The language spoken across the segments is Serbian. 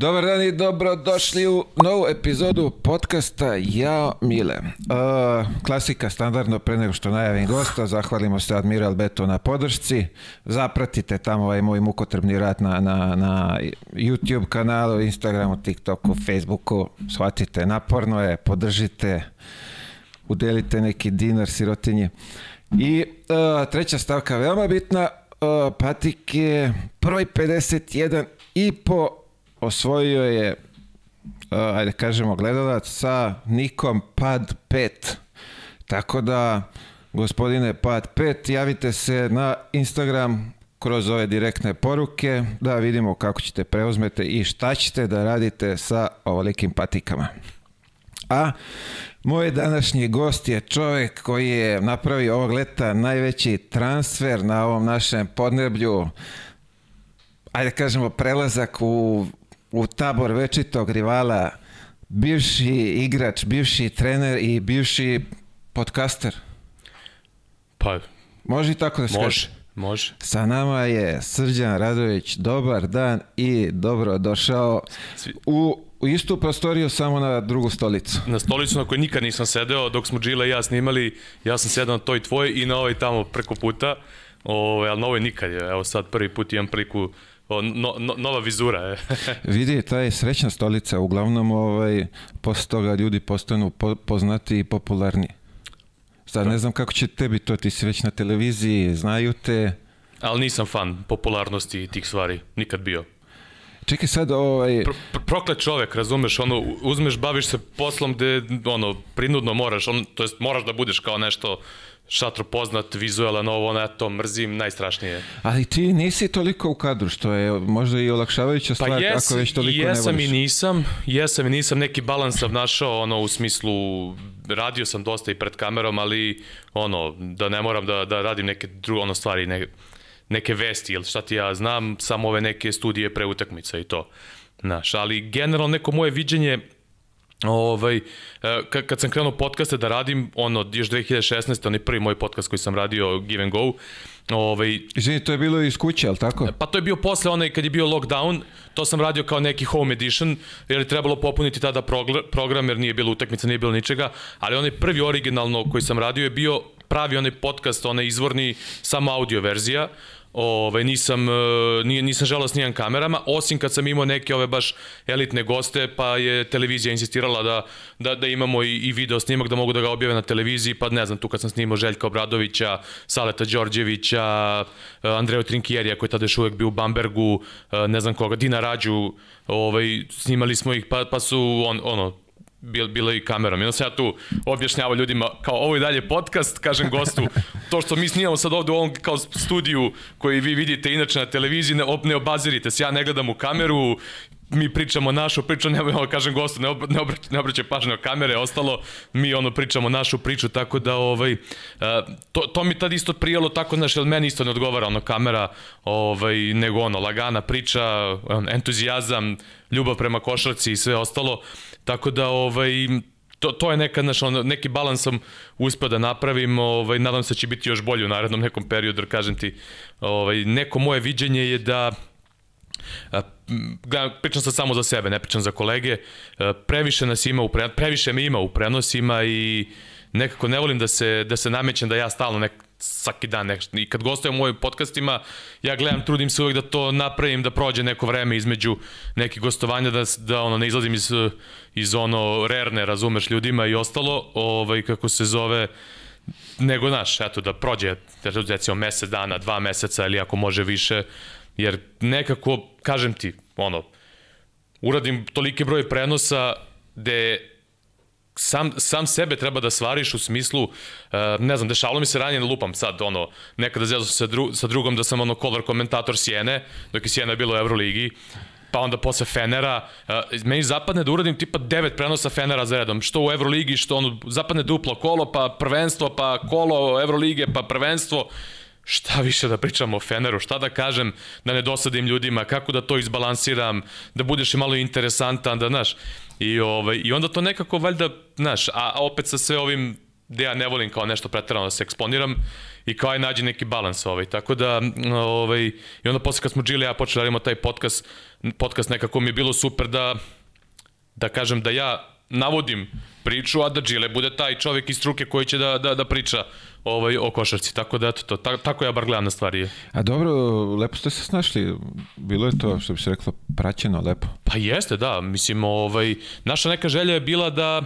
Dobar dan i dobrodošli u novu epizodu podcasta Ja Mile. Uh, klasika standardno pre nego što najavim gosta, zahvalimo se Admiral Beto na podršci. Zapratite tamo ovaj moj mukotrbni rat na, na, na YouTube kanalu, Instagramu, TikToku, Facebooku. Shvatite, naporno je, podržite, udelite neki dinar sirotinje. I uh, treća stavka veoma bitna, uh, Patik je broj 51 i po osvojio je, uh, ajde kažemo, gledalac sa nikom Pad 5. Tako da, gospodine Pad 5, javite se na Instagram kroz ove direktne poruke da vidimo kako ćete preuzmete i šta ćete da radite sa ovolikim patikama. A moj današnji gost je čovek koji je napravio ovog leta najveći transfer na ovom našem podneblju ajde kažemo prelazak u u tabor večitog rivala bivši igrač, bivši trener i bivši podcaster. Pa, Može i tako da se može, kaže. može. Sa nama je Srđan Radović, dobar dan i dobro došao Svi- u, u istu prostoriju samo na drugu stolicu. Na stolicu na kojoj nikad nisam sedeo, dok smo Džila i ja snimali, ja sam sedao na toj tvoj i na ovoj tamo preko puta, Ove, ali na ovoj nikad je. Evo sad prvi put imam priliku, o, no, no, nova vizura je. Vidi, ta je srećna stolica, uglavnom ovaj, posle toga ljudi postanu po, poznati i popularni. Sad ne znam kako će tebi to, ti si već na televiziji, znaju te, ali nisam fan popularnosti tih stvari, nikad bio. Čekaj sad, ovaj, Pro, pro, proklet čovek, razumeš, ono, uzmeš, baviš se poslom gde, ono, prinudno moraš, on, to jest moraš da budeš kao nešto šatro poznat, vizualan, ovo, ono, ja to mrzim, najstrašnije. ali ti nisi toliko u kadru, što je možda i olakšavajuća stvar, Pa jes, ako već toliko ne jesam voliš. i nisam, jesam i nisam, neki balans sam našao, ono, u smislu, radio sam dosta i pred kamerom, ali, ono, da ne moram da, da radim neke druge, ono, stvari, ne, neke vesti, ili šta ti ja znam, samo ove neke studije pre utakmica i to. Znaš, ali generalno neko moje viđenje, Ovaj, e, kad, kad sam krenuo podcaste da radim, ono, još 2016. onaj prvi moj podcast koji sam radio, Give and Go, ovaj, Izvini, to je bilo iz kuće, ali tako? Pa to je bio posle onaj kad je bio lockdown, to sam radio kao neki home edition, jer je trebalo popuniti tada program, jer nije bilo utakmica, nije bilo ničega, ali onaj prvi originalno koji sam radio je bio pravi onaj podcast, onaj izvorni, samo audio verzija, Ove, nisam, e, nisam želao s kamerama, osim kad sam imao neke ove baš elitne goste, pa je televizija insistirala da, da, da imamo i, i video snimak, da mogu da ga objave na televiziji, pa ne znam, tu kad sam snimao Željka Obradovića, Saleta Đorđevića, e, Andreju Trinkjerija koji je tada još uvek bio u Bambergu, e, ne znam koga, Dina Rađu, ovaj, snimali smo ih, pa, pa su on, ono, bil, bilo i kamerom. I onda sam ja tu objašnjavao ljudima, kao ovo je dalje podcast, kažem gostu, to što mi snimamo sad ovde u ovom kao studiju koji vi vidite inače na televiziji, ne, ne obazirite se, ja ne gledam u kameru, mi pričamo našu priču, ne, kažem gostu, ne, ob, ne, obrać, ne obraćaj pažnje o kamere, ostalo mi ono pričamo našu priču, tako da ovaj, uh, to, to mi tad isto prijelo tako, znaš, jer meni isto ne odgovara ono kamera, ovaj, nego ono, lagana priča, entuzijazam, ljubav prema košarci i sve ostalo, tako da ovaj, to, to je neka, znaš, ono, neki balans sam uspeo da napravim, ovaj, nadam se da će biti još bolje u narednom nekom periodu, kažem ti, ovaj, neko moje viđenje je da pričam sad samo za sebe, ne pričam za kolege, previše nas ima u prenos, previše me ima u prenosima i nekako ne volim da se, da se namećem da ja stalno nek, svaki dan nešto. I kad gostujem u mojim podcastima, ja gledam, trudim se uvek da to napravim, da prođe neko vreme između nekih gostovanja, da, da ono, ne izlazim iz, iz ono rerne, razumeš, ljudima i ostalo, ovaj, kako se zove, nego naš, eto da prođe recimo mesec dana, dva meseca ili ako može više, jer nekako, kažem ti, ono, uradim toliki broj prenosa gde sam, sam sebe treba da svariš u smislu, uh, ne znam, dešavalo mi se ranije, ne lupam sad, ono, nekada zezao sam sa, dru, sa drugom da sam ono color komentator Sjene, dok je Sjena bilo u Euroligi, pa onda posle Fenera, uh, meni zapadne da uradim tipa devet prenosa Fenera za redom, što u Euroligi, što ono, zapadne duplo kolo, pa prvenstvo, pa kolo Eurolige, pa prvenstvo, šta više da pričam o Feneru, šta da kažem, da ne dosadim ljudima, kako da to izbalansiram, da budeš malo interesantan, da, znaš, i, ovaj, i onda to nekako, valjda, znaš, a, a opet sa sve ovim gde ja ne volim kao nešto pretarano da se eksponiram, i kao aj nađi neki balans ovaj. Tako da, ovaj, i onda posle kad smo Džili ja počeli da radimo taj podcast, podcast nekako mi je bilo super da, da kažem da ja navodim priču, a da Džile bude taj čovjek iz struke koji će da, da, da priča ovaj, o košarci. Tako da, eto, to, ta, tako ja bar gledam na stvari. A dobro, lepo ste se snašli. Bilo je to, što bi se reklo, praćeno lepo. Pa jeste, da. Mislim, ovaj, naša neka želja je bila da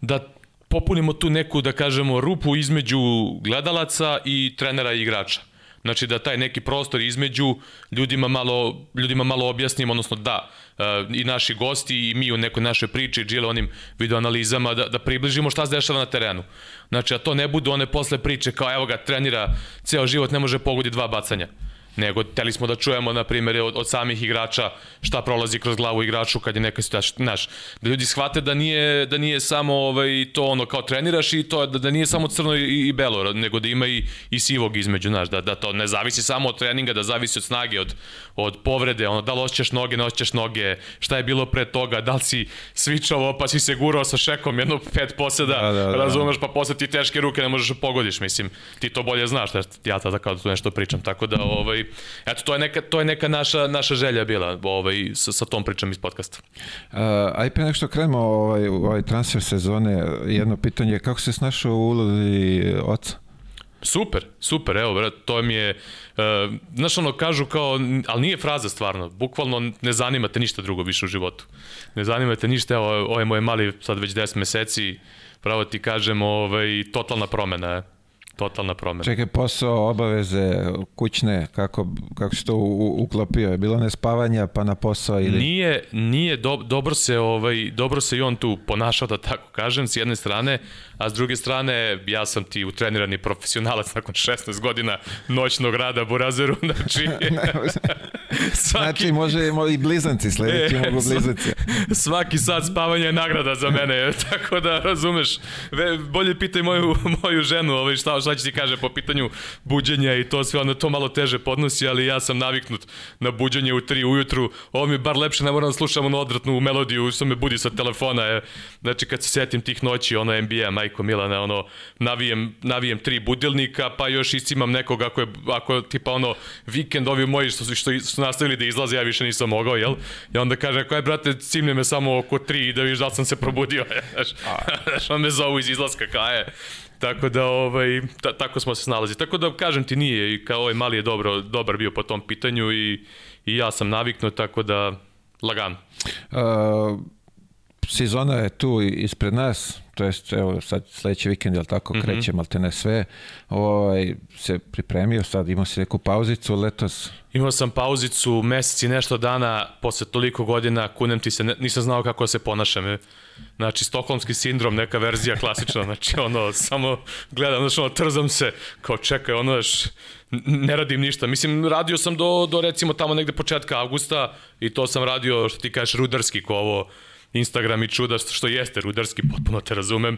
da popunimo tu neku, da kažemo, rupu između gledalaca i trenera i igrača. Znači da taj neki prostor između ljudima malo, ljudima malo objasnimo, odnosno da, i naši gosti i mi u nekoj našoj priči, džile onim videoanalizama, da, da približimo šta se dešava na terenu. Znači, a to ne budu one posle priče kao evo ga, trenira ceo život, ne može pogodi dva bacanja nego teli smo da čujemo, na primjer, od, od samih igrača šta prolazi kroz glavu igraču kad je neka situacija, znaš, da ljudi shvate da nije, da nije samo ovaj, to ono kao treniraš i to da, da nije samo crno i, i belo, nego da ima i, i sivog između, znaš, da, da to ne zavisi samo od treninga, da zavisi od snage, od, od povrede, ono, da li osjećaš noge, ne osjećaš noge, šta je bilo pre toga, da li si svičavo pa si se gurao sa šekom jedno pet poseda, da, da, da. razumeš, pa posle ti teške ruke ne možeš da pogodiš, mislim, ti to bolje znaš, ja tada kao da tu nešto pričam, tako da, ovaj, eto, to je neka, to je neka naša, naša želja bila ovaj, sa, sa tom pričom iz podcasta. Uh, aj pre nek što krenemo ovaj, ovaj transfer sezone, jedno pitanje, kako se snašao u ulozi oca? Super, super, evo, brat, to mi je, uh, znaš ono, kažu kao, ali nije fraza stvarno, bukvalno ne zanima te ništa drugo više u životu. Ne zanima te ništa, evo, ovaj moj mali, sad već 10 meseci, pravo ti kažem, ovaj, totalna promena je totalna promena. Čekaj, posao, obaveze, kućne, kako, kako se to uklopio? Je bilo nespavanja pa na posao ili... Nije, nije do, dobro se ovaj dobro se i on tu ponašao da tako kažem s jedne strane, a s druge strane ja sam ti utrenirani profesionalac nakon 16 godina noćnog rada Burazeru, znači svaki... Znači može i blizanci, sledeći e, mogu blizanci. svaki sat spavanja je nagrada za mene, tako da razumeš, bolje pitaj moju, moju ženu ovaj, šta, šta će ti kaže po pitanju buđenja i to sve, onda to malo teže podnosi, ali ja sam naviknut na buđenje u 3 ujutru, ovo mi je bar lepše, ne moram da slušam onu odvratnu melodiju što me budi sa telefona, je. znači kad se setim tih noći, ono NBA, Majko Milana, ono, navijem, navijem tri budilnika, pa još iscimam nekog ako je, ako tipa ono, vikend ovi moji što, što su nastavili da izlaze, ja više nisam mogao, jel? I onda kaže, ako je, brate, cimne me samo oko tri da viš da sam se probudio, znaš, znaš, on me zovu iz izlaska, kaje. Tako da ovaj ta, tako smo se snalazili. Tako da kažem ti nije i kao ovaj mali je dobro dobar bio po tom pitanju i i ja sam naviknuo tako da lagano. Uh, sezona je tu ispred nas, to jest evo sad sledeći vikend jel tako mm -hmm. kreće malte ne sve. Ovaj se pripremio sad imao si neku pauzicu letos. Imao sam pauzicu mesec i nešto dana posle toliko godina, kunem ti se, ne, nisam znao kako se ponašam. Znači, stokholmski sindrom, neka verzija klasična, znači ono, samo gledam, znači ono, trzam se, kao čekaj, ono, š, ne radim ništa. Mislim, radio sam do, do recimo tamo negde početka avgusta i to sam radio, što ti kažeš, rudarski, ko ovo, Instagram i čuda što jeste rudarski, potpuno te razumem.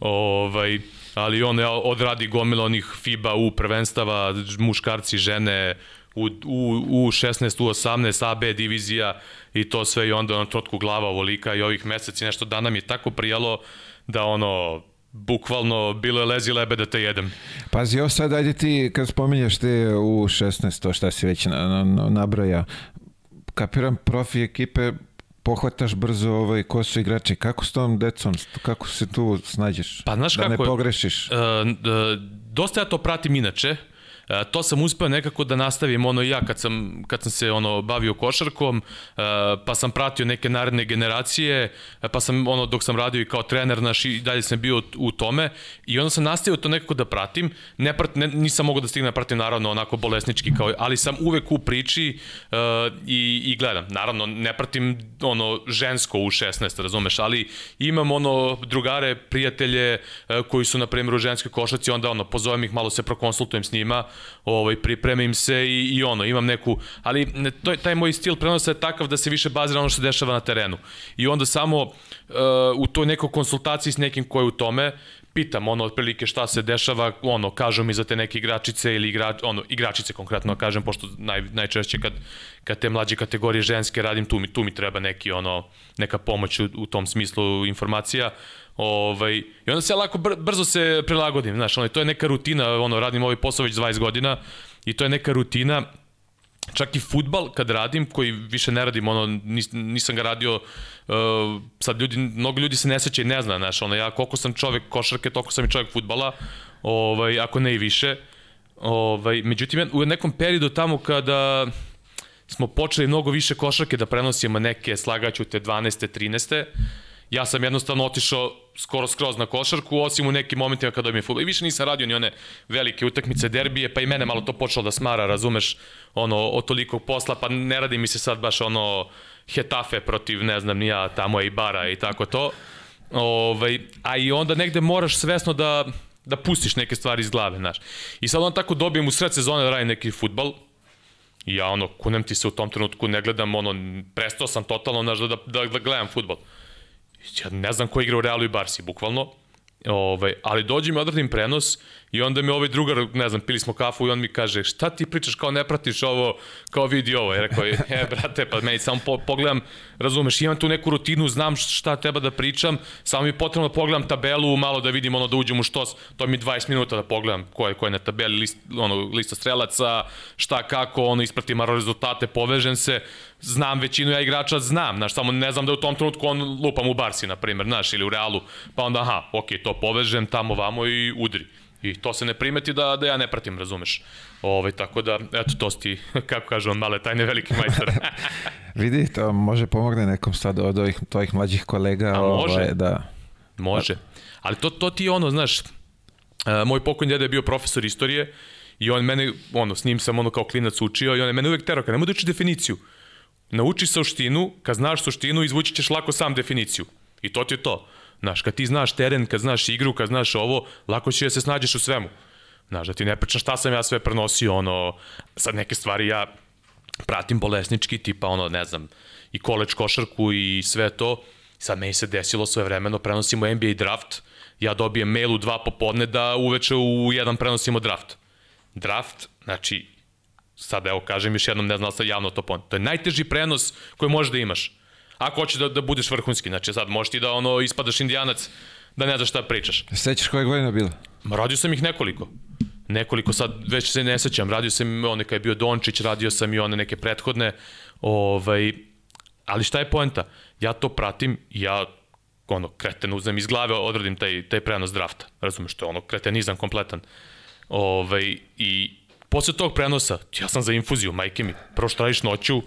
Ovaj, ali on odradi gomila onih FIBA u prvenstava, muškarci, žene, u, u, u 16, u 18, AB divizija i to sve i onda na trotku glava ovolika i ovih meseci nešto da nam je tako prijalo da ono bukvalno bilo je lezi lebe da te jedem. Pazi, ovo sad ajde ti kad spominješ te u 16, to šta si već na, na, na, nabroja, kapiram profi ekipe pohvataš brzo ovaj, ko su igrači. Kako s tom decom? Kako se tu snađeš? Pa znaš da kako ne pogrešiš? Uh, uh, dosta ja to pratim inače. Uh, E, to sam uspeo nekako da nastavim ono ja kad sam, kad sam se ono bavio košarkom, e, pa sam pratio neke naredne generacije, e, pa sam ono dok sam radio i kao trener naš i dalje sam bio u tome i onda sam nastavio to nekako da pratim. Ne, prat, ne nisam mogao da stignem da pratim naravno onako bolesnički kao, ali sam uvek u priči i, i gledam. Naravno ne pratim ono žensko u 16, razumeš, ali imam ono drugare, prijatelje koji su na primjer u ženskoj košarci, onda ono pozovem ih, malo se prokonsultujem s njima ovaj, pripremim se i, i ono, imam neku, ali to, taj moj stil prenosa je takav da se više bazira ono što dešava na terenu. I onda samo uh, u toj nekoj konsultaciji s nekim ko je u tome, pitam ono otprilike šta se dešava, ono kažu mi za te neke igračice ili igrač, ono igračice konkretno kažem pošto naj, najčešće kad kad te mlađe kategorije ženske radim tu mi tu mi treba neki ono neka pomoć u, u tom smislu informacija. Ovaj i onda se lako br, brzo se prilagodim, znaš, ono to je neka rutina, ono radim ovaj posao već 20 godina i to je neka rutina čak i futbal kad radim, koji više ne radim, ono, nis, nisam ga radio, uh, sad ljudi, mnogo ljudi se ne seća i ne zna, znaš, ono, ja koliko sam čovek košarke, toliko sam i čovek futbala, ovaj, ako ne i više. Ovaj, međutim, u nekom periodu tamo kada smo počeli mnogo više košarke da prenosimo neke slagaću te 12. 13 ja sam jednostavno otišao skoro skroz na košarku, osim u nekim momentima kada je futbol. I više nisam radio ni one velike utakmice derbije, pa i mene malo to počelo da smara, razumeš, ono, od tolikog posla, pa ne radi mi se sad baš ono Hetafe protiv, ne znam, nija tamo i bara i tako to. Ovaj, a i onda negde moraš svesno da, da pustiš neke stvari iz glave, znaš. I sad on tako dobijem u sred sezone da radim neki futbal, ja ono, kunem ti se u tom trenutku, ne gledam, ono, prestao sam totalno, znaš, da, da, da gledam futbol ja ne znam ko igra u Realu i Barsi, bukvalno, ovaj, ali dođe mi odradim prenos i onda mi ovaj drugar, ne znam, pili smo kafu i on mi kaže, šta ti pričaš kao ne pratiš ovo, kao vidi ovo. Ja rekao, e, brate, pa meni samo po, pogledam, razumeš, imam tu neku rutinu, znam šta treba da pričam, samo mi je potrebno da pogledam tabelu, malo da vidim ono da uđem u štos, to mi 20 minuta da pogledam ko je, ko je na tabeli, list, ono, lista strelaca, šta kako, ono, ispratim rezultate, povežem se, znam većinu ja igrača, znam, znaš, samo ne znam da u tom trenutku on lupam u Barsi, na primjer, znaš, ili u Realu, pa onda, aha, ok, to povežem tamo vamo i udri. I to se ne primeti da, da ja ne pratim, razumeš. Ove, ovaj, tako da, eto, to ti, kako kažu on, male tajne veliki majstor. Vidi, to može pomogne nekom sad od ovih tvojih mlađih kolega. A može, ovaj, da. može. Ali to, to ti je ono, znaš, uh, moj pokojni deda je bio profesor istorije i on mene, ono, s njim sam ono kao klinac učio i on je mene uvek terao, kad nemoj da uči definiciju. Nauči suštinu, kad znaš suštinu, izvući ćeš lako sam definiciju. I to ti je to. Znaš, kad ti znaš teren, kad znaš igru, kad znaš ovo, lako će da se snađeš u svemu. Znaš, da ti ne pričam šta sam ja sve prenosio, ono, sad neke stvari ja pratim bolesnički, tipa ono, ne znam, i koleč košarku i sve to. Sad meni se desilo svoje vremeno, prenosimo NBA draft, ja dobijem mail u dva popodne da uveče u jedan prenosimo draft. Draft, znači, sad evo kažem još jednom, ne znam da javno to pon. To je najteži prenos koji možeš da imaš ako hoćeš da, da budeš vrhunski. Znači sad možeš ti da ono ispadaš indijanac, da ne znaš šta pričaš. Sećaš koje godine bilo? Ma radio sam ih nekoliko. Nekoliko, sad već se ne sećam. Radio sam one kad je bio Dončić, radio sam i one neke prethodne. Ovaj, ali šta je poenta? Ja to pratim, ja ono, kreten uzem iz glave, odradim taj, taj prenos drafta. Razumeš, to je ono, kretenizam kompletan. Ovaj, I posle tog prenosa, ja sam za infuziju, majke mi, prvo što radiš noću,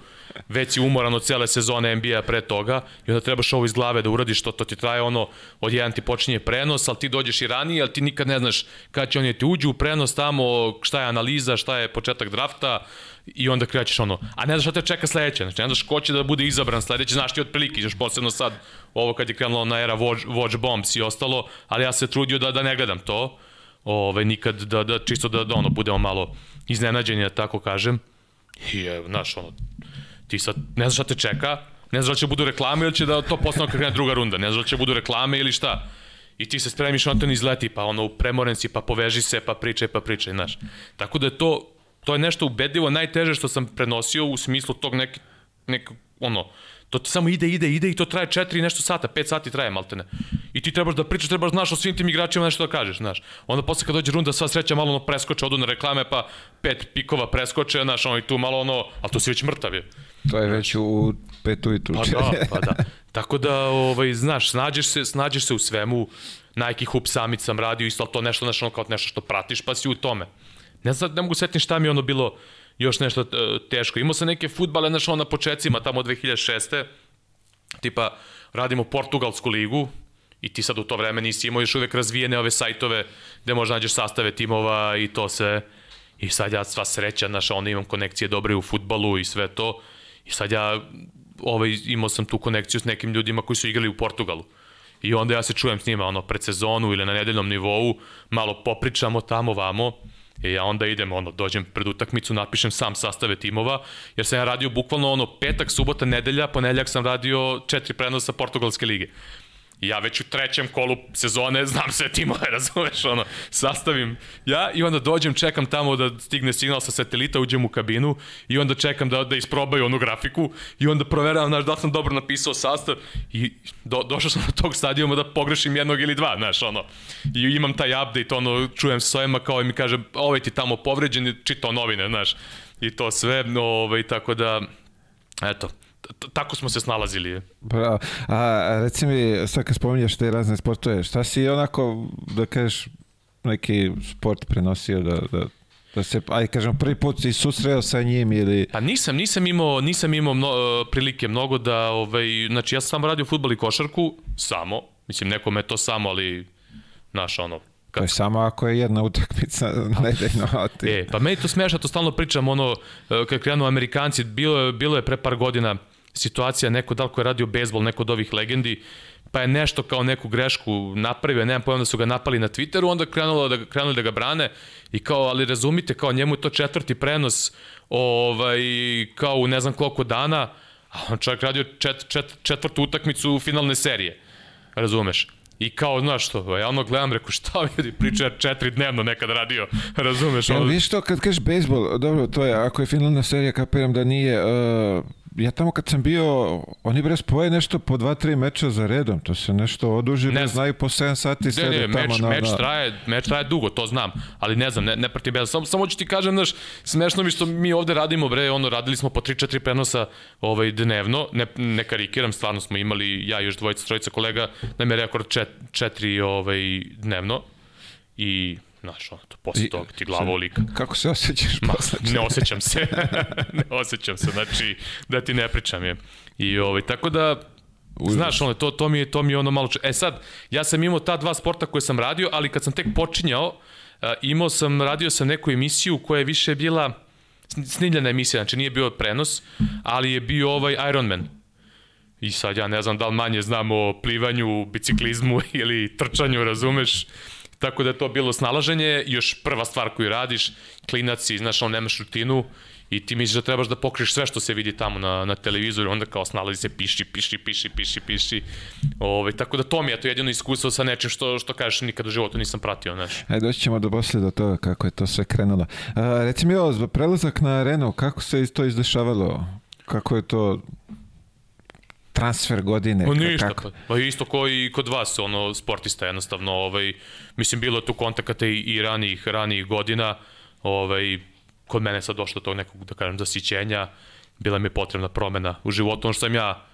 već si umoran od cele sezone NBA pre toga i onda trebaš ovo iz glave da uradiš, to, to ti traje ono, od jedan ti počinje prenos, ali ti dođeš i ranije, ali ti nikad ne znaš kada će oni ti uđu u prenos tamo, šta je analiza, šta je početak drafta i onda krećeš ono, a ne znaš šta te čeka sledeće, znači ne znaš ko će da bude izabran sledeće, znaš ti otprilike, još posebno sad, ovo kad je krenulo na era Watch, Watch Bombs i ostalo, ali ja se trudio da, da ne gledam to, ovaj, nikad da, da čisto da, da ono, budemo malo iznenađeni, da tako kažem, i znaš, ono, ti sad ne znaš šta te čeka, ne znaš da će budu reklame ili će da to postane kad krene druga runda, ne znaš da će budu reklame ili šta. I ti se spremiš na to izleti, pa ono premoren si, pa poveži se, pa pričaj, pa pričaj, znaš. Tako da je to, to je nešto ubedljivo najteže što sam prenosio u smislu tog nek, nek ono, To ti samo ide, ide, ide i to traje 4 nešto sata, 5 sati traje maltene. I ti trebaš da pričaš, trebaš znaš o svim tim igračima nešto da kažeš, znaš. Onda posle kad dođe runda, sva sreća malo ono preskoče, odu na reklame, pa pet pikova preskoče, znaš, ono i tu malo ono, ali tu si već mrtav je. To je već u petu i tu. Pa da, pa da. Tako da, ovaj, znaš, snađeš se, snađeš se u svemu, Nike Hoop Summit sam radio, isto to nešto, nešto, kao nešto što pratiš, pa si u tome. Ne znam, ne mogu setiti šta mi je ono bilo, još nešto e, teško. Imao sam neke futbale, znaš, na početcima, tamo od 2006. Tipa, radimo Portugalsku ligu, i ti sad u to vreme nisi imao još uvek razvijene ove sajtove gde možda nađeš sastave timova i to se i sad ja sva sreća, znaš, onda imam konekcije dobre u futbalu i sve to i sad ja ovaj, imao sam tu konekciju s nekim ljudima koji su igrali u Portugalu i onda ja se čujem s njima ono pred sezonu ili na nedeljnom nivou malo popričamo tamo vamo I ja onda idem, ono, dođem pred utakmicu, napišem sam sastave timova, jer sam ja radio bukvalno ono petak, subota, nedelja, ponedeljak sam radio četiri prenosa Portugalske lige. I ja već u trećem kolu sezone znam sve timove, razumeš, ono, sastavim. Ja i onda dođem, čekam tamo da stigne signal sa satelita, uđem u kabinu i onda čekam da, da isprobaju onu grafiku i onda proveravam, znaš, da sam dobro napisao sastav i do, došao sam do tog stadijuma da pogrešim jednog ili dva, znaš, ono, i imam taj update, ono, čujem sa svojima kao i mi kaže, ovaj ti tamo povređen, čitao novine, znaš, i to sve, ovaj, tako da, eto, tako smo se snalazili. Bravo. A reci mi, sad kad spominješ te razne sportove, šta si onako, da kažeš, neki sport prenosio da, da, da se, aj kažem, prvi put si susreo sa njim ili... Pa nisam, nisam imao, nisam imao mno, prilike mnogo da, ovaj, znači ja sam samo radio futbol i košarku, samo, mislim nekome to samo, ali, znaš, ono, Kad... To je samo ako je jedna utakmica nedeljno. Ti... E, pa meni to smiješ, to stalno pričam, ono, kad krenu Amerikanci, bilo, bilo je pre par godina situacija, neko da li ko je radio bejsbol, neko od ovih legendi, pa je nešto kao neku grešku napravio, nemam pojma da su ga napali na Twitteru, onda krenulo da, krenuli da ga brane i kao, ali razumite, kao njemu je to četvrti prenos, ovaj, kao u ne znam koliko dana, a on čak radio čet, čet, četvrtu utakmicu finalne serije, razumeš? I kao, znaš što, ja ono gledam, reku, šta vidi, priča četiri dnevno nekad radio, razumeš? Ja, viš to, kad kažeš bejsbol, dobro, to je, ako je finalna serija, kapiram da nije, uh, ja tamo kad sam bio, oni bre spoje nešto po dva, tri meča za redom, to se nešto oduži, ne znaju po 7 sati sede ne, tamo meč, na, meč, traje, meč traje dugo, to znam, ali ne znam, ne, ne pratim bez, samo, samo ću ti kažem, znaš, smešno mi što mi ovde radimo, bre, ono, radili smo po 3-4 prenosa ovaj, dnevno, ne, ne karikiram, stvarno smo imali, ja i još dvojica, trojica kolega, da me rekord čet, četiri ovaj, dnevno i Znaš, ono, to posle toga ti glava olika. Kako se osjećaš Ma, posle? Ne osjećam se. ne osjećam se, znači, da ti ne pričam je. I ovaj, tako da, Užas. Znaš, ono, to, to, mi je, to mi je ono malo... Če... E sad, ja sam imao ta dva sporta koje sam radio, ali kad sam tek počinjao, imao sam, radio sam neku emisiju koja je više bila snimljena emisija, znači nije bio prenos, ali je bio ovaj Ironman. I sad ja ne znam da li manje znam o plivanju, biciklizmu ili trčanju, razumeš? Tako da je to bilo snalaženje, još prva stvar koju radiš, klinac si, znaš, on nemaš rutinu i ti misliš da trebaš da pokriš sve što se vidi tamo na, na televizoru, onda kao snalazi se, piši, piši, piši, piši, piši. Ove, tako da to mi je to jedino iskustvo sa nečim što, što kažeš nikad u životu nisam pratio, znaš. Ajde, doći ćemo do posle do toga kako je to sve krenulo. A, reci mi ovo, prelazak na arenu, kako se to izdešavalo? Kako je to transfer godine. No ništa, kako? pa, pa isto ko i kod vas, ono, sportista jednostavno, ovaj, mislim, bilo je tu kontakata i, i ranijih, ranijih godina, ovaj, kod mene sad došlo to nekog, da kažem, zasićenja, bila mi je potrebna promena u životu, ono što sam ja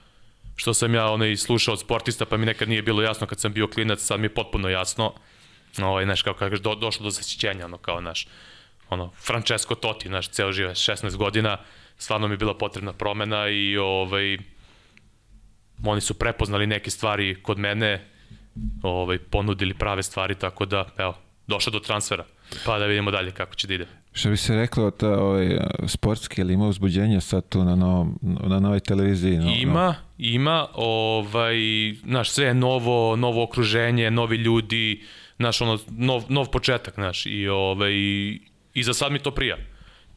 što sam ja onaj slušao od sportista, pa mi nekad nije bilo jasno kad sam bio klinac, sad mi je potpuno jasno. Ovaj, znaš, kao kažeš, do, došlo do zasićenja, ono, kao, naš, ono, Francesco Totti, naš, ceo žive, 16 godina, stvarno mi je bila potrebna promena i, ovaj, oni su prepoznali neke stvari kod mene, ovaj, ponudili prave stvari, tako da, evo, došlo do transfera. Pa da vidimo dalje kako će da ide. Što bi se reklo, ta, ovaj, sportski, ili ima uzbuđenja sad tu na, novom, na novoj televiziji? No, ima, no. ima, ovaj, znaš, sve je novo, novo okruženje, novi ljudi, znaš, ono, nov, nov početak, znaš, i, ovaj, i za sad mi to prija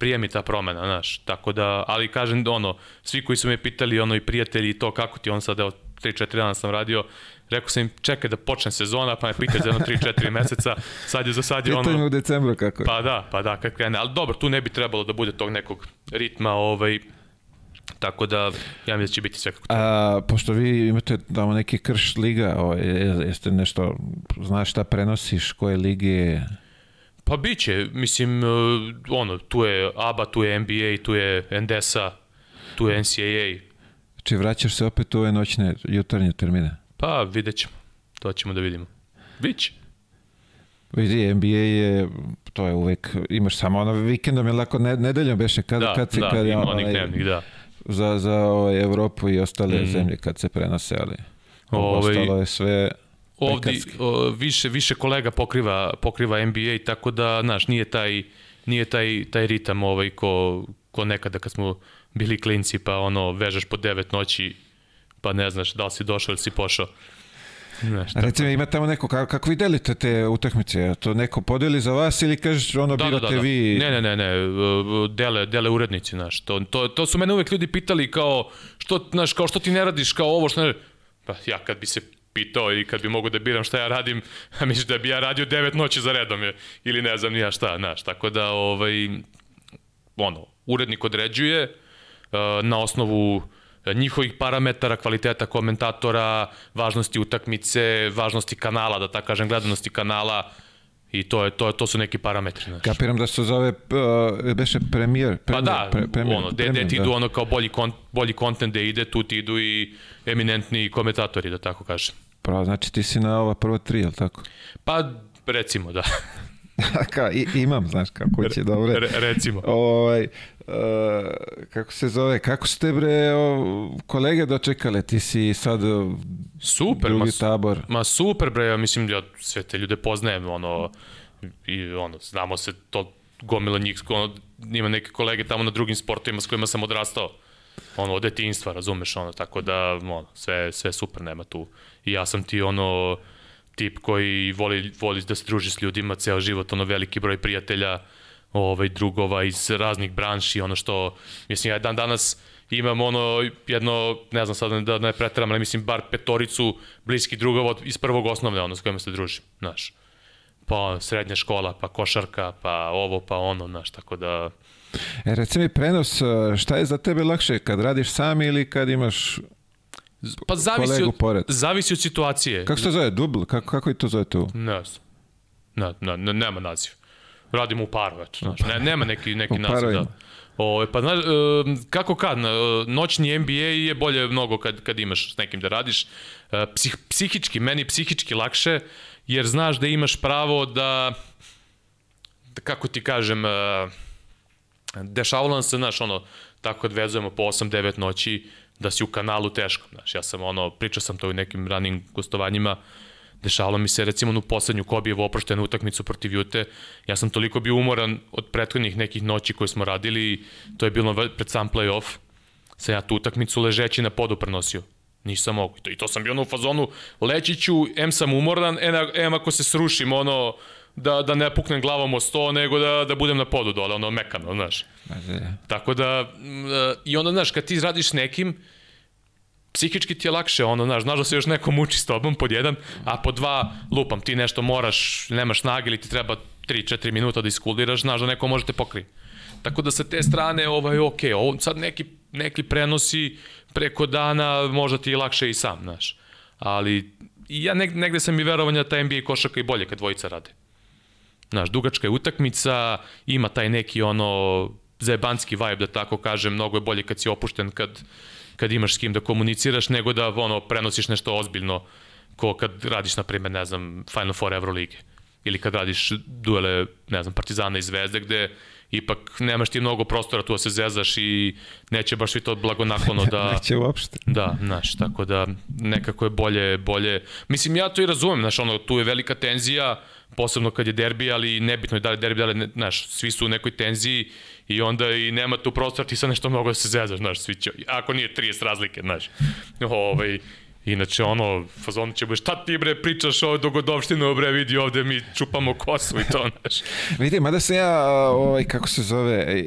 prije mi ta promena, znaš, tako da, ali kažem, ono, svi koji su me pitali, ono, i prijatelji, to kako ti, on sad, evo, 3-4 dana sam radio, rekao sam im, čekaj da počne sezona, pa me pitaju za jedno 3-4 meseca, sad je za sad je ono... Pitanje u decembru kako je. Pa da, pa da, kad krene, ali dobro, tu ne bi trebalo da bude tog nekog ritma, ovaj, Tako da, ja mislim da će biti sve kako treba. A, pošto vi imate tamo neki krš liga, ovaj, jeste nešto, znaš šta prenosiš, koje lige... Pa biće, mislim, e, ono, tu je ABA, tu je NBA, tu je Endesa, tu je NCAA. Znači vraćaš se opet u ove noćne, jutarnje termine? Pa vidjet ćemo, to ćemo da vidimo. Biće. Vidi, NBA je, to je uvek, imaš samo ono vikendom, je lako ne, nedeljom beše, kad, da, kad se, da, kad ima onih dnevnih, da. Za, za ovaj, Evropu i ostale mm. zemlje kad se prenose, ali ovaj, ostalo je sve ovde o, više više kolega pokriva pokriva NBA tako da znaš nije taj nije taj taj ritam ovaj ko ko nekada kad smo bili klinci pa ono vežeš po 9 noći pa ne znaš da li si došao ili si pošao Znaš, Recimo, ima tamo neko, kako, kako vi delite te utakmice? To neko podeli za vas ili kažeš ono da, birate da, da, da. vi? Ne, ne, ne, ne, dele, dele urednici, znaš. To, to, to su mene uvek ljudi pitali kao, što, znaš, kao što ti ne radiš kao ovo, što ne... Pa ja kad bi se pitao i kad bi mogo da biram šta ja radim, a misliš da bi ja radio 9 noći za redom je, ili ne znam ni ja šta, znaš, tako da ovaj, ono, urednik određuje uh, na osnovu njihovih parametara, kvaliteta komentatora, važnosti utakmice, važnosti kanala, da tako kažem, gledanosti kanala, I to je to to su neki parametri, znači. Kapiram da se zove uh, beše premijer, premijer, pa da, pre, premijer, ono, de, de ti da. idu ono kao bolji kon, bolji kontent da ide, tu ti idu i eminentni komentatori, da tako kažem. Pravo, znači ti si na ova prvo tri, je tako? Pa recimo, da. Ka, i, imam, znaš, kako će, dobro. Re, recimo. Ovaj, uh, kako se zove, kako ste bre o, kolege dočekale, ti si sad super, drugi ma, tabor. Ma super bre, ja mislim, ja sve te ljude poznajem, ono, i ono, znamo se to gomila njih, ono, ima neke kolege tamo na drugim sportovima s kojima sam odrastao ono, od detinjstva, razumeš, ono, tako da, ono, sve, sve super, nema tu. I ja sam ti, ono, tip koji voli, voli da se druži s ljudima ceo život, ono veliki broj prijatelja, ovaj, drugova iz raznih branši, ono što, mislim, ja dan danas imam ono jedno, ne znam sad da ne pretram, ali mislim bar petoricu bliskih drugova iz prvog osnovne, ono s kojima se družim, znaš. Pa srednja škola, pa košarka, pa ovo, pa ono, znaš, tako da... E, reci mi prenos, šta je za tebe lakše, kad radiš sam ili kad imaš Pa zavisi od, pored. zavisi od situacije. Kako se to zove? Dubl? Kako, kako je to zove tu? Ne znam. Ne, ne, ne, nema naziv. Radimo u paru, eto. Znači, ne, nema neki, neki naziv. Da. O, pa znaš, kako kad, noćni NBA je bolje mnogo kad, kad imaš s nekim da radiš. E, psih, psihički, meni psihički lakše, jer znaš da imaš pravo da, da kako ti kažem, e, dešavalo se, znaš, ono, tako odvezujemo po 8-9 noći, da si u kanalu teško. Znaš, ja sam ono, pričao sam to u nekim ranim gostovanjima, dešavalo mi se recimo u poslednju Kobijevu oproštenu utakmicu protiv Jute, ja sam toliko bio umoran od prethodnih nekih noći koje smo radili, to je bilo pred sam play-off, sam ja tu utakmicu ležeći na podu prenosio. Nisam mogu. I to, I to sam bio ono u fazonu, leći ću, em sam umoran, em ako se srušim, ono, da, da ne puknem glavom o sto, nego da, da budem na podu dole, ono mekano, znaš. Tako da, i onda, znaš, kad ti radiš s nekim, psihički ti je lakše, ono, znaš, znaš da se još neko muči s tobom, pod jedan, a pod dva, lupam, ti nešto moraš, nemaš snage ili ti treba 3-4 minuta da iskuliraš, znaš da neko može te pokri. Tako da sa te strane, ovaj, ok, ovo, sad neki, neki prenosi preko dana, možda ti je lakše i sam, znaš. Ali ja negde sam i verovanja da ta NBA košaka i bolje kad dvojica rade. Znaš, dugačka je utakmica, ima taj neki ono zajebanski vibe, da tako kažem, mnogo je bolje kad si opušten, kad, kad imaš s kim da komuniciraš, nego da ono, prenosiš nešto ozbiljno, ko kad radiš, na primjer, ne znam, Final Four Euroligije. Ili kad radiš duele, ne znam, Partizana i Zvezde, gde ipak nemaš ti mnogo prostora tu da se zezaš i neće baš svi to blagonaklono da... neće uopšte. Da, znaš, tako da nekako je bolje, bolje... Mislim, ja to i razumem, znaš, ono, tu je velika tenzija, posebno kad je derbi, ali nebitno je da li derbi, da li, znaš, svi su u nekoj tenziji i onda i nema tu prostora, ti sad nešto mnogo da se zezaš, znaš, svi će, ako nije 30 razlike, znaš, ovaj, Inače, ono, fazon će bude, šta ti bre pričaš o dogodovštinu, bre, vidi ovde mi čupamo kosu i to, znaš. vidi, mada se ja, ovaj, kako se zove,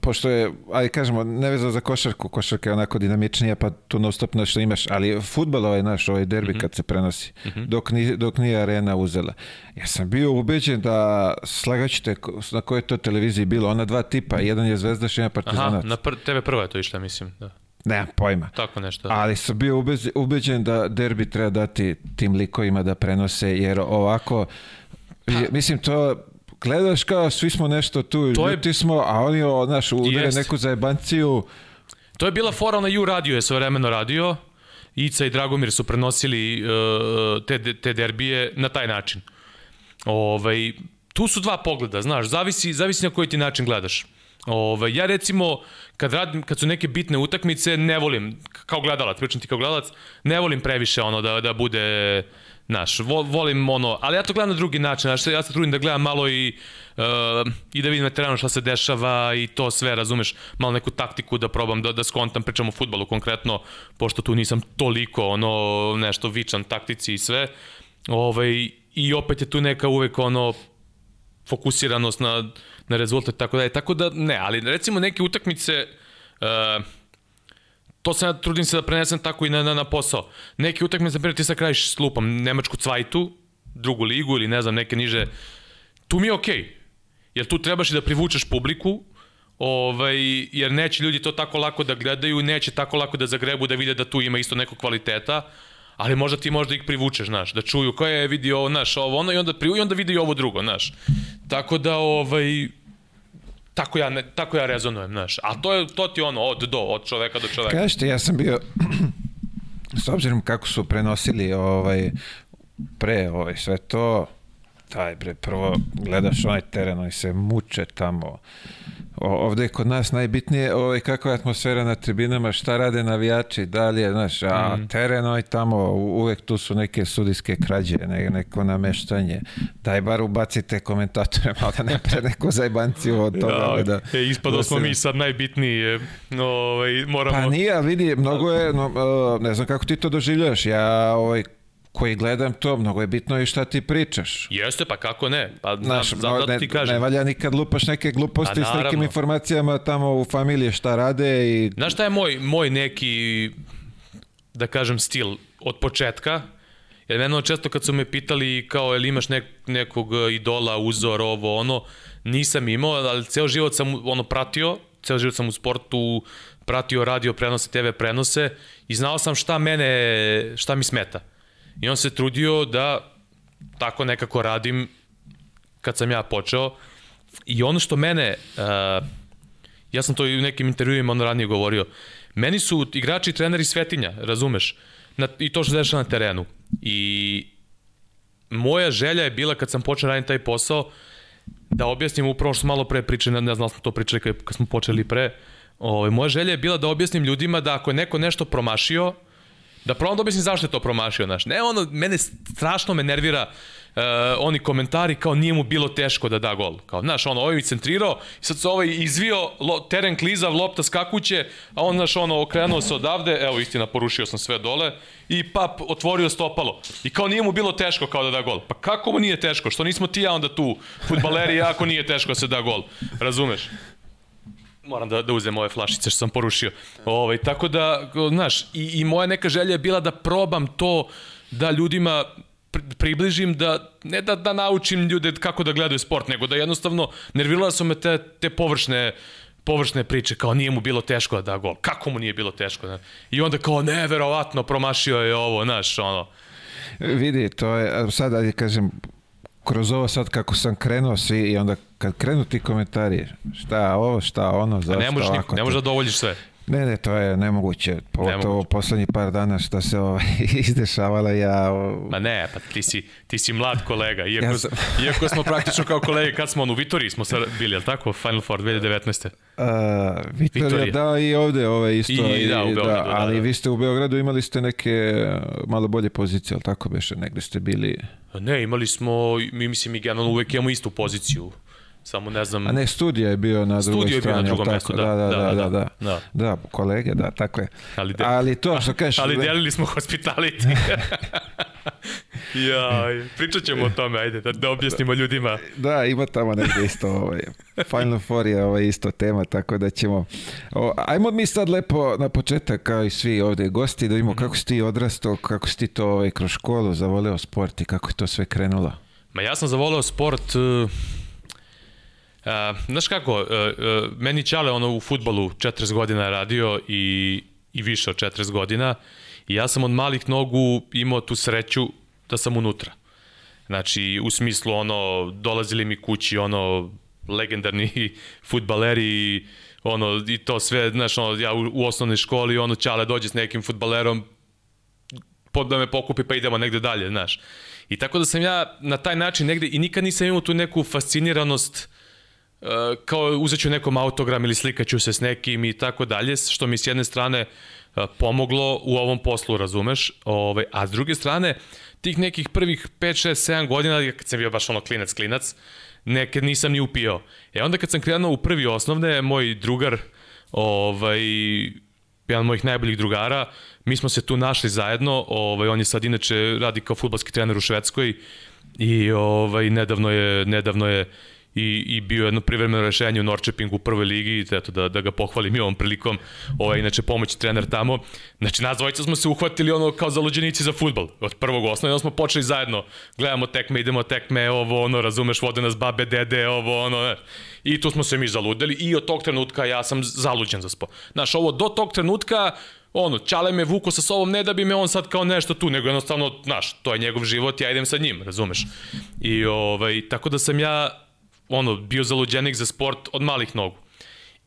pošto je, ajde kažemo, nevezano za košarku, košarka je onako dinamičnija, pa tu non stop nešto imaš, ali futbol ovaj naš, ovaj derbi mm -hmm. kad se prenosi, mm -hmm. dok, ni, dok nije arena uzela. Ja sam bio ubeđen da, slagaćete, na kojoj to televiziji bilo, ona dva tipa, jedan je Zvezdaš, jedan Partizanac. Aha, na pr TV prvo je to išla, mislim, da. Nemam pojma. Tako nešto. Ali sam bio ubeđen da derbi treba dati tim likovima da prenose, jer ovako, pa, mislim to, gledaš kao svi smo nešto tu, to ljuti je... smo, a oni o, naš, udare neku zajebanciju. To je bila fora na U radio, je vremeno radio. Ica i Dragomir su prenosili uh, te, te derbije na taj način. Ovaj, tu su dva pogleda, znaš, zavisi, zavisi na koji ti način gledaš. Ove, ja recimo, kad, radim, kad su neke bitne utakmice, ne volim, kao gledalac, pričam ti kao gledalac, ne volim previše ono da, da bude, znaš, volim ono, ali ja to gledam na drugi način, znaš, ja se trudim da gledam malo i, uh, i da vidim na terenu šta se dešava i to sve, razumeš, malo neku taktiku da probam da, da skontam, pričam o futbalu konkretno, pošto tu nisam toliko ono, nešto vičan taktici i sve, ovaj, i opet je tu neka uvek ono, fokusiranost na na rezultat, tako da je. Tako da, ne, ali recimo neke utakmice, uh, to sam ja trudim se da prenesem tako i na, na, na posao. Neki utakmice, na primjer, ti sad krajiš s lupom Nemačku cvajtu, drugu ligu ili ne znam, neke niže, tu mi je okej. Okay. Jer tu trebaš i da privučeš publiku, ovaj, jer neće ljudi to tako lako da gledaju, neće tako lako da zagrebu da vide da tu ima isto neko kvaliteta, ali možda ti možda ih privučeš, znaš, da čuju ko je vidio ovo, znaš, ovo ono i onda, pri, i onda vidi ovo drugo, znaš. Tako da, ovaj, tako ja, ne, tako ja rezonujem, znaš. A to, je, to ti ono, od do, od čoveka do čoveka. Kažete, ja sam bio, s obzirom kako su prenosili ovaj, pre ovaj, sve to, taj bre, prvo gledaš onaj teren, oni se muče tamo, ovde je kod nas najbitnije ovaj, kakva je atmosfera na tribinama, šta rade navijači, dalje, znaš, a mm. teren ovaj tamo, uvek tu su neke sudijske krađe, ne, neko nameštanje. Daj bar ubacite komentatore, malo da ne pre neko zajbanciju od toga. Ja, da, e, ispadao da smo mi sad najbitniji, ovaj, moramo... Pa nije, vidi, mnogo je, no, ne znam kako ti to doživljaš, ja ovaj, koji gledam to, mnogo je bitno i šta ti pričaš. Jeste, pa kako ne? Pa, Znaš, znam, da ne, ti kažem. Ne valja nikad lupaš neke gluposti pa, s nekim informacijama tamo u familije šta rade i... Znaš šta je moj, moj neki, da kažem, stil od početka? Jer mene često kad su me pitali kao, jel imaš nek, nekog idola, uzor, ovo, ono, nisam imao, ali ceo život sam ono pratio, ceo život sam u sportu, pratio radio prenose, TV prenose i znao sam šta mene, šta mi smeta. I on se trudio da tako nekako radim kad sam ja počeo. I ono što mene, uh, ja sam to i u nekim intervjuima ono ranije govorio, meni su igrači i treneri svetinja, razumeš? Na, I to što se dešava na terenu. I moja želja je bila kad sam počeo raditi taj posao, da objasnim upravo što malo pre pričali, ne znam da smo to pričali kad, kad smo počeli pre, Ovaj moja želja je bila da objasnim ljudima da ako je neko nešto promašio, Da probam da objasnim zašto je to promašio, znaš. Ne, ono, mene strašno me nervira uh, oni komentari kao nije mu bilo teško da da gol. Kao, znaš, ono, ovaj centrirao, i sad se ovaj izvio, lo, teren klizav, lopta skakuće, a on, znaš, ono, okrenuo se odavde, evo, istina, porušio sam sve dole, i pap, otvorio stopalo. I kao nije mu bilo teško kao da da gol. Pa kako mu nije teško? Što nismo ti ja onda tu, futbaleri, ako nije teško da se da gol. Razumeš? Moram da, da uzem ove flašice što sam porušio. Ovaj, tako da, znaš, i, i moja neka želja je bila da probam to da ljudima približim da, ne da, da naučim ljude kako da gledaju sport, nego da jednostavno nervirala su me te, te površne površne priče, kao nije mu bilo teško da da gol. Kako mu nije bilo teško? Da? I onda kao neverovatno promašio je ovo, znaš, ono. Vidi, to je, sad da kažem, kroz ovo sad kako sam krenuo svi i onda kad krenu ti komentari, šta ovo, šta ono, zašto ne možeš, ovako. Ne možeš da dovoljiš sve. Ne, ne, to je nemoguće. Pogotovo poslednji par dana šta se ovaj, izdešavalo ja... Ma ne, pa ti si, ti si mlad kolega. Iako, ja sam... iako smo praktično kao kolege, kad smo on u Vitoriji smo sad bili, je li tako? Final Four 2019. Uh, Vitorija, Vitorija, da, i ovde ovaj isto. I, i da, u Beogradu. Da, da, ali da, da. vi ste u Beogradu imali ste neke malo bolje pozicije, ali tako beše? Negde ste bili... Ne, imali smo, mi mislim, mi generalno uvek imamo istu poziciju Samo ne znam... A ne, studija je bio na drugoj strani. Studija je bio na drugom mestu, da. Da, da, da, da, da, da. Da, kolege, da, tako je. Ali, de... ali to što kažeš... Ali delili smo hospitality. ja, pričat ćemo o tome, ajde, da, da objasnimo ljudima. Da, ima tamo negde isto ovaj, Final Four je ovaj isto tema, tako da ćemo... O, ajmo mi sad lepo na početak, kao i svi ovde gosti, da vidimo mm -hmm. kako si ti odrastao, kako si ti to ovaj, kroz školu zavoleo sport i kako je to sve krenulo. Ma ja sam zavoleo sport... Uh Uh, znaš kako, uh, meni Ćale ono u futbalu 40 godina radio i, i više od 40 godina i ja sam od malih nogu imao tu sreću da sam unutra. Znači, u smislu, ono, dolazili mi kući, ono, legendarni futbaleri, ono, i to sve, znaš, ono, ja u, u osnovnoj školi, ono, Ćale dođe s nekim futbalerom, da me pokupi pa idemo negde dalje, znaš. I tako da sam ja na taj način negde, i nikad nisam imao tu neku fasciniranost Uh, kao uzet ću nekom autogram ili slikaću se s nekim i tako dalje, što mi s jedne strane uh, pomoglo u ovom poslu, razumeš, ovaj, a s druge strane, tih nekih prvih 5, 6, 7 godina, kad sam bio baš ono klinac, klinac, nekad nisam ni upio. E onda kad sam krenuo u prvi osnovne, moj drugar, ovaj, jedan od mojih najboljih drugara, mi smo se tu našli zajedno, ovaj, on je sad inače radi kao futbalski trener u Švedskoj i ovaj, nedavno je, nedavno je i, i bio jedno privremeno rešenje u Norčepingu u prvoj ligi i eto da, da ga pohvalim i ovom prilikom, ovaj, inače pomoći trener tamo. Znači, nas dvojica smo se uhvatili ono kao zaluđenici za futbal od prvog osnova, onda smo počeli zajedno, gledamo tekme, idemo tekme, ovo, ono, razumeš, vode nas babe, dede, ovo, ono, ne. I tu smo se mi zaludeli i od tog trenutka ja sam zaluđen za sport. Znaš, ovo do tog trenutka ono, Čale me vuko sa sobom, ne da bi me on sad kao nešto tu, nego jednostavno, znaš, to je njegov život, ja idem sa njim, razumeš? I ovaj, tako da sam ja, ono, bio zaluđenik za sport od malih nogu.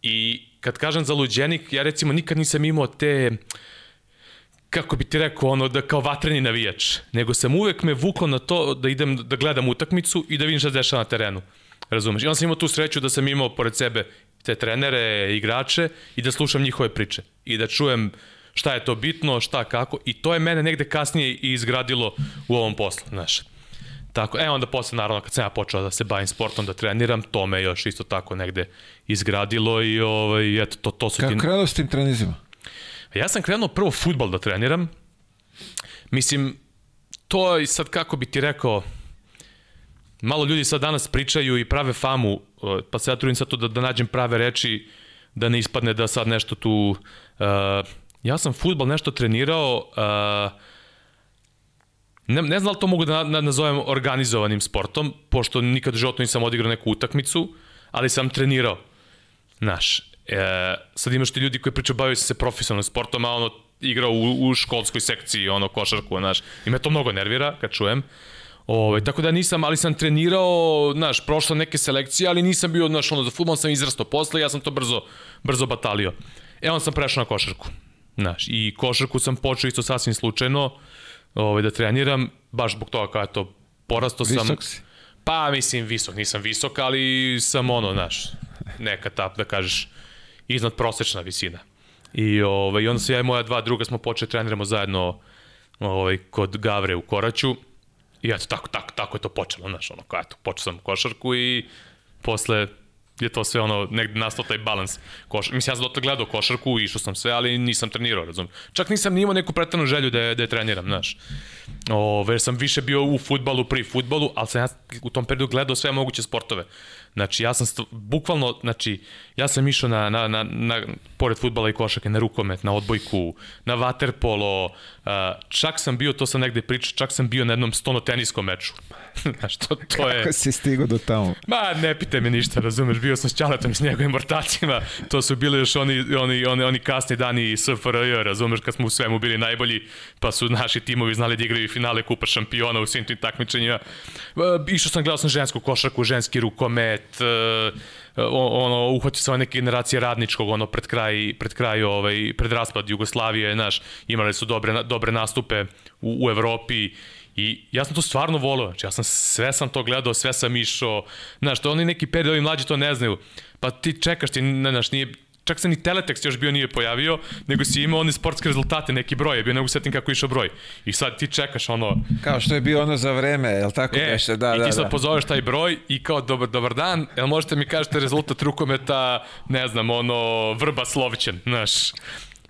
I kad kažem zaluđenik, ja recimo nikad nisam imao te, kako bi ti rekao, ono, da kao vatreni navijač, nego sam uvek me vukao na to da idem da gledam utakmicu i da vidim šta se dešava na terenu. Razumeš? I onda sam imao tu sreću da sam imao pored sebe te trenere, igrače i da slušam njihove priče i da čujem šta je to bitno, šta kako i to je mene negde kasnije i izgradilo u ovom poslu, znaš. Tako, e onda posle naravno kad sam ja počeo da se bavim sportom, da treniram, to me još isto tako negde izgradilo i ovaj, eto, to, to su Kako ti... krenuo s tim trenizima? Ja sam krenuo prvo futbal da treniram. Mislim, to je sad kako bi ti rekao, malo ljudi sad danas pričaju i prave famu, uh, pa se ja trudim sad to da, da nađem prave reči, da ne ispadne da sad nešto tu... Uh, ja sam futbal nešto trenirao, uh, ne, ne znam da li to mogu da na, nazovem organizovanim sportom, pošto nikad u životu nisam odigrao neku utakmicu, ali sam trenirao. Znaš, e, sad imaš ti ljudi koji pričaju bavaju se profesionalnim sportom, a ono igrao u, u školskoj sekciji, ono košarku, znaš, i me to mnogo nervira kad čujem. Ove, ovaj, tako da nisam, ali sam trenirao, znaš, prošlo neke selekcije, ali nisam bio, znaš, ono, za futbol sam izrastao posle, ja sam to brzo, brzo batalio. E, on sam prešao na košarku. Znaš, i košarku sam počeo isto sasvim slučajno, ovaj, da treniram, baš zbog toga kada to porasto sam... Visok si? Pa, mislim, visok, nisam visok, ali sam ono, znaš, neka tap, da kažeš, iznad prosečna visina. I ovaj, onda se ja i moja dva druga smo počeli treniramo zajedno ovaj, kod Gavre u Koraću. I eto, tako, tako, tako je to počelo, znaš, ono, kao, eto, počeo sam košarku i posle je to sve ono, negde nastao taj balans. Koš, mislim, ja sam dotle gledao košarku, išao sam sve, ali nisam trenirao, razumem. Čak nisam ni imao neku pretanu želju da je, da je treniram, znaš. Ove, sam više bio u futbalu, pri futbalu, ali sam ja u tom periodu gledao sve moguće sportove. Znači, ja sam st bukvalno, znači, ja sam išao na, na, na, na, pored futbala i košake, na rukomet, na odbojku, na vaterpolo, čak sam bio, to sam negde pričao, čak sam bio na jednom stonoteniskom meču. Znaš, to, to je... Kako si stigao do tamo? Ma, ne pite me ništa, razumeš, bio sam s Ćaletom i s njegovim ortacima, to su bili još oni, oni, oni, oni kasni dani SFRJ, razumeš, kad smo u svemu bili najbolji, pa su naši timovi znali da igraju finale Kupa šampiona u svim tim takmičenjima. Uh, išao sam, gledao sam žensku košarku, ženski rukomet, uh, ono uhvatio se neke generacije radničkog ono pred kraj pred kraj ovaj pred raspad Jugoslavije, znaš, imali su dobre dobre nastupe u, u Evropi I ja sam to stvarno volio, znači ja sam sve sam to gledao, sve sam išao, znaš, to oni neki period, ovi mlađi to ne znaju, pa ti čekaš, ti, ne, znaš, nije, čak se ni teletekst još bio nije pojavio, nego si imao one sportske rezultate, neki broj je bio, nego setim kako išao broj. I sad ti čekaš ono... Kao što je bio ono za vreme, je li tako e, beše? Da, i ti da, sad da. pozoveš taj broj i kao dobar, dobar dan, jel možete mi kažete rezultat rukometa, ne znam, ono, Vrba Slovićen, znaš.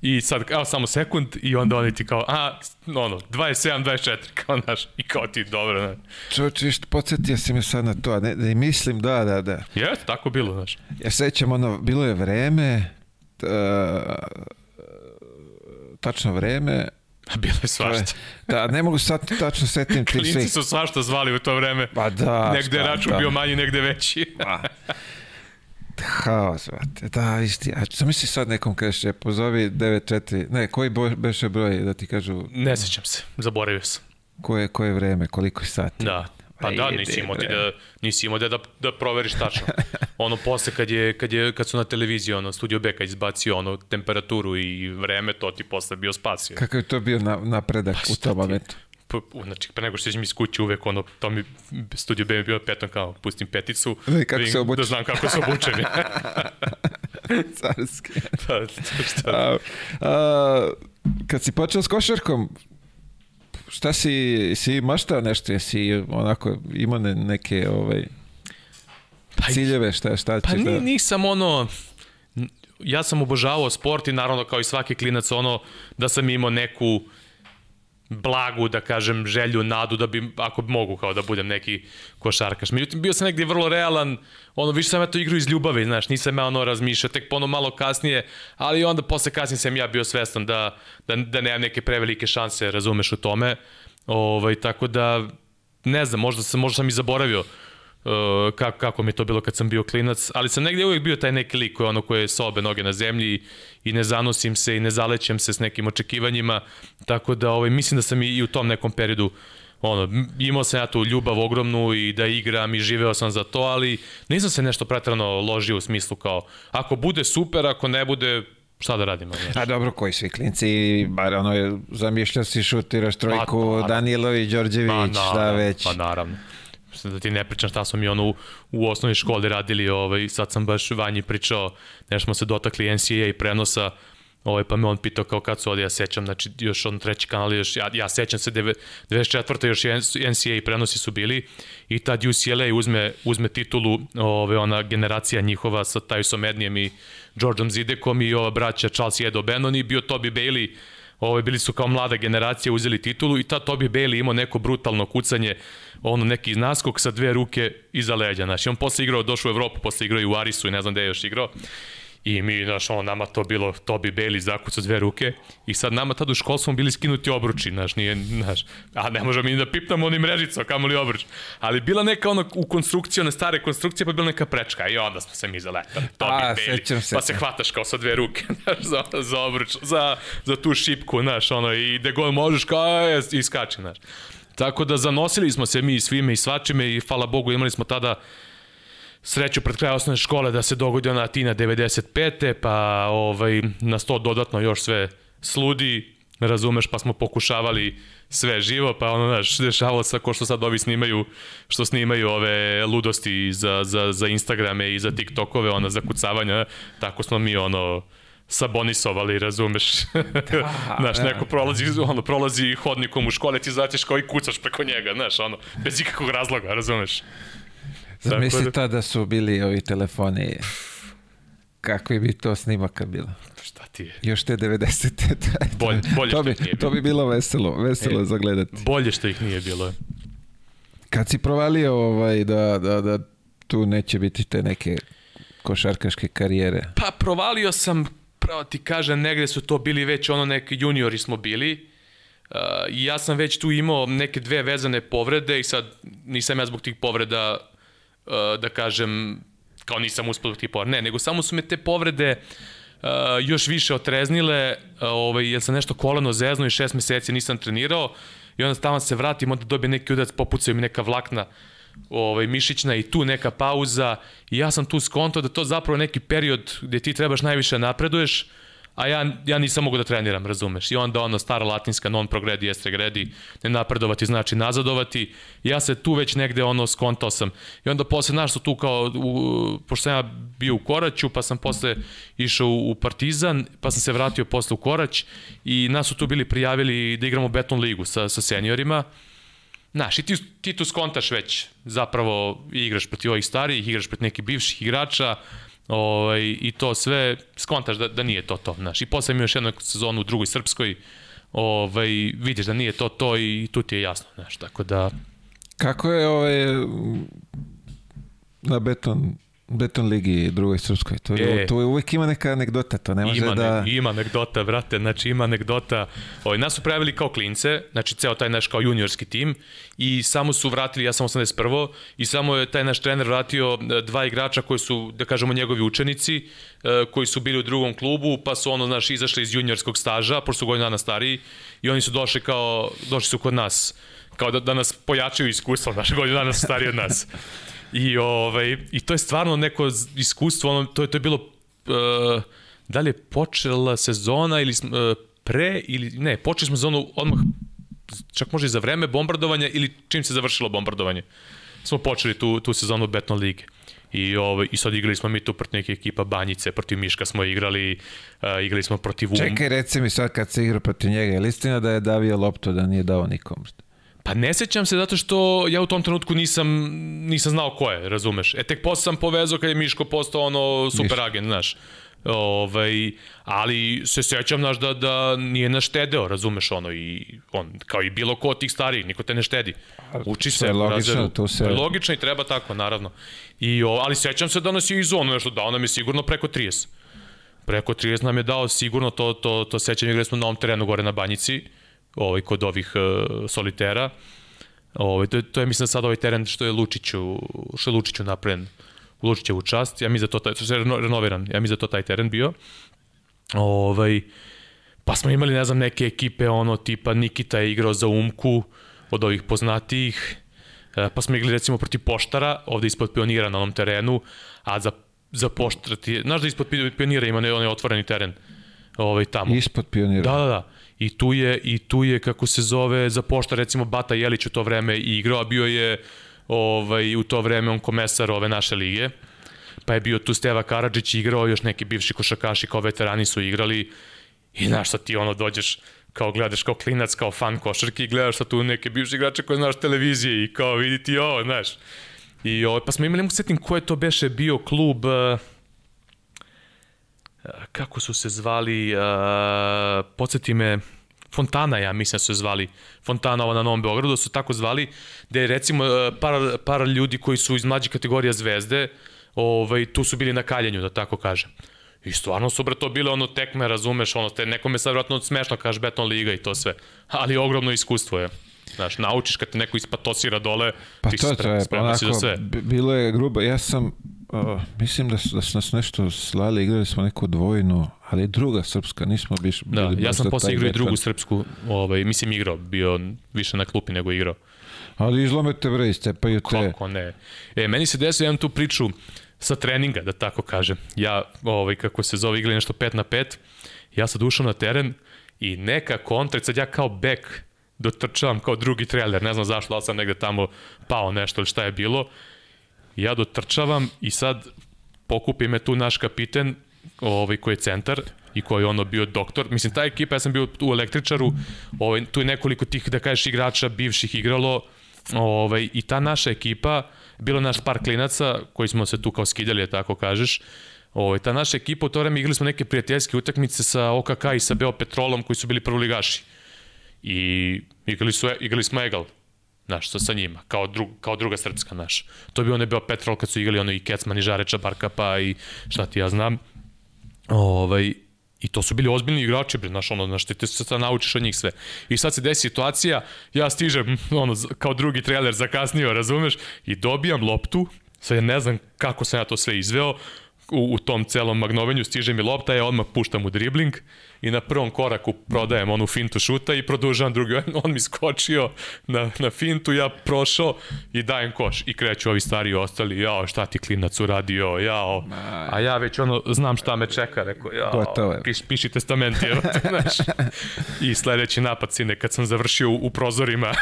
I sad, evo samo sekund i onda oni ti kao, a, ono, 27, 24, kao, znaš, i kao ti, dobro, znaš. Čovječ, viš, podsjetio si me sad na to, ne, ne mislim, da, da, da. Jeste, tako bilo, znaš. Ja sećam, ono, bilo je vreme, t, tačno vreme, A bilo je svašta. da, ne mogu sad tačno setim ti Klinci svih. su svašta zvali u to vreme. Pa da, Negde je račun da. bio manji, negde veći. Pa. Haos, brate. Da, isti. A što misliš sad nekom kažeš, e, pozovi 94, ne, koji boj, beše broj da ti kažu ne sećam se, zaboravio sam. koje, koje vreme, koliko je sati? Da. Pa da, nisi imao ti da, nisi imao da, da, da proveriš tačno. Ono posle kad, je, kad, je, kad su na televiziji, ono, Studio B kad izbacio ono, temperaturu i vreme, to ti posle bio spasio. Kakav je to bio na, napredak Pa u tom momentu? Znači, pre nego što izađem iz kuće uvek, ono, to mi, Studio B je bio petom kao, pustim peticu, Da, i kako vidim- se obučeš. da znam kako se obučem. Carski. pa, šta, A, a, kad si počeo s košarkom, šta si, si maštao nešto, jesi onako imao ne- neke ovaj, Pa ciljeve, šta, šta Pa ćeš ni, da... nisam ono, ja sam obožavao sport i naravno kao i svaki klinac ono da sam imao neku blagu, da kažem, želju, nadu da bi, ako mogu, kao da budem neki košarkaš. Međutim, bio sam negdje vrlo realan, ono, više sam ja to igru iz ljubavi, znaš, nisam ja ono razmišljao, tek pono malo kasnije, ali onda posle kasnije sam ja bio svestan da, da, da nemam neke prevelike šanse, razumeš u tome, ovaj, tako da, ne znam, možda sam, možda sam i zaboravio uh, kako, kako mi je to bilo kad sam bio klinac, ali sam negdje uvijek bio taj neki lik koji ono koje sa obe noge na zemlji i ne zanosim se i ne zalećem se s nekim očekivanjima, tako da ovaj, mislim da sam i, i u tom nekom periodu ono, imao sam ja tu ljubav ogromnu i da igram i živeo sam za to, ali nisam se nešto pretrano ložio u smislu kao, ako bude super, ako ne bude, šta da radimo? Znaš? A dobro, koji svi klinci, bar ono je, zamišljao si šutiraš trojku, Pa, Danilović, Đorđević, šta već. Pa naravno. Mislim da ti ne pričam šta smo mi ono u, u osnovnoj školi radili, ovaj, sad sam baš Vanji pričao, nešto smo se dotakli NCAA i prenosa, ovaj, pa me on pitao kao kad su ovdje, ja sećam, znači još on treći kanal, još, ja, ja sećam se, deve- 94. još NCAA prenosi su bili i tad UCLA uzme, uzme titulu, ovaj, ona generacija njihova sa Tyson Ednijem i Georgeom Zidekom i ova braća Charles Jedo Bannon i bio Toby Bailey, Ove, bili su kao mlada generacija, uzeli titulu i ta Toby Bailey imao neko brutalno kucanje, ono neki naskok sa dve ruke iza leđa. Znači, on posle igrao, došao u Evropu, posle igrao i u Arisu i ne znam gde je još igrao. I mi, znaš, ono, nama to bilo Toby Bailey zakuc sa dve ruke i sad nama tad u školu smo bili skinuti obruči, znaš, nije, znaš, a ne možemo mi da pipnamo onim mrežicom, kamo li obruč. Ali bila neka ono u konstrukciji, one stare konstrukcije, pa bila neka prečka i onda smo se mi zaletali. Toby A, Bailey, sećam se. pa se hvataš kao sa dve ruke, znaš, za, za obruč, za, za tu šipku, znaš, ono, i gde god možeš, kao, e, i skači, znaš. Tako da zanosili smo se mi svime i svačime i hvala Bogu imali smo tada sreću pred kraj osnovne škole da se dogodi ona Tina 95. pa ovaj, nas to dodatno još sve sludi, razumeš, pa smo pokušavali sve živo, pa ono, znaš, dešavalo se ko što sad ovi snimaju, što snimaju ove ludosti za, za, za Instagrame i za TikTokove, ona za kucavanja, tako smo mi, ono, sabonisovali, razumeš? Da, znaš, da. neko prolazi, ono, prolazi hodnikom u škole, ti zaćeš kao i kucaš preko njega, znaš, ono, bez ikakvog razloga, razumeš? Zamisli Tako to da su bili ovi telefoni. Kakvi bi to snimaka bilo? Šta ti je? Još te 90. Bolje- bolje to, što bi, ih nije to bi bilo veselo, veselo E. za gledati. Bolje što ih nije bilo. Kad si provalio ovaj, da, da, da tu neće biti te neke košarkaške karijere. Pa provalio sam, pravo ti kažem, negde su to bili već ono neki juniori smo bili. Uh, ja sam već tu imao neke dve vezane povrede i sad nisam ja zbog tih povreda, da kažem, kao nisam tih povreda. Ne, nego samo su me te povrede uh, još više otreznile, uh, ovaj, jer sam nešto koleno zezno i šest meseci nisam trenirao i onda tamo se vratim, onda dobijem neki udarac, popucaju mi neka vlakna ovaj, mišićna i tu neka pauza i ja sam tu skonto da to zapravo neki period gde ti trebaš najviše napreduješ, a ja, ja nisam mogu da treniram, razumeš. I onda ono stara latinska non progredi est regredi, ne napredovati znači nazadovati. Ja se tu već negde ono skontao sam. I onda posle naš su tu kao, u, pošto sam ja bio u Koraću, pa sam posle išao u, u Partizan, pa sam se vratio posle u Korać i nas su tu bili prijavili da igramo beton ligu sa, sa seniorima. Znaš, i ti, ti tu skontaš već, zapravo igraš protiv ovih starijih, igraš protiv nekih bivših igrača, ovaj, i to sve, skontaš da, da nije to to, znaš. I posle mi još jednu sezonu u drugoj srpskoj, ovaj, vidiš da nije to to i tu ti je jasno, znaš, tako da... Kako je ovaj, na beton, beton ligi drugoj srpskoj? To, je, E. to je uvijek ima neka anegdota, to ne može Ima, da... ne, ima anegdota, brate, znači ima anegdota. Ovaj, nas su pravili kao klince, znači ceo taj naš kao juniorski tim i samo su vratili, ja sam 81. i samo je taj naš trener vratio e, dva igrača koji su, da kažemo, njegovi učenici, e, koji su bili u drugom klubu, pa su ono, znaš, izašli iz juniorskog staža, pošto su godinu dana stariji i oni su došli kao, došli su kod nas, kao da, da nas pojačaju iskustvo, znaš, godinu dana su stariji od nas. I, ovaj, I to je stvarno neko iskustvo, ono, to, je, to je bilo, uh, da li je počela sezona ili uh, pre, ili ne, počeli smo sezonu odmah, čak može i za vreme bombardovanja ili čim se završilo bombardovanje. Smo počeli tu, tu sezonu Betno lige. I, ovaj, I sad igrali smo mi tu protiv neke ekipa Banjice, protiv Miška smo igrali, uh, igrali smo protiv Um. Čekaj, reci mi sad kad se igra protiv njega, je li istina da je davio loptu da nije dao nikom? Pa ne sećam se zato što ja u tom trenutku nisam, nisam znao ko je, razumeš. E tek posle sam povezao kad je Miško postao ono super agent, znaš. Ovaj, ali se sećam naš da, da nije naštedeo, razumeš ono i on kao i bilo ko od tih starijih, niko te ne štedi. Uči se, logično, to se... Logično i treba tako, naravno. I, o, ali sećam se da nas je i zonu nešto dao nam je sigurno preko 30. Preko 30 nam je dao sigurno to, to, to sećam igrali smo na ovom terenu gore na Banjici, ovaj, kod ovih uh, solitera. Ovaj, to, je, to je mislim sad ovaj teren što je Lučiću, što je Lučiću napravljen u Lučićevu čast. Ja mislim da to taj, što je renoviran, ja mislim da to taj teren bio. Ovaj, pa smo imali, ne znam, neke ekipe, ono, tipa Nikita je igrao za Umku, od ovih poznatijih, e, pa smo igrali recimo protiv Poštara, ovde ispod pionira na onom terenu, a za, za Poštara ti, znaš da ispod pionira ima onaj otvoreni teren, ovaj, tamo. Ispod pionira. Da, da, da. I tu je, i tu je kako se zove, za Pošta recimo Bata Jelić u to vreme igrao, a bio je ovaj, u to vreme on komesar ove naše lige. Pa je bio tu Steva Karadžić igrao, još neki bivši košakaši kao veterani su igrali. I znaš sad ti ono dođeš, kao gledaš kao klinac, kao fan košarke i gledaš sad tu neke bivše igrače koje znaš televizije i kao vidi ti ovo, znaš. I ovo, pa smo imali, mogu setim ko je to beše bio klub, uh, kako su se zvali, uh, podsjeti me, Fontana, ja mislim da su se zvali, Fontana ovo na Novom Beogradu, su tako zvali, gde je recimo par, par ljudi koji su iz mlađe kategorija zvezde, ovaj, tu su bili na kaljenju, da tako kažem. I stvarno su bre to bile ono tekme, razumeš, ono, te nekome sad vratno smešno kaže beton liga i to sve. Ali ogromno iskustvo je. Znaš, naučiš kad te neko ispatosira dole, pa ti to, to je, onako, za sve. Bilo je grubo, ja sam, uh, mislim da su, da su nas nešto slali, igrali smo neku dvojnu, ali druga srpska, nismo biš, da, bili ja sam posle igrao i drugu srpsku, ovaj, mislim igrao, bio više na klupi nego igrao. Ali izlomete bre, iscepaju te. Kako ne. E, meni se desio, imam tu priču sa treninga, da tako kažem. Ja, ovaj, kako se zove, igrali nešto 5 na 5, ja sad ušao na teren i neka kontra, sad ja kao bek dotrčavam kao drugi trailer, ne znam zašto, ali sam negde tamo pao nešto ili šta je bilo. Ja dotrčavam i sad pokupi me tu naš kapiten, ovaj, koji je centar i koji je ono bio doktor. Mislim, ta ekipa, ja sam bio u električaru, ovaj, tu je nekoliko tih, da kažeš, igrača bivših igralo, ovaj, i ta naša ekipa, bilo naš par klinaca koji smo se tu kao skidali, tako kažeš, Ovaj, ta naša ekipa u to vreme igrali smo neke prijateljske utakmice sa OKK i sa Beopetrolom koji su bili prvoligaši. I igrali, su, igrali smo Egal, znaš, sa, sa njima, kao, drug, kao druga srpska, naš. To bi ono bio Petrol kad su igrali ono i Kecman i Žareča, Barkapa i šta ti ja znam. Ovaj, I to su bili ozbiljni igrači, bre, znaš, ono, znaš, ti, ti se naučiš od njih sve. I sad se desi situacija, ja stižem, ono, kao drugi trailer zakasnio, razumeš, i dobijam loptu, sad ja ne znam kako sam ja to sve izveo, u, u tom celom magnovenju stiže mi lopta, ja odmah puštam u dribling, i na prvom koraku prodajem onu fintu šuta i produžavam drugi. On mi skočio na, na fintu, ja prošao i dajem koš. I kreću ovi stari ostali, jao, šta ti klinac uradio, jao. A ja već ono, znam šta me čeka, rekao, jao, piš, piši testament, evo, znaš. I sledeći napad, sine, kad sam završio u, u prozorima.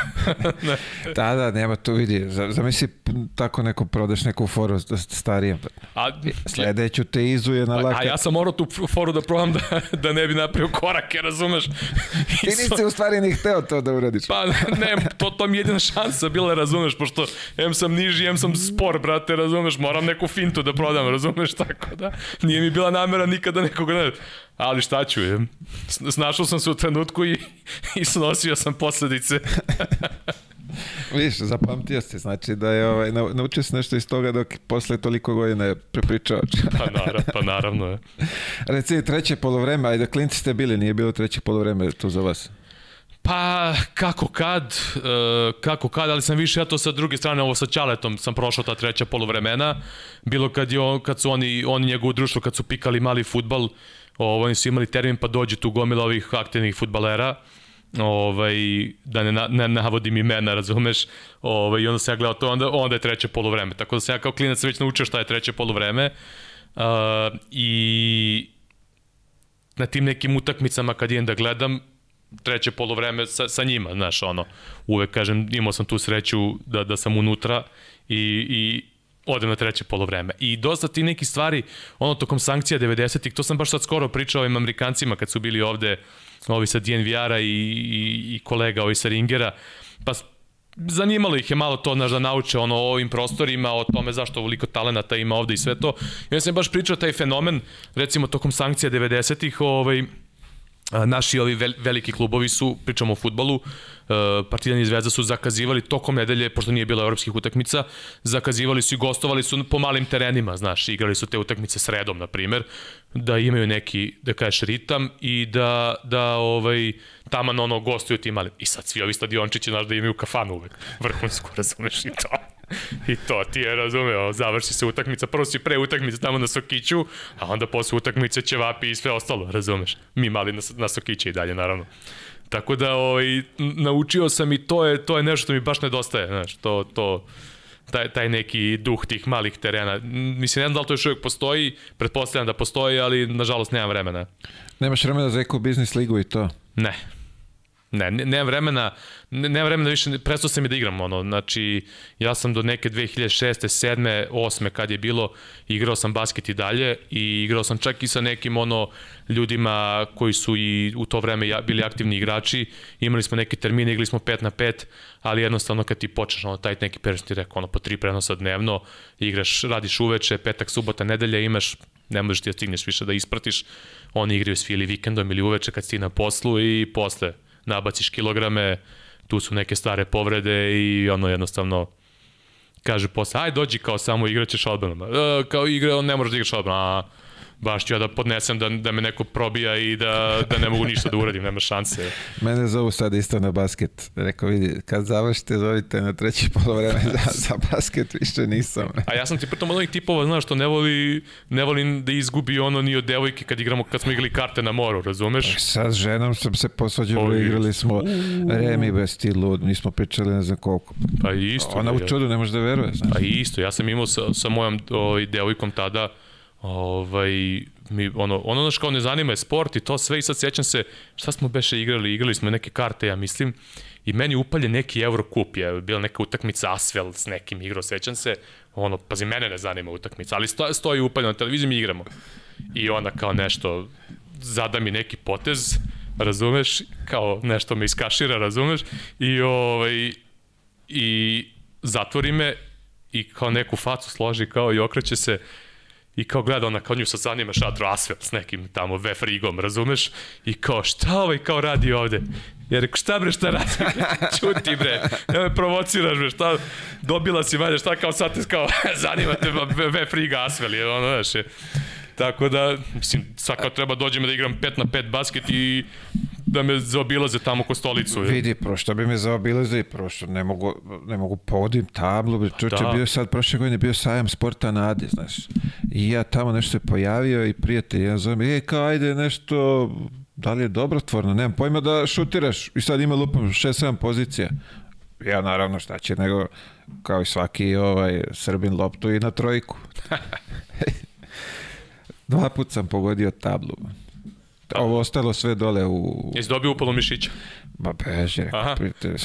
da, da, nema tu vidi. Zamisli tako neko prodaš neku foru starijem. A, Sledeću te izuje na laka. A ja sam morao tu foru da probam da, da ne bi napravio korake, razumeš? Ti nisi u stvari ni hteo to da uradiš. Pa ne, to, to mi je jedina šansa bila, razumeš, pošto em sam niži, em sam spor, brate, razumeš, moram neku fintu da prodam, razumeš, tako da nije mi bila namera nikada nekoga ne... Ali šta ću, je. Snašao sam se u trenutku i, i snosio sam posledice. Viš, zapamtio se, znači da je ovaj, naučio se nešto iz toga dok posle toliko godina je prepričao. pa, naravno, pa naravno je. Reci, treće polovreme, ajde, klinci ste bili, nije bilo treće polovreme tu za vas. Pa, kako kad, uh, kako kad, ali sam više ja to sa druge strane, ovo sa Ćaletom sam prošao ta treća polovremena, bilo kad, je, kad su oni, oni njegovu društvo, kad su pikali mali futbal, ovo, oni su imali termin pa dođe tu gomila ovih aktivnih futbalera, ovaj, da ne, ne navodim imena, razumeš, ovaj, i onda se ja gledao to, onda, onda je treće polovreme. Tako da se ja kao klinac već naučio šta je treće polovreme uh, i na tim nekim utakmicama kad idem da gledam, treće polovreme sa, sa njima, znaš, ono, uvek kažem, imao sam tu sreću da, da sam unutra i, i odem na treće polovreme. I dosta ti neki stvari, ono, tokom sankcija 90-ih, to sam baš sad skoro pričao ovim Amerikancima kad su bili ovde, ovi sa DNVR-a i, i, i kolega ovi sa Ringera, pa zanimalo ih je malo to, znaš, da nauče ono, o ovim prostorima, o tome zašto ovoliko talenata ima ovde i sve to. I ja sam baš pričao taj fenomen, recimo tokom sankcija 90-ih, ovaj, naši ovi veliki klubovi su, pričamo o futbolu, Partizan i Zvezda su zakazivali tokom nedelje, pošto nije bilo evropskih utakmica, zakazivali su i gostovali su po malim terenima, znaš, igrali su te utakmice sredom, na primer, da imaju neki, da kažeš, ritam i da, da ovaj, taman ono gostuju ti mali. I sad svi ovi stadiončići, znaš, da imaju kafanu uvek, vrhunsku, razumeš i to. I to ti je razumeo, završi se utakmica, prvo si pre utakmice tamo na Sokiću, a onda posle utakmice ćevapi i sve ostalo, razumeš? Mi mali na, na Sokiće i dalje, naravno. Tako da ovaj, naučio sam i to je, to je nešto što mi baš nedostaje, znaš, to, to, taj, taj neki duh tih malih terena. Mislim, ne znam da li to još uvijek postoji, pretpostavljam da postoji, ali nažalost nemam vremena. Nemaš vremena za Eko Biznis ligu i to? Ne, Ne, ne, nemam vremena, ne, vremena više, prestao sam i da igram, ono, znači, ja sam do neke 2006. 7. 8. kad je bilo, igrao sam basket i dalje i igrao sam čak i sa nekim, ono, ljudima koji su i u to vreme bili aktivni igrači, imali smo neke termine, igrali smo 5 na 5, ali jednostavno kad ti počneš, ono, taj neki period rekao, ono, po tri prenosa dnevno, igraš, radiš uveče, petak, subota, nedelja, imaš, ne možeš ti da stigneš više da ispratiš, oni igraju svi ili vikendom ili uveče kad si na poslu i posle nabaciš kilograme, tu su neke stare povrede i ono jednostavno kaže posle, aj dođi kao samo igraćeš odbranom. E, kao igra, on ne može da igraš odbranom. Baš ću ja da podnesem da, da me neko probija i da, da ne mogu ništa da uradim, nema šanse. Mene zovu sad isto na basket. Rekao, vidi, kad završite, zovite na treći polovreme za, za basket, više nisam. A ja sam ti pritom od onih tipova, znaš, što ne voli, ne volim da izgubi ono ni od devojke kad igramo, kad smo igrali karte na moru, razumeš? Pa sa ženom sam se posvađao, igrali smo Remi bez ti lud, nismo pričali ne znam koliko. Pa isto. Ona u čudu ne može da veruje, znaš. Pa isto, ja sam imao sa, sa mojom ovaj, devojkom tada, ovaj, mi, ono, ono naš kao ne zanima je sport i to sve i sad sjećam se šta smo beše igrali, igrali smo neke karte, ja mislim, i meni upalje neki Eurocup, je bila neka utakmica Asvel s nekim igrao, sećam se, ono, pazi, mene ne zanima utakmica, ali sto, stoji upaljeno na televiziji, mi igramo. I ona kao nešto, zada mi neki potez, razumeš, kao nešto me iskašira, razumeš, i ovaj, i zatvori me i kao neku facu složi kao i okreće se i kao gleda ona kao nju sad zanima šatro Asvel s nekim tamo vefrigom, razumeš? I kao šta ovaj kao radi ovde? Ja rekao, šta bre, šta radi? Čuti bre, ne me provociraš bre, šta, dobila si valjda, šta kao sad te kao, zanima te vefriga Asvel, je ono, znaš, je. Tako da, mislim, svakako treba dođem da igram 5 na 5 basket i da me zaobilaze tamo ko stolicu. Je. Vidi, prošto bi me zaobilazili, prošto ne mogu, ne mogu podim tablu, čuče, da. bio sad, prošle godine bio sajam sporta na Adi, znaš. I ja tamo nešto se pojavio i prijatelj, ja zovem, e, kao, ajde nešto, da li je dobrotvorno, nemam pojma da šutiraš i sad ima lupom 6-7 pozicija. Ja naravno šta će nego kao i svaki ovaj Srbin loptu i na trojku. Dva put sam pogodio tablu. Ovo ostalo sve dole u... Jesi dobio upalo mišića? Ba beže,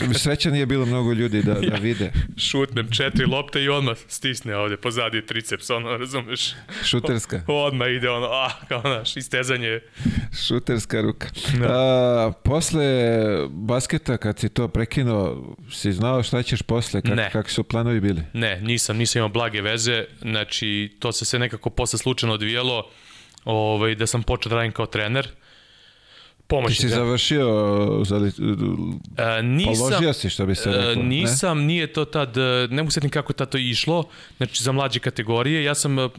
mi sreća nije bilo mnogo ljudi da, da vide. Šutnem četiri lopte i odmah stisne ovde pozadi triceps, ono, razumeš? Šuterska. Odmah ide ono, ah, kao naš, istezanje. Šuterska ruka. Da. A, posle basketa, kad si to prekinuo, si znao šta ćeš posle? Kak, ne. Kakvi su planovi bili? Ne, nisam, nisam imao blage veze. Znači, to se sve nekako posle slučajno odvijelo ovaj, da sam počeo da radim kao trener. Pomoći Ti si završio, zali, e, nisam, položio si što bi se rekao, ne? Nisam, nije to tad, e, ne mogu setim kako tad to išlo, znači za mlađe kategorije, ja sam... Uh,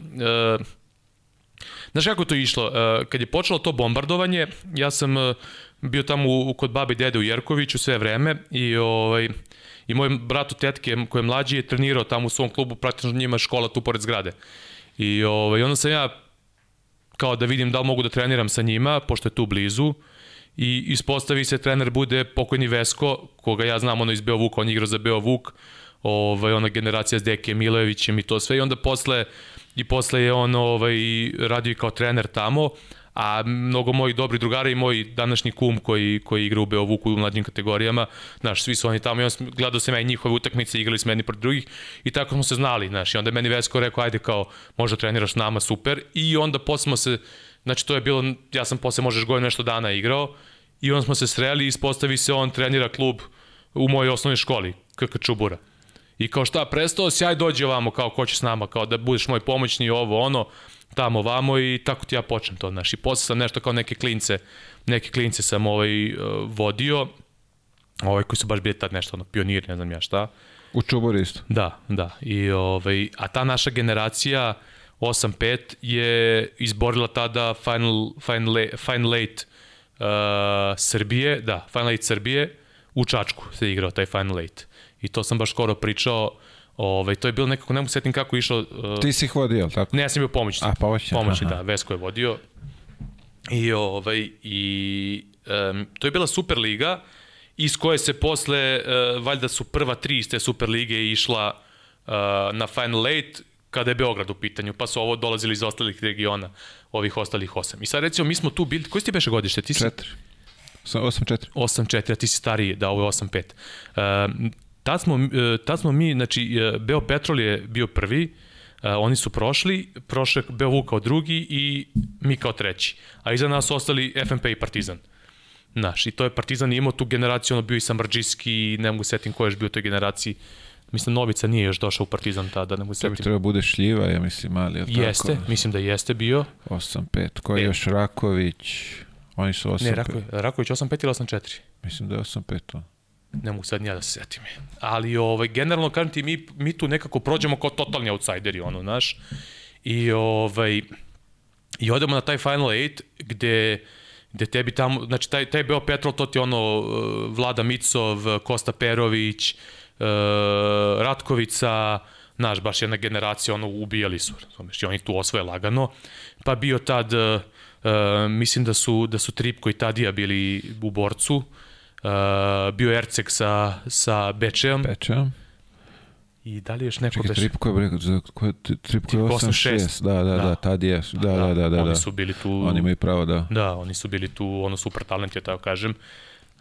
Znaš kako to išlo? Uh, kad je počelo to bombardovanje, ja sam uh, bio tamo u, kod babe i dede u Jerkoviću sve vreme i ovaj, i moj brat u tetke koji je mlađi je trenirao tamo u svom klubu, praktično njima škola tu pored zgrade. I ovaj, onda sam ja kao da vidim da li mogu da treniram sa njima, pošto je tu blizu, i ispostavi se trener bude pokojni Vesko, koga ja znam ono iz Beovuka, on igra za Beovuk, ovaj, ona generacija s Deke Milojevićem i to sve, i onda posle, i posle je on ovaj, radio i kao trener tamo, a mnogo mojih dobrih drugara i moj današnji kum koji, koji igra u Beovuku u mlađim kategorijama, znaš, svi su oni tamo i on gledao sam ja i njihove utakmice, igrali smo jedni protiv drugih i tako smo se znali, znaš, i onda je meni Vesko rekao, ajde kao, možda treniraš nama, super, i onda posle smo se, znači to je bilo, ja sam posle možeš godinu nešto dana igrao, i onda smo se sreli i ispostavi se on trenira klub u mojoj osnovnoj školi, KK Čubura. I kao šta, prestao si, aj dođi ovamo, kao ko će s nama, kao da budeš moj pomoćni, ovo, ono, tamo, ovamo i tako ti ja počnem to, znaš. I posle sam nešto kao neke klince, neke klince sam ovaj, uh, vodio, ovaj koji su baš bili tad nešto, ono, pioniri, ne znam ja šta. U Čuburi isto. Da, da. I, ovaj, a ta naša generacija 8-5 je izborila tada Final, final, final Late uh, Srbije, da, Final Late Srbije, u Čačku se igrao taj Final Late. I to sam baš skoro pričao, ovaj, to je bilo nekako, ne mu setim kako je išao... Uh, Ti si ih vodio, jel tako? Ne, ja sam bio pomoćni. A, pomoćni, Pomoćni, aha. da, Vesko je vodio. I, ovaj, i um, to je bila Super Liga, iz koje se posle, uh, valjda su prva tri iz te Super Lige išla uh, na Final Eight, kada je Beograd u pitanju, pa su ovo dolazili iz ostalih regiona, ovih ostalih osam. I sad recimo, mi smo tu bili, koji si ti beše godište? Ti si Četiri. Sa 8-4. 8-4, a ti si stariji, da, ovo je 8-5. Uh, tad, smo, uh, tad smo mi, znači, uh, Beo Petrol je bio prvi, uh, oni su prošli, prošao Beo Vuk kao drugi i mi kao treći. A iza nas ostali FNP i Partizan. Znaš, i to je Partizan imao tu generaciju, ono bio i Samrđiski, ne mogu setim ko je još bio u toj generaciji. Mislim, Novica nije još došao u Partizan tada, ne mogu To bi setim. trebao bude šljiva, ja mislim, mali, jel Jeste, tako? mislim da jeste bio. 8-5. Ko je E. još Raković? Oni su 8-5. Ne, Rako, Raković 8-5 ili 8-4? Mislim da je 8-5 to. ne mogu sad ni ja da se setim. Ali ovaj, generalno, kažem ti, mi, mi tu nekako prođemo kao totalni outsideri, ono, znaš. I, ovaj, I odemo na taj Final Eight, gde, gde tebi tamo, znači taj, taj Beo Petrol, to ti je ono uh, Vlada Micov, Kosta Perović, uh, Ratkovica, znaš, baš jedna generacija, ono, ubijali su, razumeš, i oni tu osvoje lagano. Pa bio tad, uh, uh, mislim da su, da su Tripko i Tadija bili u borcu, uh, bio Erceg sa, sa Bečejom Pečem. i da li još neko Čekaj, beše? Tripko je, bre- za, ko je, Tripko je Tripko 8-6. 8-6. Da, da, da, Da. tad je. Da, da, da, da. Oni da. su bili tu... Oni imaju pravo, da. Da, oni su bili tu, ono, super talent je, tako kažem.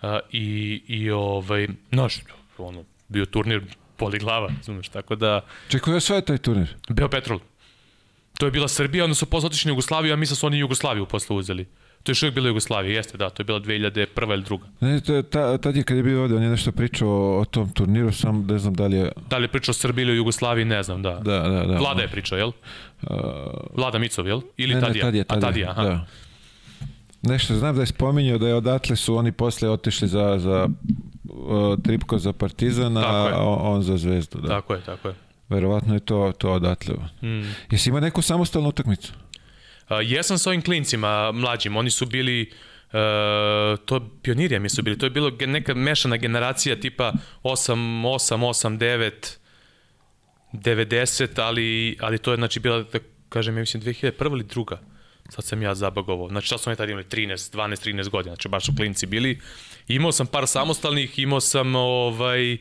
Uh, I, i ovaj, znaš, ono, bio turnir poli glava, znaš, tako da, Čekaj, je sve taj turnir? Beo Petrol. To je bila Srbija, onda su posle otišli na Jugoslaviju, a mi su oni Jugoslaviju posle uzeli. To je još uvijek bila Jugoslavija, jeste, da, to je bila 2001. ili druga. Ne, ta, ta, tad je kad je bio ovde, on je nešto pričao o, o tom turniru, sam ne znam da li je... Da li je pričao o Srbiji ili o Jugoslaviji, ne znam, da. Da, da, da. Vlada je pričao, jel? Vlada Micov, jel? Ili ne, ne, Tadija? tad je, A tad je, Tadija, aha. Da. Nešto znam da je spominjao da je odatle su oni posle otišli za, za uh, Tripko za Partizan, Tako je. a on, za Zvezdu. Da. Tako je, tako je. Verovatno je to, to odatle. Mm. Jesi imao neku samostalnu utakmicu? Uh, jesam sa ovim klincima mlađim, oni su bili Uh, to pionirija mi su bili, to je bilo neka mešana generacija tipa 8, 8, 8, 9, 90, ali, ali to je znači bila, da kažem, ja mislim 2001 ili druga. Sad sam ja zabagovao. Znači, sad su oni tada imali 13, 12, 13 godina. Znači, baš su klinci bili. Imao sam par samostalnih, imao sam, ovaj,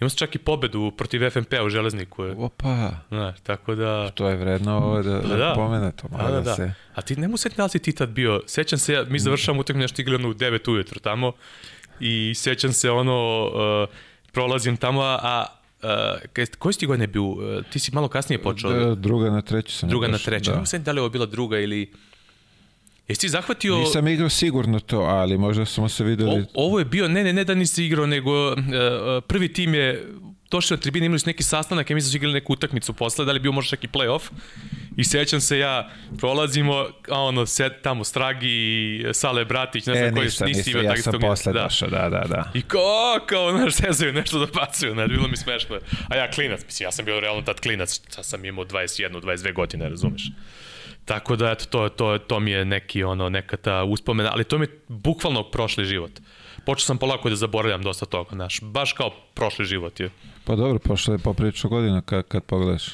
imao sam čak i pobedu protiv FNP-a u Železniku. Opa, Znaš, tako da... to je vredno ovo da, da, Pa da. pomene to. Da, Malo da, da, da. se... A ti ne mu da li si ti tad bio, sećam se, ja, mi završavamo utakmicu nešto igrali ono u 9 ujutro tamo i sećam se ono, uh, prolazim tamo, a uh, koji si ti godine bio? Uh, ti si malo kasnije počeo. Da, druga na treću sam. druga na treću. Da. Da. Ne da li je ovo bila druga ili... Jesi ti zahvatio... Nisam igrao sigurno to, ali možda smo se videli... O, ovo je bio, ne, ne, ne da nisi igrao, nego uh, prvi tim je došli na tribine, imali su neki sastanak, ja mislim da su igrali neku utakmicu posle, da li bio možda čak i play-off. I sećam se ja, prolazimo, a ono, set tamo Stragi, Sale Bratić, ne znam e, koji, nisam, nisi nisam, imao ja sam tog- posle da. došao, da, da, da. I kao, kao, znaš, sezaju nešto da bacuju, znaš, bilo mi smešno. A ja klinac, mislim, ja sam bio realno tad klinac, sad sam imao 21, 22 godine, razumeš. Tako da, eto, to, to, to mi je neki, ono, neka ta uspomena, ali to mi je bukvalno prošli život. Počeo sam polako da zaboravljam dosta toga, znaš, baš kao prošli život je. Pa dobro, prošlo je poprilično godina kad, kad pogledaš.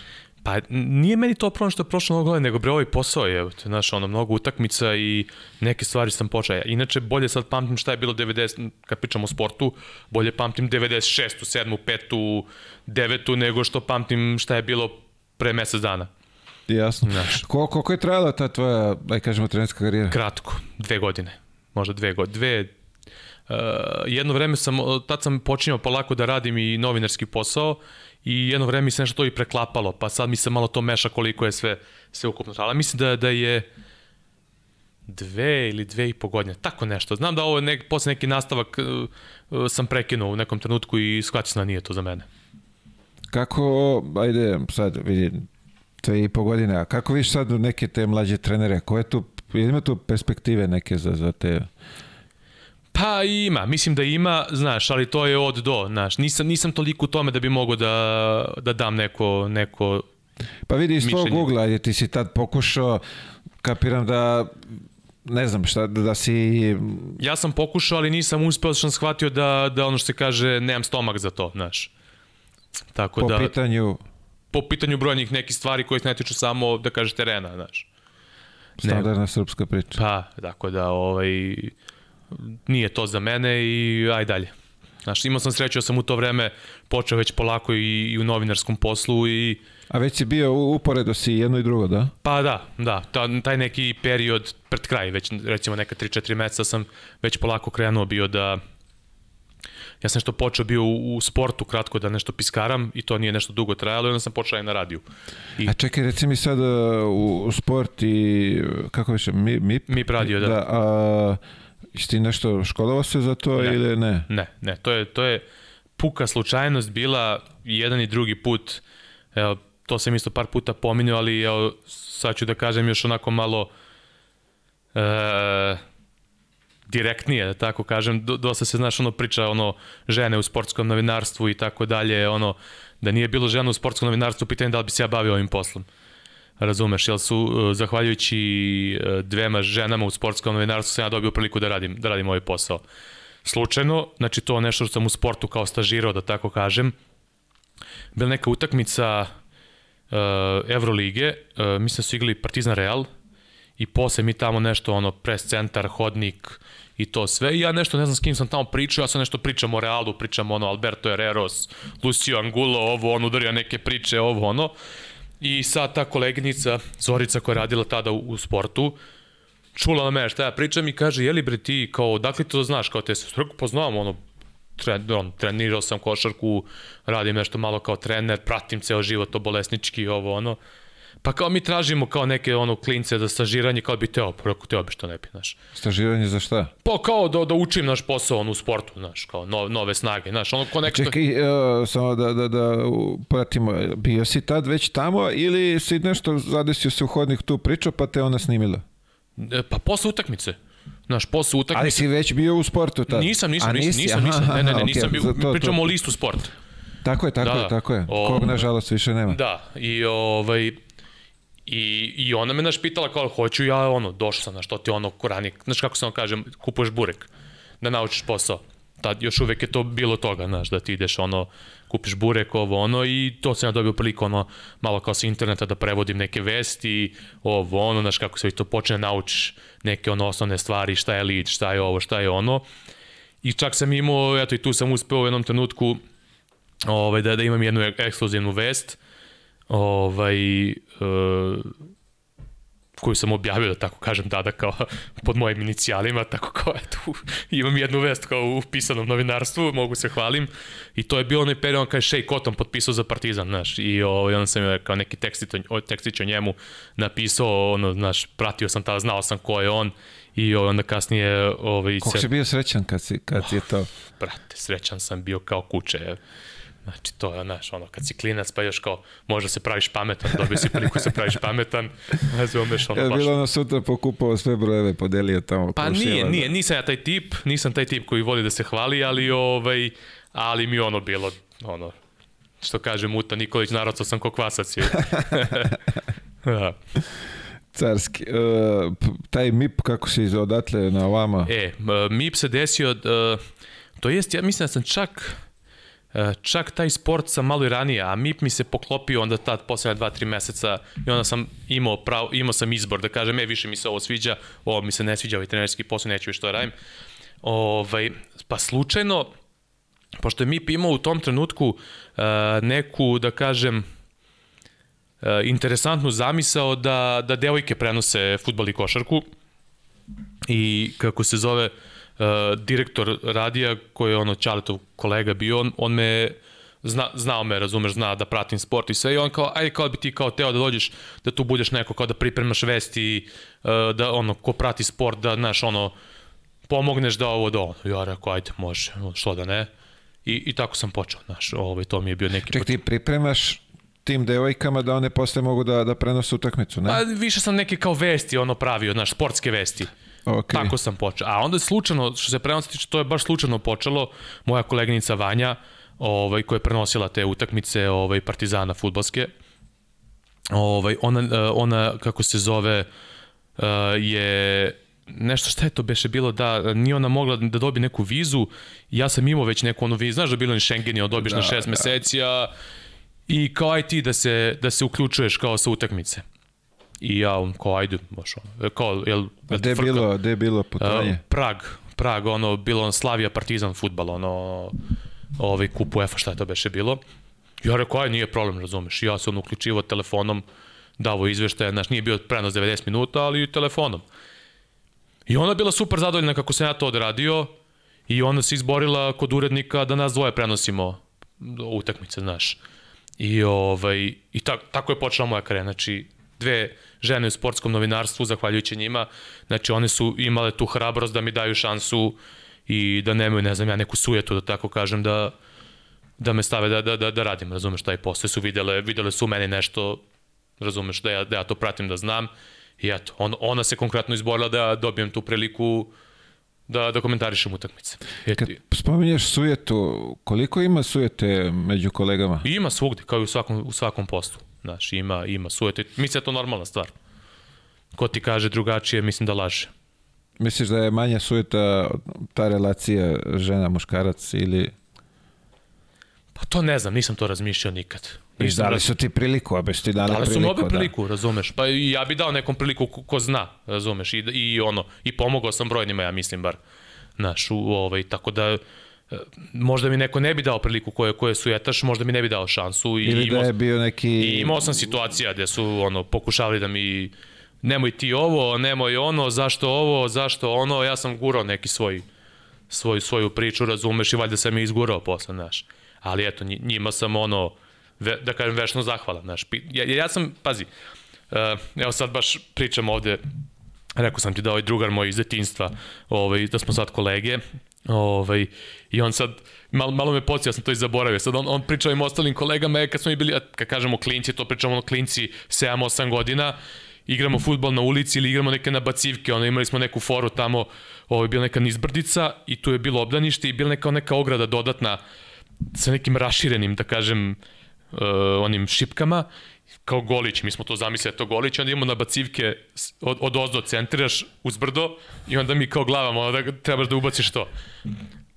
Pa nije meni to problem što je prošlo mnogo godina, nego bre ovaj posao je, znaš, ono, mnogo utakmica i neke stvari sam počeo. Inače, bolje sad pamtim šta je bilo 90, kad pričamo o sportu, bolje pamtim 96. 7. 5. 9. nego što pamtim šta je bilo pre mesec dana. Jasno. Znaš. Ko, koliko je trajala ta tvoja, aj kažemo, trenerska karijera? Kratko, dve godine. Možda dve godine. Dve, uh, jedno vreme sam, tad sam počinjao polako da radim i novinarski posao i jedno vreme mi se nešto to i preklapalo, pa sad mi se malo to meša koliko je sve, sve ukupno. Ali mislim da, da je dve ili dve i po godine, tako nešto. Znam da ovo je nek, posle neki nastavak uh, uh, sam prekinuo u nekom trenutku i shvatio sam da nije to za mene. Kako, ajde, sad vidi, dve i po godine, a kako viš sad neke te mlađe trenere, koje tu, ima tu perspektive neke za, za te... Pa ima, mislim da ima, znaš, ali to je od do, znaš, nisam, nisam toliko u tome da bi mogao da, da dam neko, neko Pa vidi iz tvojeg ugla, ajde, ti si tad pokušao, kapiram da ne znam šta, da si... Ja sam pokušao, ali nisam uspeo, sam shvatio da, da ono što se kaže, nemam stomak za to, znaš. Tako po da... Po pitanju... Po pitanju brojnih nekih stvari koje se ne tiču samo, da kaže, terena, znaš. Standardna srpska priča. Pa, tako da, ovaj, nije to za mene i aj dalje. Znaš, imao sam sreću da sam u to vreme počeo već polako i, i u novinarskom poslu i A već si bio uporedo si jedno i drugo, da? Pa da, da. Ta, taj neki period pred kraj, već recimo neka 3-4 meseca sam već polako krenuo bio da ja sam nešto počeo bio u, u sportu kratko da nešto piskaram i to nije nešto dugo trajalo i onda sam počeo i na radiju. I... A čekaj, reci mi sad uh, u, u sport i kako više, MIP? MIP, MIP radio, da. da a, ti nešto školovao se za to ne, ili ne? Ne, ne, to je, to je puka slučajnost bila jedan i drugi put. Evo, to sam isto par puta pominjao, ali evo, sad ću da kažem još onako malo e, direktnije, da tako kažem, dosta se, znaš, ono priča, ono, žene u sportskom novinarstvu i tako dalje, ono, da nije bilo žena u sportskom novinarstvu, pitanje da li bi se ja bavio ovim poslom. Razumeš, jel su, e, zahvaljujući e, dvema ženama u sportskom novinarstvu, sam ja dobio priliku da radim, da radim ovaj posao. Slučajno, znači to nešto što sam u sportu kao stažirao, da tako kažem, bila neka utakmica uh, Evrolige, uh, mislim da su igrali Partizan Real i posle mi tamo nešto, ono, pres centar, hodnik i to sve. I ja nešto, ne znam s kim sam tamo pričao, ja sam nešto pričam o Realu, pričam ono, Alberto Herreros, Lucio Angulo, ovo, on udario neke priče, ovo, ono. I sad ta koleginica, Zorica koja je radila tada u, u sportu, čula na mene šta ja pričam i kaže, jeli bre ti, kao, dakle to znaš, kao te se struku, znam, ono, tren, on, trenirao sam košarku, radim nešto malo kao trener, pratim ceo život to bolesnički, ovo, ono. Pa kao mi tražimo kao neke ono klince za stažiranje, kao bi teo, preko teo bi što ne bi, znaš. Stažiranje za šta? Pa kao da, da učim naš posao on, u sportu, znaš, kao no, nove snage, znaš, ono ko nekako... Čekaj, uh, samo da, da, da pratimo, bio si tad već tamo ili si nešto zadesio se u hodnik tu priču pa te ona snimila? E, pa posle utakmice. Znaš, posle utakmice... Ali si već bio u sportu tada? Nisam, nisam, nisam, nisam, nisam, ne, ne, ne, nisam bio, to, pričamo to, o listu sport. Tako je, tako da, je, tako je. O, Kog, nažalost, više nema. Da, i ovaj... I, I ona me, naš, pitala kao, hoću ja, ono, došao sam, znaš, to ti ono, koranik, znaš, kako se on kaže, kupuješ burek, da naučiš posao tad još uvek je to bilo toga, znaš, da ti ideš ono, kupiš burek, ovo ono i to sam ja dobio priliku ono, malo kao sa interneta da prevodim neke vesti, ovo ono, znaš, kako se to počne da naučiš neke ono osnovne stvari, šta je lead, šta je ovo, šta je ono. I čak sam imao, eto i tu sam uspeo u jednom trenutku ovaj, da, da imam jednu ekskluzivnu vest, ovaj, uh, koju sam objavio, da tako kažem, tada kao pod mojim inicijalima, tako kao eto, imam jednu vest kao u pisanom novinarstvu, mogu se hvalim. I to je bio onaj period kada je Shea Cotton potpisao za Partizan, znaš, i ovaj, onda sam kao neki tekstić, tekstić o njemu napisao, ono, znaš, pratio sam tada, znao sam ko je on i onda kasnije... Ovaj, Kako si bio srećan kad, si, kad oh, je to? Brate, srećan sam bio kao kuće. Znači, to je, znaš, ono, kad si klinac, pa još kao, možda se praviš pametan, dobio si priliku da se praviš pametan, ne znam, umeš ono baš. bilo ono sutra pokupao sve brojeve, podelio tamo. Pa nije, nije, nisam ja taj tip, nisam taj tip koji voli da se hvali, ali, ovaj, ali mi ono bilo, ono, što kaže Muta Nikolić, narocao sam ko kvasac. Je. da. Carski. Uh, taj MIP, kako se odatle na vama? E, MIP se desio, uh, to jest, ja mislim da sam čak, E, čak taj sport sam malo i ranije, a MIP mi se poklopio onda tad poslednja dva, tri meseca i onda sam imao, prav, imao sam izbor da kažem, e, više mi se ovo sviđa, ovo mi se ne sviđa, ovaj trenerski posao, neću što da radim. Ovaj, pa slučajno, pošto je MIP imao u tom trenutku uh, neku, da kažem, uh, interesantnu zamisao da, da devojke prenose futbol i košarku i kako se zove, uh, direktor radija koji je ono Čaletov kolega bio, on, on me zna, znao me, razumeš, zna da pratim sport i sve i on kao, ajde kao bi ti kao teo da dođeš, da tu budeš neko kao da pripremaš vesti, uh, da ono, ko prati sport, da, znaš, ono, pomogneš da ovo, da ono. Ja rekao, ajde, može, što da ne. I, i tako sam počeo, znaš, ovaj, to mi je bio neki... Ček, ti pripremaš tim devojkama da one posle mogu da, da prenose utakmicu, ne? Pa više sam neke kao vesti ono pravio, znaš, sportske vesti. Okay. Tako sam počeo. A onda je slučajno, što se prenosi tiče, to je baš slučajno počelo, moja koleginica Vanja, ovaj, koja je prenosila te utakmice ovaj, Partizana futbalske, ovaj, ona, eh, ona, kako se zove, eh, je nešto šta je to beše bilo da nije ona mogla da dobije neku vizu ja sam imao već neku onu vizu znaš da bilo ni Schengen je dobiš da, na šest da. meseci a i kao aj ti da se, da se uključuješ kao sa utakmice i ja on kao ajde baš ono kao jel a gde je bilo gde je bilo putovanje uh, Prag Prag ono bilo on Slavija Partizan fudbal ono ovaj kup UEFA šta je to beše bilo ja rekao aj nije problem razumeš ja sam uključivao telefonom davo izveštaje, znaš, nije bio prenos 90 minuta, ali telefonom. I ona je bila super zadovoljna kako sam ja to odradio i ona se izborila kod urednika da nas dvoje prenosimo utakmice, znaš. I, ovaj, i ta, tako je počela moja karijera. Znači, dve žene u sportskom novinarstvu, zahvaljujući njima, znači one su imale tu hrabrost da mi daju šansu i da nemaju, ne znam, ja neku sujetu, da tako kažem, da, da me stave da, da, da, da radim, razumeš, taj posao. Su videle, videle su u meni nešto, razumeš, da ja, da ja to pratim, da znam I eto, on, ona se konkretno izborila da dobijem tu priliku da, da komentarišem utakmice. Kad spominješ sujetu, koliko ima sujete među kolegama? Ima svugde, kao i u svakom, u svakom postu. Znaš, ima, ima sujete. Mislim da je to normalna stvar. Ko ti kaže drugačije, mislim da laže. Misliš da je manja sujeta ta relacija žena-muškarac ili... Pa to ne znam, nisam to razmišljao nikad. I dali su ti priliku, a bez ti dali, dali priliku. Dali su mi priliku, da. razumeš. Pa i ja bi dao nekom priliku ko, ko zna, razumeš. I, I ono, i pomogao sam brojnima, ja mislim bar. Znaš, u, ovaj, tako da možda mi neko ne bi dao priliku koje koje su etaš, možda mi ne bi dao šansu i Ili da je bio neki i imao sam situacija gde su ono pokušavali da mi nemoj ti ovo, nemoj ono, zašto ovo, zašto ono, ja sam gurao neki svoj svoju svoju priču, razumeš, i valjda sam je izgurao posle, znaš. Ali eto, njima sam ono ve, da kažem, vešno zahvalan. Znaš. Ja, ja sam, pazi, uh, evo sad baš pričam ovde, rekao sam ti da ovaj drugar moj iz detinstva, ovaj, da smo sad kolege, ovaj, i on sad, malo, malo me pocija, ja sam to i zaboravio, sad on, on pričao im ostalim kolegama, je, kad smo i bili, kad kažemo klinci, to pričamo ono klinci 7-8 godina, igramo futbol na ulici ili igramo neke nabacivke, ono imali smo neku foru tamo, ovo je bila neka nizbrdica i tu je bilo obdanište i bila neka neka ograda dodatna sa nekim raširenim, da kažem, uh, onim šipkama, kao Golić, mi smo to zamislili, to Golić, onda imamo nabacivke od, od ozdo centriraš uz brdo i onda mi kao glavamo da trebaš da ubaciš to.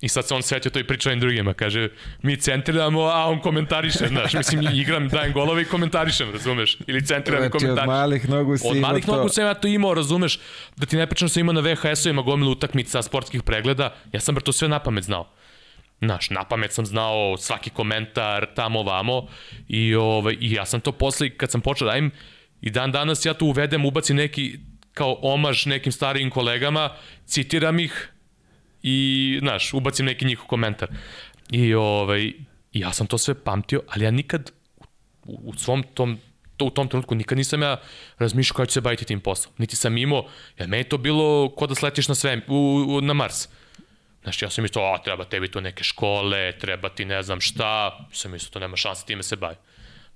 I sad se on setio to i priča ovim drugima, kaže, mi centriramo, a on komentariše, znaš, mislim, igram, dajem golove i komentarišem, razumeš? Ili centriram i komentarišem. Od malih nogu si Od malih nogu sam ja to imao, razumeš? Da ti ne pričam sam imao na VHS-ovima gomilu utakmica sportskih pregleda, ja sam bar to sve na pamet znao. Znaš, na pamet sam znao svaki komentar tamo vamo i, ovaj, i ja sam to posle, kad sam počeo da im, i dan danas ja tu uvedem, ubacim neki kao omaž nekim starijim kolegama, citiram ih i, znaš, ubacim neki njihov komentar. I ovaj, ja sam to sve pamtio, ali ja nikad u, u svom tom to u tom trenutku nikad nisam ja razmišljao kako ću se baviti tim poslom. Niti sam imao, jer meni to bilo ko da sletiš na sve, u, u, na Mars. Znaš, ja sam mislio, a treba tebi tu neke škole, treba ti ne znam šta, sam mislio, to nema šanse, time se bavi.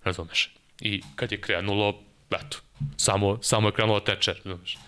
Razumeš? I kad je krenulo, eto, samo, samo je krenulo teče, razumeš?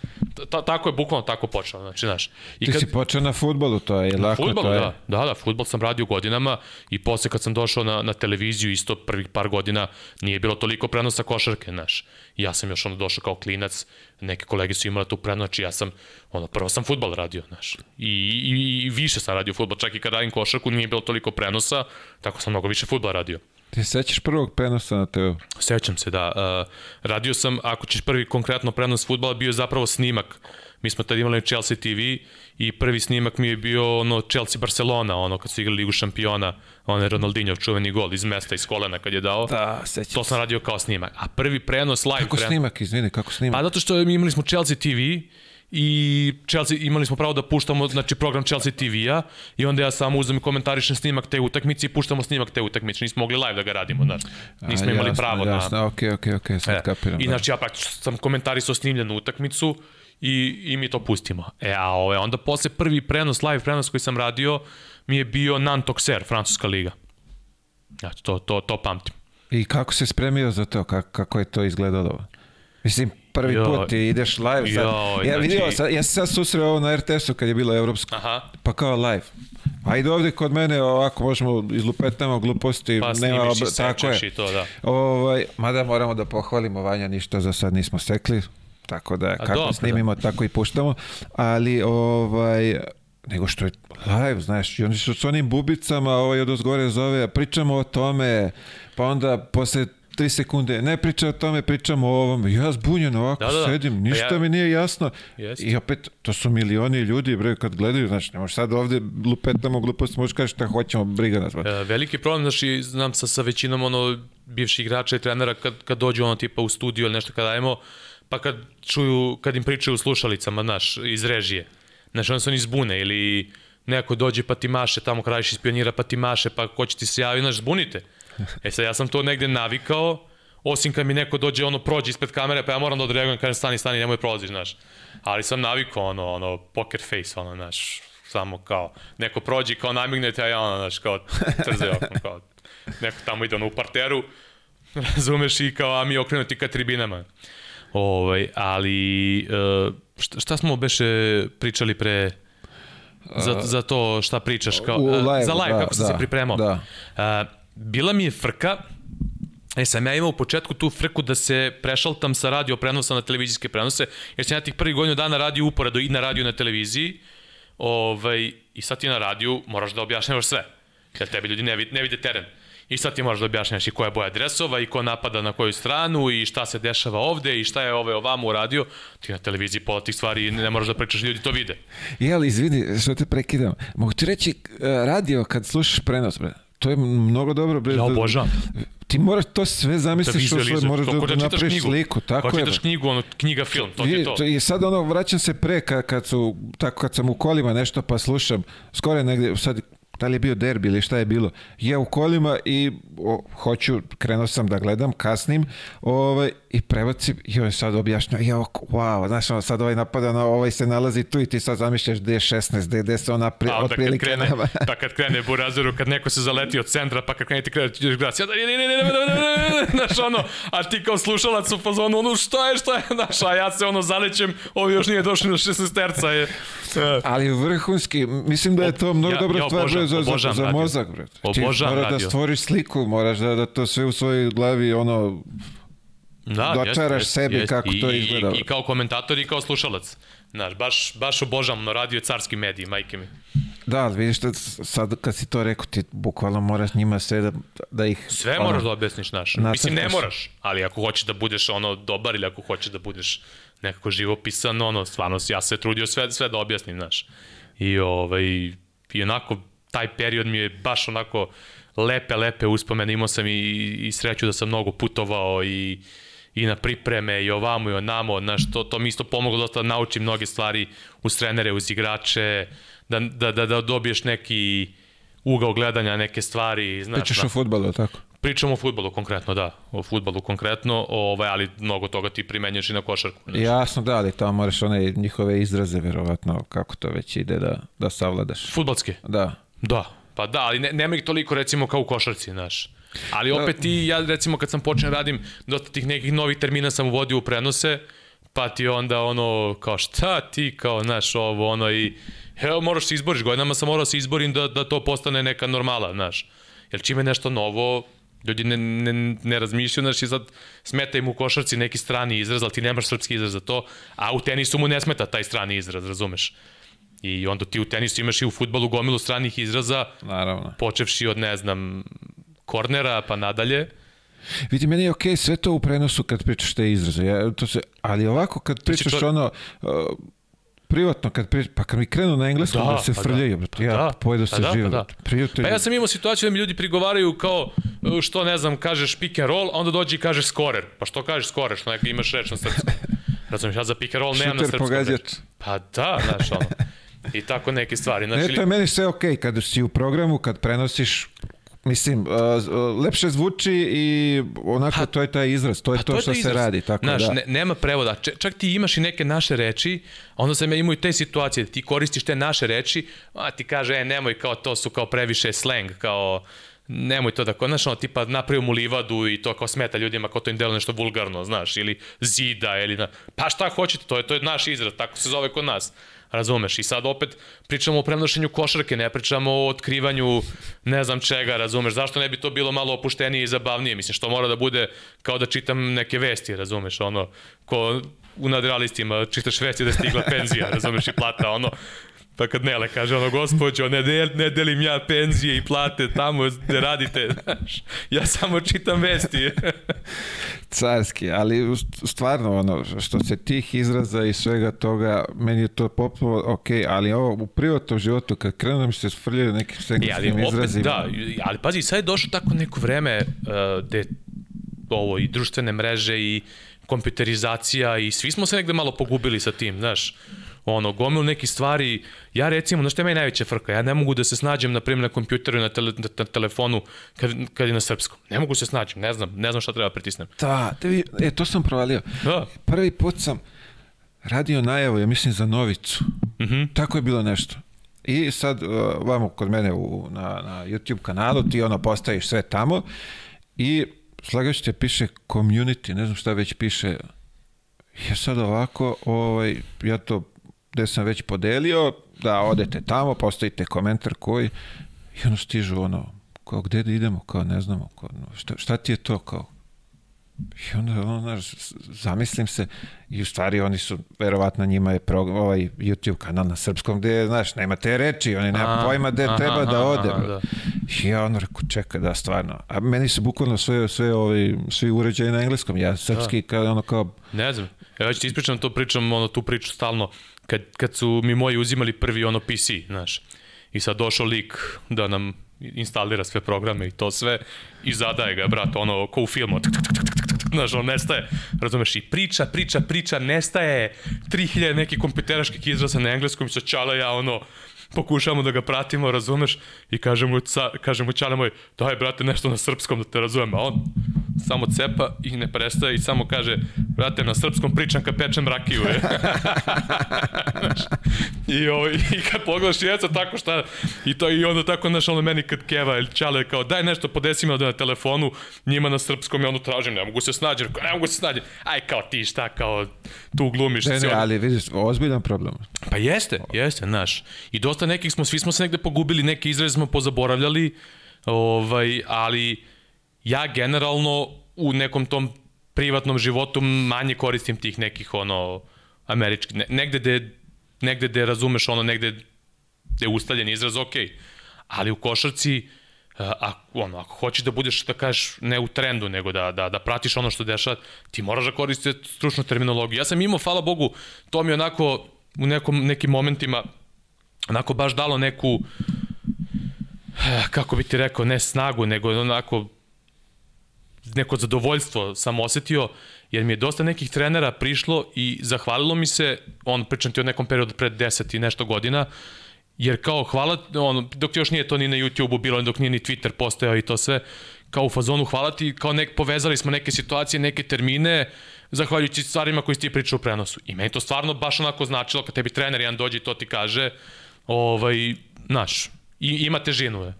Ta, tako je, bukvalno tako počelo, znači, znaš. I Ti kad... si počeo na futbolu, to je na lako, futbolu, to je... da, da, da, futbol sam radio godinama i posle kad sam došao na, na televiziju, isto prvih par godina, nije bilo toliko prenosa košarke, znaš. Ja sam još ono došao kao klinac, neke kolege su imali tu prenos, znači ja sam, ono, prvo sam futbol radio, znaš. I, i, i više sam radio futbol, čak i kad radim košarku nije bilo toliko prenosa, tako sam mnogo više futbol radio. Ti sećaš prvog prenosa na TV? Sećam se, da. Uh, radio sam, ako ćeš prvi konkretno prenos futbala, bio je zapravo snimak. Mi smo tad imali Chelsea TV i prvi snimak mi je bio ono Chelsea Barcelona, ono kad su igrali Ligu šampiona, onaj Ronaldinho čuveni gol iz mesta, iz kolena kad je dao. Da, sećam To sam radio kao snimak. A prvi prenos, live kako prenos... snimak, izvini, kako snimak? Pa zato što mi imali smo Chelsea TV i Chelsea, imali smo pravo da puštamo znači, program Chelsea TV-a i onda ja samo uzem i komentarišem snimak te utakmice i puštamo snimak te utakmice. Nismo mogli live da ga radimo, znači. Nismo A, imali jasno, pravo jasno, na... ok, ok, ok, sad E, kapiram. I da. znači ja praktično sam komentarisao snimljenu utakmicu i, i mi to pustimo. E, a ove, onda posle prvi prenos, live prenos koji sam radio, mi je bio Nantoxer, francuska liga. Ja, to, to, to pamtim. I kako se spremio za to? Kako, kako je to izgledalo? Mislim, prvi Joj. put ideš live. Sad. Ja, vidio, znači- sad, ja sam sad susreo ovo na RTS-u kad je bilo evropsko. Aha. Pa kao live. Ajde ovde kod mene, ovako možemo izlupetamo gluposti. Pa nema i tako je. i to, da. Ovaj, mada moramo da pohvalimo Vanja, ništa za sad nismo sekli. Tako da, kako dobro, snimimo, tako i puštamo. Ali, ovaj, nego što je live, znaš, i oni su s onim bubicama, ovaj od ozgore zove, pričamo o tome, pa onda posle tri sekunde, ne priča o tome, pričamo o ovom. Ja zbunjen ovako Da, da, da. sedim, ništa ja- mi nije jasno. Jeste. I opet, to su milioni ljudi, bre, kad gledaju, znači, ne možeš sad ovde lupetamo gluposti, možeš kaži šta hoćemo, briga nas. E, veliki problem, znaš, i znam sa, sa većinom ono, bivših igrača i trenera kad, kad dođu ono tipa u studio ili nešto kad dajemo, pa kad čuju, kad im pričaju u slušalicama, znaš, iz režije, znaš, onda se oni zbune ili neko dođe pa ti maše tamo krajiš iz pionira pa ti maše pa ko će ti se javi, znaš, zbunite. E sad ja sam to negde navikao, osim kad mi neko dođe, ono, prođe ispred kamere, pa ja moram da odreagujem, kažem, stani, stani, nemoj prolaziš, znaš. Ali sam navikao, ono, ono, poker face, ono, znaš, samo kao, neko prođe kao namignete, a ja, ono, znaš, kao, trze okom, kao, neko tamo ide, ono, u parteru, razumeš, i kao, a mi okrenuti ka tribinama. Ovaj, ali, e, šta, šta smo beše pričali pre, za, za to šta pričaš, kao, U e, live, za live, da, kako sam da, se pripremao. da. A, bila mi je frka, E, sam ja imao u početku tu frku da se prešaltam sa radio prenosa na televizijske prenose, jer sam ja tih prvih godinu dana radio uporedo i na radio na televiziji, ovaj, i sad ti na radiju moraš da objašnjavaš sve, jer tebi ljudi ne, ne vide teren. I sad ti moraš da objašnjavaš i koja je boja dresova i ko napada na koju stranu i šta se dešava ovde i šta je ove ovamo uradio. Ti na televiziji pola tih stvari ne moraš da pričaš, ljudi to vide. Je, ali izvini, što te prekidam. Mogu ti reći, e, radio kad slušaš prenos, bre, to je mnogo dobro, bre. Ja da- obožavam. Ti moraš to sve Da zamisliš, svoj, vizualizuješ, moraš to da, da, da napraviš knjigu. sliku, tako Ko je. čitaš knjigu, ono, knjiga, film, to je to. to- I sad ono, vraćam se pre, kad, kad, su, tako, kad sam u kolima nešto pa slušam, skoro je negde, sad, da li je bio derbi ili šta je bilo, je u kolima i o, hoću, krenuo sam da gledam, kasnim, ovaj, i prebacim, joj, sad objašnja, jo, wow, znaš, ono, sad ovaj napada, na ovaj se nalazi tu i ti sad zamišljaš gde je 16, gde, gde se ona pri, A, otprilike da kad krene, Pa kad krene Burazeru, kad neko se zaleti od centra, pa kad krene ti krene, ćeš gledati, ne, ne, ne, ne, ne, ne, ne, ne, znaš, ono, a ti kao slušalac u fazonu, ono, što je, što je, znaš, a ja se, ono, zalećem, ovi još nije došli na 16 terca, je. Ali vrhunski, mislim da je to mnogo ja, dobra ja stvar za, za, za radio. mozak. Bre. Obožavam da radio. stvoriš sliku, moraš da, da to sve u svojoj glavi ono, Da, Dočaraš sebi kako to I, izgleda. I, I kao komentator i kao slušalac. Znaš, baš, baš obožavam no, radio carski mediji, majke mi. Da, ali vidiš da sad kad si to rekao, ti bukvalno moraš njima sve da, da ih... Sve ono, moraš da objasniš, znaš. nacrtaš. Mislim, ne moraš, ali ako hoćeš da budeš ono dobar ili ako hoćeš da budeš nekako živopisan, ono, stvarno, ja se trudio sve, sve da objasnim, znaš. I, ovaj, i onako, taj period mi je baš onako lepe, lepe uspomene. Imao sam i, i sreću da sam mnogo putovao i, i na pripreme i ovamo i onamo, znaš, to, to mi isto pomoglo dosta da naučim mnoge stvari uz trenere, uz igrače, da, da, da, da dobiješ neki ugao gledanja neke stvari, znaš. Pričaš da. o futbalu, tako? Pričamo o futbolu konkretno, da. O futbolu konkretno, ovaj, ali mnogo toga ti primenjuješ i na košarku. Znaš. Jasno da, ali tamo moraš one njihove izraze, verovatno, kako to već ide da, da savladaš. Futbalske? Da. Da. Pa da, ali ne, nema ih toliko recimo kao u košarci, znaš. Ali opet ti, ja recimo kad sam počeo radim, dosta tih nekih novih termina sam uvodio u prenose, pa ti onda ono, kao šta ti, kao, znaš, ovo, ono i, evo, moraš se izboriš, godinama sam morao da se izborim da, da to postane neka normala, znaš. Jer čime je nešto novo, ljudi ne, ne, ne razmišljaju, znaš, i sad smeta im u košarci neki strani izraz, ali ti nemaš srpski izraz za to, a u tenisu mu ne smeta taj strani izraz, razumeš? I onda ti u tenisu imaš i u futbalu gomilu stranih izraza, Naravno. počevši od, ne znam, kornera pa nadalje. Vidi, meni je okej sve to u prenosu kad pričaš te izraze, ja, to se, ali ovako kad pričaš to- ono, uh, privatno kad pričaš, pa kad mi krenu na engleskom da, Da, se pa frljaju, da. ja Da, pojedu pa se da, živo, pa da. brate. prijatelji. Pa ja sam imao situaciju da mi ljudi prigovaraju kao e, što ne znam, kažeš pick and roll, a onda dođe i kažeš scorer. Pa što kažeš scorer, što neka imaš reč na srpskom? Razumiješ, ja za pick and roll nemam na Šuter srpskom. pogađač. Pa da, znaš, ono. I tako neke stvari. Znači, Ne, to je meni sve okej, kad si u programu, kad prenosiš Mislim, uh, lepše zvuči i onako to je taj izraz, to je Pa to, je što taj se izraz. radi, tako Znaš, da. ne, nema prevoda. Č čak ti imaš i neke naše reči, onda sam ja imao i te situacije, ti koristiš te naše reči, a ti kaže, e, nemoj, kao to su kao previše slang, kao nemoj to da, znaš, ono, tipa napravio mu livadu i to kao smeta ljudima, kao to im delo nešto vulgarno, znaš, ili zida, ili na... Pa šta hoćete, to je, to je naš izraz, tako se zove kod nas. Razumeš? I sad opet pričamo o prenošenju košarke, ne pričamo o otkrivanju ne znam čega, razumeš? Zašto ne bi to bilo malo opuštenije i zabavnije? Mislim, što mora da bude kao da čitam neke vesti, razumeš? Ono, ko u nadrealistima čitaš vesti da je stigla penzija, razumeš? I plata, ono, Pa kad Nele kaže ono, gospođo, ne, del, ne delim ja penzije i plate tamo gde radite, znaš, ja samo čitam vesti. Carski, ali stvarno ono, što se tih izraza i svega toga, meni je to popuno ok, ali ovo u privatnom životu, kad krenu mi se sfrljaju nekim ali senglarskim opet, izrazima, da, ali pazi, sad je došlo tako neko vreme uh, gde ovo i društvene mreže i kompjuterizacija i svi smo se negde malo pogubili sa tim, znaš ono, gomil neki stvari, ja recimo, znaš što je meni najveća frka, ja ne mogu da se snađem, na primjer, na kompjuteru i na, tele, na, na telefonu kad, kad je na srpskom. Ne mogu se snaći, ne znam, ne znam šta treba pritisnem. Da, te vi, e, to sam provalio. Da. Prvi put sam radio najavu, ja mislim, za Novicu. Mm. -hmm. Tako je bilo nešto. I sad, uh, vamo kod mene u, na, na YouTube kanalu, ti ono postaviš sve tamo i slagajući te piše community, ne znam šta već piše. Ja sad ovako, ovaj, ja to gde sam već podelio, da odete tamo, postavite komentar koji, i ono stižu ono, kao gde da idemo, kao ne znamo, kao, šta, šta ti je to, kao, I onda, ono, znaš, zamislim se, i u stvari oni su, verovatno njima je program, ovaj YouTube kanal na srpskom gde, znaš, nema te reči, oni nema A, pojma gde aha, treba da aha, ode. aha, bro. da. I ja ono rekao, čekaj, da, stvarno. A meni su bukvalno sve, sve ovi, svi uređaji na engleskom, ja srpski, kao, ono kao, Ne znam. Ja ću ti ispričam to pričam, ono, tu priču stalno. Kad, kad su mi moji uzimali prvi ono PC, znaš. I sad došao lik da nam instalira sve programe i to sve i zadaje ga, brat, ono, ko u filmu, tuk, tuk, tuk, tuk, tuk, tuk, znaš, on nestaje, razumeš, i priča, priča, priča, nestaje, 3000 nekih kompjuteraških izraza na engleskom i sa čala ja, ono, pokušamo da ga pratimo, razumeš, i kaže mu, ca, kaže mu čale moj, daj, brate, nešto na srpskom da te razumem, a on samo cepa i ne prestaje i samo kaže, brate, na srpskom pričam kad pečem rakiju, je. I, ovo, I kad pogledaš jeca tako šta, i to i onda tako, znaš, ono meni kad keva ili čale, kao daj nešto, podesi ovde na telefonu, njima na srpskom, ja ono tražim, ne mogu se snađi, rekao, ne mogu se snađi, aj kao ti šta, kao tu glumiš. ne, ne, ono- ali vidiš, ozbiljan problem. Pa jeste, jeste, znaš. I dosta nekih smo, svi smo se negde pogubili, neke izraze smo pozaboravljali, ovaj, ali ja generalno u nekom tom privatnom životu manje koristim tih nekih ono američkih, ne, negde gde negde gde razumeš ono negde gde je ustaljen izraz, ok. Ali u košarci a, a, ono, ako hoćeš da budeš, da kažeš, ne u trendu, nego da, da, da pratiš ono što dešava, ti moraš da koristiti stručnu terminologiju. Ja sam imao, hvala Bogu, to mi onako u nekom, nekim momentima onako baš dalo neku eh, kako bi ti rekao, ne snagu, nego onako neko zadovoljstvo sam osetio, jer mi je dosta nekih trenera prišlo i zahvalilo mi se, on pričam ti o nekom periodu pred 10 i nešto godina, jer kao hvala, on, dok još nije to ni na YouTube-u bilo, dok nije ni Twitter postojao i to sve, kao u fazonu hvala ti, kao nek, povezali smo neke situacije, neke termine, zahvaljujući stvarima koji si ti pričao u prenosu. I meni to stvarno baš onako značilo, kad tebi trener jedan dođe i to ti kaže, ovaj, naš, i, ima težinu je.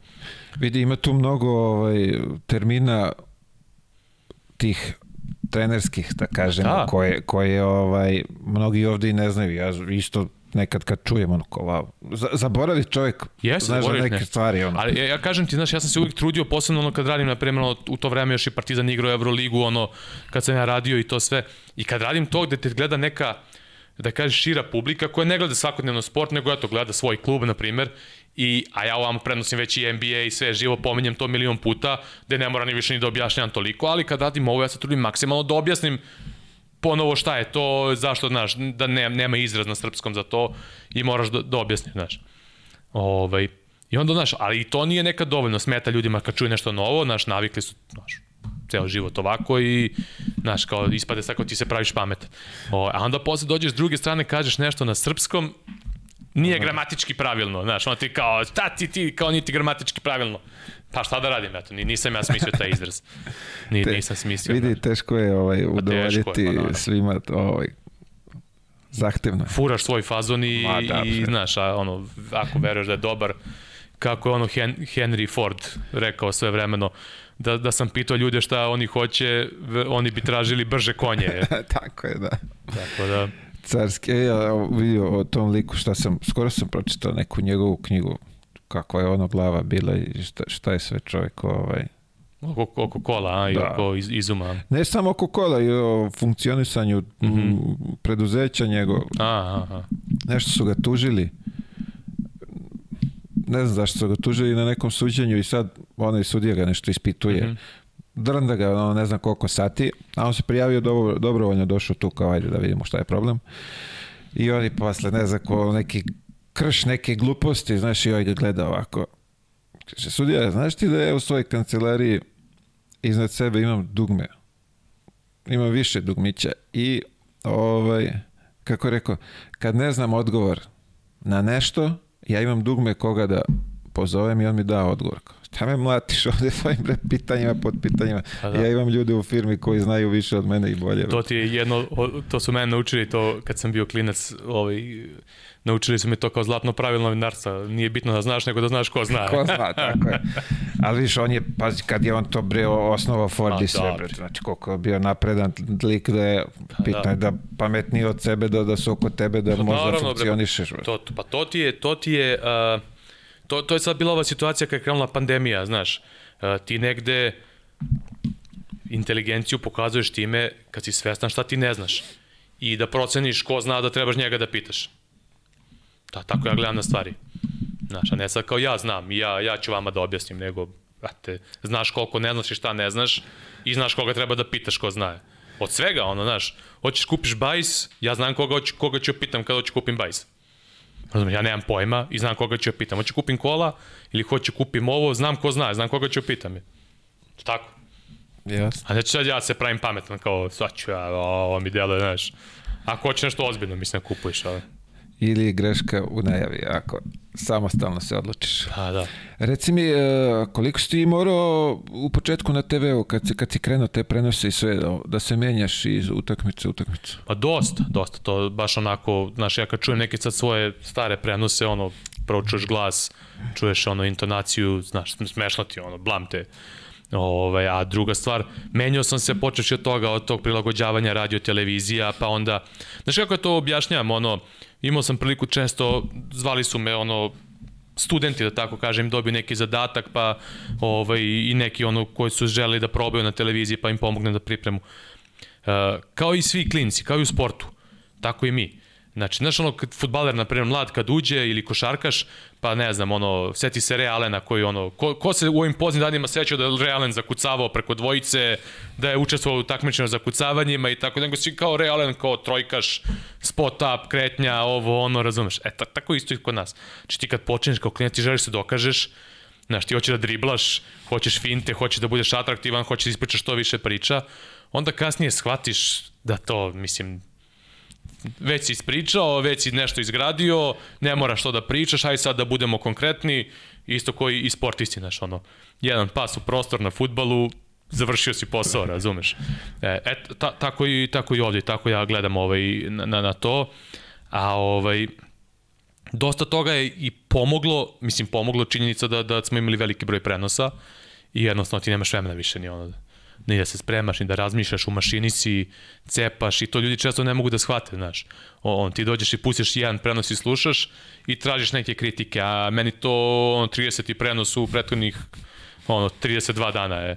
Vidi, ima tu mnogo ovaj, termina tih trenerskih, da kažemo, Da. da. koje, koje ovaj, mnogi ovde i ne znaju. Ja isto nekad kad čujem ono kao, wow, za- zaboravi čovjek, Jeste, znaš zaboraviš neke nešto. stvari. Ono. Ali ja, ja kažem ti, znaš, ja sam se uvijek trudio, posebno ono kad radim, na primjer, ono, u to vreme još i Partizan igrao Euroligu, ono, kad sam ja radio i to sve. I kad radim to gde te gleda neka, da kažeš, šira publika koja ne gleda svakodnevno sport, nego eto, gleda svoj klub, na primjer, I, a ja ovam prenosim već i NBA i sve živo, pominjem to milion puta, gde ne mora ni više ni da objašnjam toliko, ali kad radim ovo, ja se trudim maksimalno da objasnim ponovo šta je to, zašto, znaš, da ne, nema izraz na srpskom za to i moraš da, da objasniš, znaš. Ovaj, I onda, znaš, ali i to nije nekad dovoljno, smeta ljudima kad čuju nešto novo, znaš, navikli su, znaš, ceo život ovako i Znaš, kao ispade sad kao ti se praviš pamet. O, a onda posle dođeš s druge strane, kažeš nešto na srpskom, nije gramatički pravilno, znaš, ono ti kao, šta ti ti, kao niti gramatički pravilno. Pa šta da radim, eto, ni- nisam ja smislio taj izraz. Ni, Te- nisam smislio. Vidi, znaš. teško je ovaj, udovoljiti teško je, pa svima ovaj, zahtevno. Furaš svoj fazon i, Ma da, i znaš, a, ono, ako veruješ da je dobar, kako je ono Hen, Henry Ford rekao sve vremeno, da, da sam pitao ljude šta oni hoće, oni bi tražili brže konje. Tako je, da. Tako da, Carski, e, ja vidio o tom liku šta sam, skoro sam pročitao neku njegovu knjigu, kako je ono glava bila i šta, šta je sve čovjek ovaj, oko, oko kola, a, i Da. oko iz, izuma. Ne samo oko kola, i o funkcionisanju mm, preduzeća njegov. A, aha. Nešto su ga tužili. Ne znam zašto su ga tužili na nekom suđenju i sad onaj sudija ga nešto ispituje. Mhm. Drnda ga ono, ne znam koliko sati, a on se prijavio dobro, dobrovoljno došao tu kao ajde da vidimo šta je problem. I oni posle ne znam ko neki krš neke gluposti, znaš, i ovaj ga gleda ovako. Kaže, sudija, znaš ti da ja u svojoj kancelariji iznad sebe imam dugme. Imam više dugmića i ovaj, kako je rekao, kad ne znam odgovor na nešto, ja imam dugme koga da pozovem i on mi da odgovor. Šta me mlatiš ovdje svojim pitanjima, pod pitanjima? Pa da. Ja imam ljude u firmi koji znaju više od mene i bolje. To ti je jedno, to su mene naučili to kad sam bio klinac, ovaj, naučili su me to kao zlatno pravilo novinarstva. Nije bitno da znaš, nego da znaš ko zna. Ko zna, tako je. Ali viš, on je, pazi, kad je on to bre osnovao Ford Ma i sve, da, bre, znači koliko je bio napredan lik da je, bitno da. je da pametniji od sebe, da, da su oko tebe, da Pa možda naravno, funkcionišeš. bre. To, pa to ti je, to ti je, uh, to, to je sad bila ova situacija kad je krenula pandemija, znaš. Uh, ti negde inteligenciju pokazuješ time kad si svestan šta ti ne znaš. I da proceniš ko zna da trebaš njega da pitaš. Da, tako ja gledam na stvari. Znaš, a ne sad kao ja znam i ja, ja ću vama da objasnim, nego, brate, znaš koliko ne znaš i šta ne znaš i znaš koga treba da pitaš ko zna. Od svega, ono, znaš, hoćeš kupiš bajs, ja znam koga, koga ću pitam kada hoću kupim bajs. Razumem, ja nemam pojma i znam koga ću pitam. Hoću kupim kola ili hoću kupim ovo, znam ko zna, znam koga ću pitam. Tako. Jasno. A neću sad ja se pravim pametan kao, sad ću ja, ovo mi deluje, znaš. Ako hoćeš nešto ozbiljno, mislim, kupuješ, ali... Ili je greška u najavi, ako samostalno se odlučiš. Pa da. Reci mi, e, koliko si ti morao u početku na TV-u, kad si, kad si krenuo te prenose i sve, da- da se menjaš iz utakmice u utakmicu? Pa dosta, dosta, to baš onako, znaš, ja kad čujem neke sad svoje stare prenose, ono, prvo čuješ glas, čuješ ono intonaciju, znaš, smešno ti ono, blam te. Ove, a druga stvar, menjao sam se počeši od toga, od tog prilagođavanja radio televizija, pa onda, znaš kako ja to objašnjam, ono, imao sam priliku često, zvali su me, ono, studenti, da tako kažem, dobiju neki zadatak, pa ovaj, i neki ono koji su želi da probaju na televiziji, pa im pomognem da pripremu. Uh, kao i svi klinci, kao i u sportu, tako i mi. Znači, znaš ono, kad futbaler, na primjer, mlad kad uđe ili košarkaš, pa ne znam, ono, seti se Realena koji ono, ko, ko se u ovim poznim danima sećao da je Realen zakucavao preko dvojice, da je učestvovao u takmičenju za kucavanjima i tako, nego si kao Realen, kao trojkaš, spot up, kretnja, ovo, ono, razumeš. E, ta, tako isto i kod nas. Znači, ti kad počneš kao klinac, ti želiš se dokažeš, Znaš, ti hoćeš da driblaš, hoćeš finte, hoćeš da budeš atraktivan, hoćeš da ispričaš što više priča, onda kasnije shvatiš da to, mislim, već si ispričao, već si nešto izgradio, ne moraš to da pričaš, aj sad da budemo konkretni, isto koji i sportisti, znaš, ono, jedan pas u prostor na futbalu, završio si posao, razumeš. E, et, ta, tako, i, tako i ovdje, tako ja gledam ovaj, na, na, na to, a ovaj, dosta toga je i pomoglo, mislim pomoglo činjenica da, da smo imali veliki broj prenosa i jednostavno ti nemaš vremena više ni ono ni da se spremaš, ni da razmišljaš, u mašini si, cepaš i to ljudi često ne mogu da shvate, znaš. O, on, ti dođeš i pustiš jedan prenos i slušaš i tražiš neke kritike, a meni to on, 30. prenos u prethodnih ono, 32 dana je.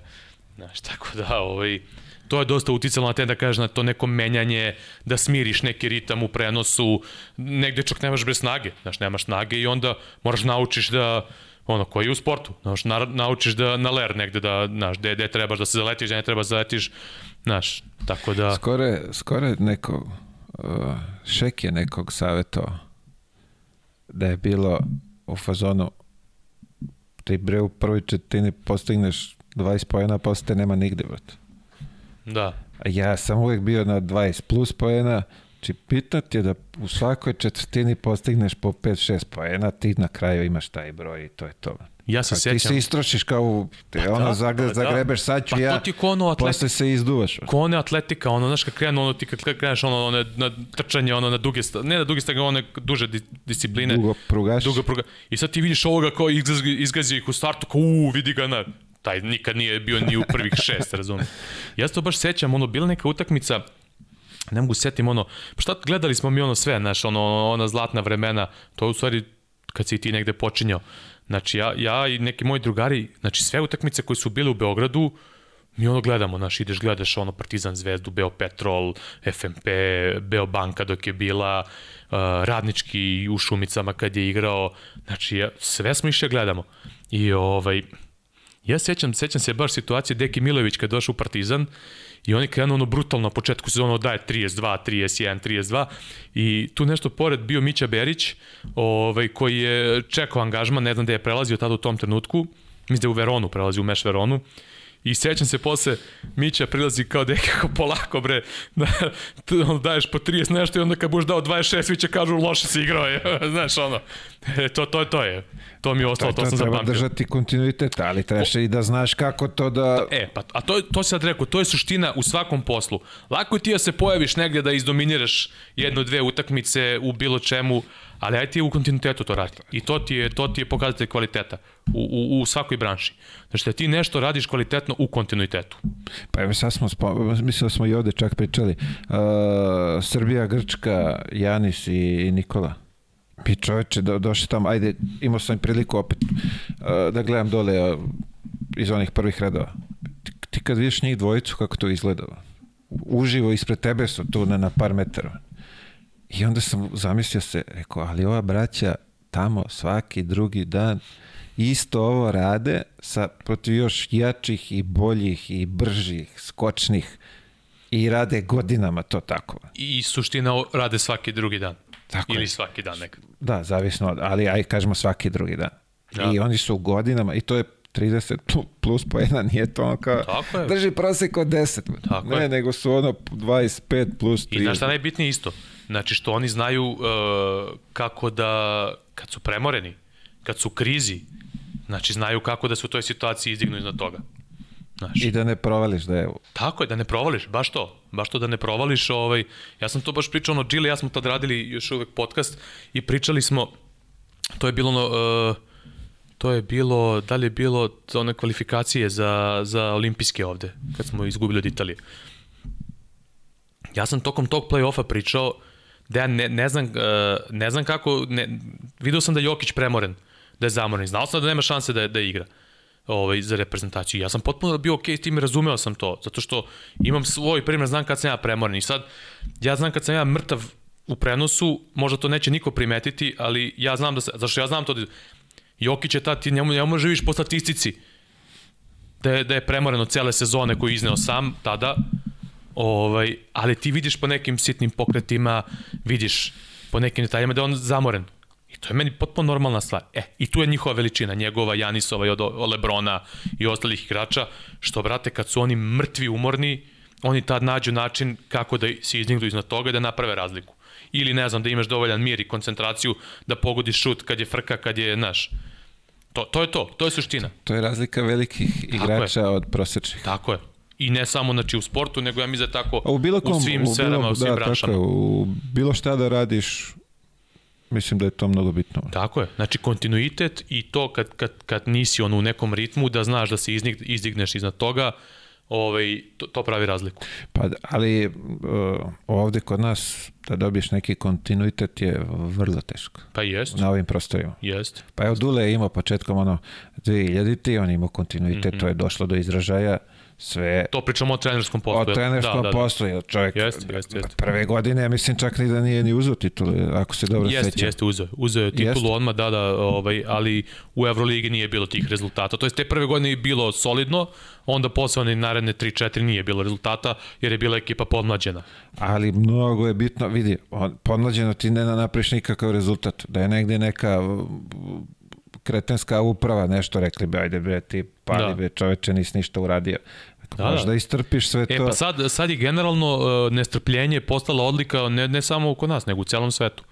Znaš, tako da, ovaj, to je dosta uticalo na te da kažeš na to neko menjanje, da smiriš neki ritam u prenosu, negde čak nemaš bez snage, znaš, nemaš snage i onda moraš naučiš da ono, koji je u sportu, znaš, na, naučiš da na ler negde da, znaš, gde, gde trebaš da se zaletiš, gde ne treba da zaletiš, znaš, tako da... Skoro je nekog, uh, šek je nekog savjetovao da je bilo u fazonu ti bre u prvoj četini postigneš 20 pojena, posle te nema nigde, brate. Da. Ja sam uvek bio na 20 plus poena, Znači, ti je da u svakoj četvrtini postigneš po 5-6 poena, ti na kraju imaš taj broj i to je to. Ja se sećam. Ti se istrošiš kao, te Pa ono da, zagre, pa da. zagrebeš, sad ću Pa to ja, ti je ko ono posle se izduvaš. Ko one atletika, ono, znaš, kad krenu, ono, ti kad kreneš, ono, ono, na trčanje, ono, na duge, ne na duge stege, one duže di, discipline. Dugo prugaš. Dugo pruga. I sad ti vidiš ovoga kao izgazi, izgazi ih u startu, kao, uuu, vidi ga na... Taj nikad nije bio ni u prvih šest, razumiješ. Ja se to baš sećam, ono, bila neka utakmica, ne mogu setim ono, pa šta gledali smo mi ono sve, znaš, ono, ona zlatna vremena, to je u stvari kad si ti negde počinjao. Znači, ja, ja i neki moji drugari, znači sve utakmice koje su bile u Beogradu, mi ono gledamo, znaš, ideš, gledaš ono Partizan Zvezdu, Beopetrol, FMP, Beobanka dok je bila, uh, Radnički u Šumicama kad je igrao, znači, ja, sve smo išli da gledamo. I ovaj, Ja sećam, sećam se baš situacije Deki Milović kad došao u Partizan i oni krenu ono brutalno na početku sezona daje 32, 31, 32 i tu nešto pored bio Mića Berić ovaj, koji je čekao angažman, ne znam da je prelazio tada u tom trenutku, mislim da je u Veronu, prelazi u Meš Veronu I sećam se posle, Mića prilazi kao deke, kao polako bre, da, ono, daješ po 30 nešto i onda kad budeš dao 26, svi će kažu loše si igrao, je. znaš ono, e, to, to je to je, to mi je ostalo, to, to sam treba zapamtio. držati kontinuitet, ali trebaš i da znaš kako to da... E, pa, a to, to si sad rekao, to je suština u svakom poslu. Lako je ti da se pojaviš negdje da izdominiraš jednu, dve utakmice u bilo čemu, ali aj ti u kontinuitetu to radi. I to ti je, to ti je pokazatelj kvaliteta u, u, u svakoj branši. Znači da ti nešto radiš kvalitetno u kontinuitetu. Pa evo sad smo, mislim da smo i ovde čak pričali, uh, Srbija, Grčka, Janis i Nikola. Mi čoveče do, došli tamo, ajde, imao sam priliku opet uh, da gledam dole uh, iz onih prvih redova. Ti, ti kad vidiš njih dvojicu, kako to izgleda, uživo ispred tebe su tu na, na par metara. I onda sam zamislio se, rekao, ali ova braća tamo svaki drugi dan isto ovo rade sa protiv još jačih i boljih i bržih, skočnih i rade godinama to tako. I suština rade svaki drugi dan. Tako Ili je. svaki dan nekad. Da, zavisno, od, ali aj kažemo svaki drugi dan. Da. I oni su godinama, i to je 30 plu- plus po jedna, nije to ono kao, Tako je. drži prosek od 10. Tako ne, je. nego su ono 25 plus 30. I znaš šta najbitnije isto? Znači što oni znaju uh, kako da, kad su premoreni, kad su u krizi, znači znaju kako da se u toj situaciji izdignu iznad toga. Znaš. I da ne provališ da je Tako je, da ne provališ, baš to. Baš to da ne provališ. Ovaj, ja sam to baš pričao, ono, Gile, ja smo tad radili još uvek podcast i pričali smo, to je bilo ono, uh, to je bilo, da li je bilo one kvalifikacije za, za olimpijske ovde, kad smo izgubili od Italije. Ja sam tokom tog play-offa pričao da ja ne, ne, znam, uh, ne znam kako, ne, video sam da je Jokić premoren, da je zamoren, znao sam da nema šanse da, da igra ovaj, za reprezentaciju. Ja sam potpuno bio okej s tim razumeo sam to, zato što imam svoj primjer, znam kad sam ja premoren. I sad, ja znam kad sam ja mrtav u prenosu, možda to neće niko primetiti, ali ja znam da se, zašto ja znam to da Jokić je tad, ti njemu, njemu živiš po statistici da je, da je premoren od cele sezone koju izneo sam tada, ovaj, ali ti vidiš po nekim sitnim pokretima, vidiš po nekim detaljima da je on zamoren. I to je meni potpuno normalna stvar. E, i tu je njihova veličina, njegova, Janisova i od Lebrona i ostalih igrača, što, brate, kad su oni mrtvi, umorni, oni tad nađu način kako da se izdignu iznad toga i da naprave razliku. Ili, ne znam, da imaš dovoljan mir i koncentraciju da pogodiš šut kad je frka, kad je, znaš, to, to je to, to je suština. To je razlika velikih igrača od prosečnih. Tako je. I ne samo znači, u sportu, nego ja mislim da je tako u bilo kom, u svim sferama, bilo, u svim da, branšama. Tako je, u bilo šta da radiš, mislim da je to mnogo bitno. Tako je. Znači kontinuitet i to kad, kad, kad nisi ono u nekom ritmu da znaš da se izdig- izdigneš iznad toga, ovaj, to, to pravi razliku. Pa, ali uh, ovde kod nas da dobiješ neki kontinuitet je vrlo teško. Pa jest, Na ovim prostorima. jest. Pa evo Dule je imao početkom ono 2000-ti, on imao kontinuitet, Mhm. to je došlo do izražaja sve To pričamo o trenerskom poslu. o trenerskom da, da, da. poslu, jer čovjek Jeste, jeste, jeste. prve godine, mislim čak ni da nije ni uzeo titule, ako se dobro Jeste, sećam. jeste, uzeo. Uzeo je titulu Jeste. odmah, da, da, ovaj, ali u Euroligi nije bilo tih rezultata. To jest te prve godine je bilo solidno, onda posle one naredne 3-4 nije bilo rezultata, jer je bila ekipa podmlađena. Ali mnogo je bitno, vidi, on, podmlađeno ti ne napraviš nikakav rezultat. Da je negde neka kretenska uprava nešto rekli bi, ajde bre, ti pali Da. bre, čoveče, nisi ništa uradio. Da, možeš da. da istrpiš sve to. E pa sad, sad je generalno uh, nestrpljenje postala odlika ne, ne samo kod nas, nego u celom svetu.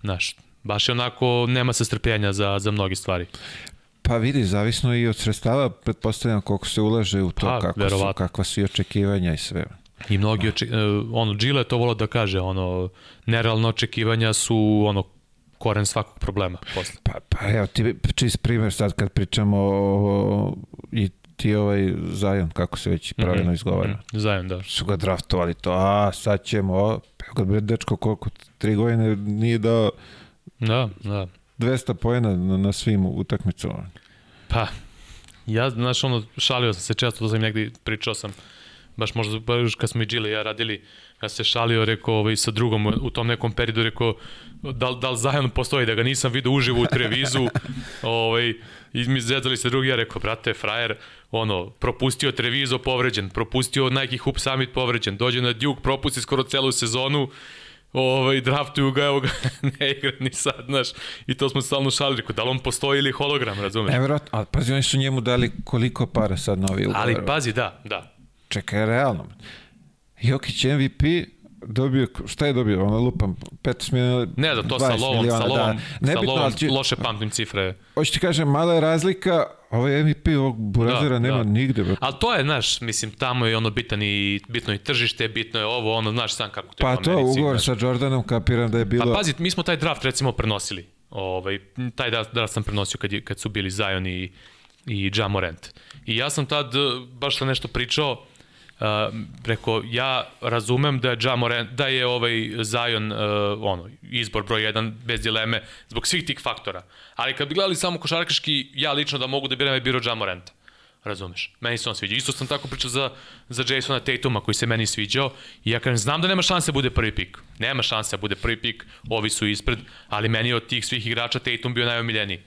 Znaš, baš je onako, nema se strpljenja za, za mnogi stvari. Pa vidi, zavisno i od sredstava, pretpostavljam koliko se ulaže u to, pa, kako su, kakva su i očekivanja i sve. I mnogi oče, uh, ono, Gile je to volao da kaže, ono, nerealno očekivanja su, ono, koren svakog problema posle. Pa, pa evo ti čist primjer sad kad pričamo o, i ti ovaj Zajon, kako se već pravilno -hmm, izgovara. Mm -hmm, Zajon, da. Su ga draftovali to, a sad ćemo, kad bre dečko koliko, tri godine nije dao da, da. 200 pojena na, na svim utakmicama. Pa, ja, znaš, ono, šalio sam se često, to sam negdje pričao sam, baš možda baš kad smo i Gile ja radili, ja se šalio, rekao, ovaj, sa drugom u tom nekom periodu, rekao, da, da li zajedno postoji, da ga nisam vidio uživo u trevizu, ovaj, i mi zezali se drugi, ja rekao, brate, frajer, ono, propustio Trevizo povređen, propustio Nike Hoop Summit povređen, dođe na Duke, propusti skoro celu sezonu, ovaj, draftuju ga, evo ga, ne igra ni sad, znaš, i to smo stalno šalili, rekao, da li on postoji ili hologram, razumeš? Nevjerojatno, ali pazi, oni su njemu dali koliko para sad novi ugovor. Ali pazi, da, da. Čekaj, realno. Jokić MVP, dobio, šta je dobio, ono lupam, 15 miliona, Ne da, to sa lovom, miliona, sa lovom, da. sa lovom, ali, loše pamtim cifre. Hoće ti kažem, mala je razlika, ovaj MVP ovog Burazera da, nema da. nigde. Bro. Ali to je, znaš, mislim, tamo je ono bitan i, bitno i tržište, bitno je ovo, ono, znaš sam kako to pa je Pa to, ugovor znaš. sa Jordanom, kapiram da je bilo... Pa pazi, mi smo taj draft recimo prenosili. Ovaj, taj draft sam prenosio kad, je, kad su bili Zion i, i Ja Morant. I ja sam tad baš sa nešto pričao, Uh, preko ja razumem da je Ja Morant, da je ovaj Zion uh, ono izbor broj 1 bez dileme zbog svih tih faktora. Ali kad bi gledali samo košarkaški, ja lično da mogu da biram je biro Ja Moranta. Razumeš? Meni se on sviđa. Isto sam tako pričao za, za Jasona Tatuma koji se meni sviđao i ja kažem, znam da nema šanse da bude prvi pik. Nema šanse da bude prvi pik, ovi su ispred, ali meni od tih svih igrača Tatum bio najomiljeniji.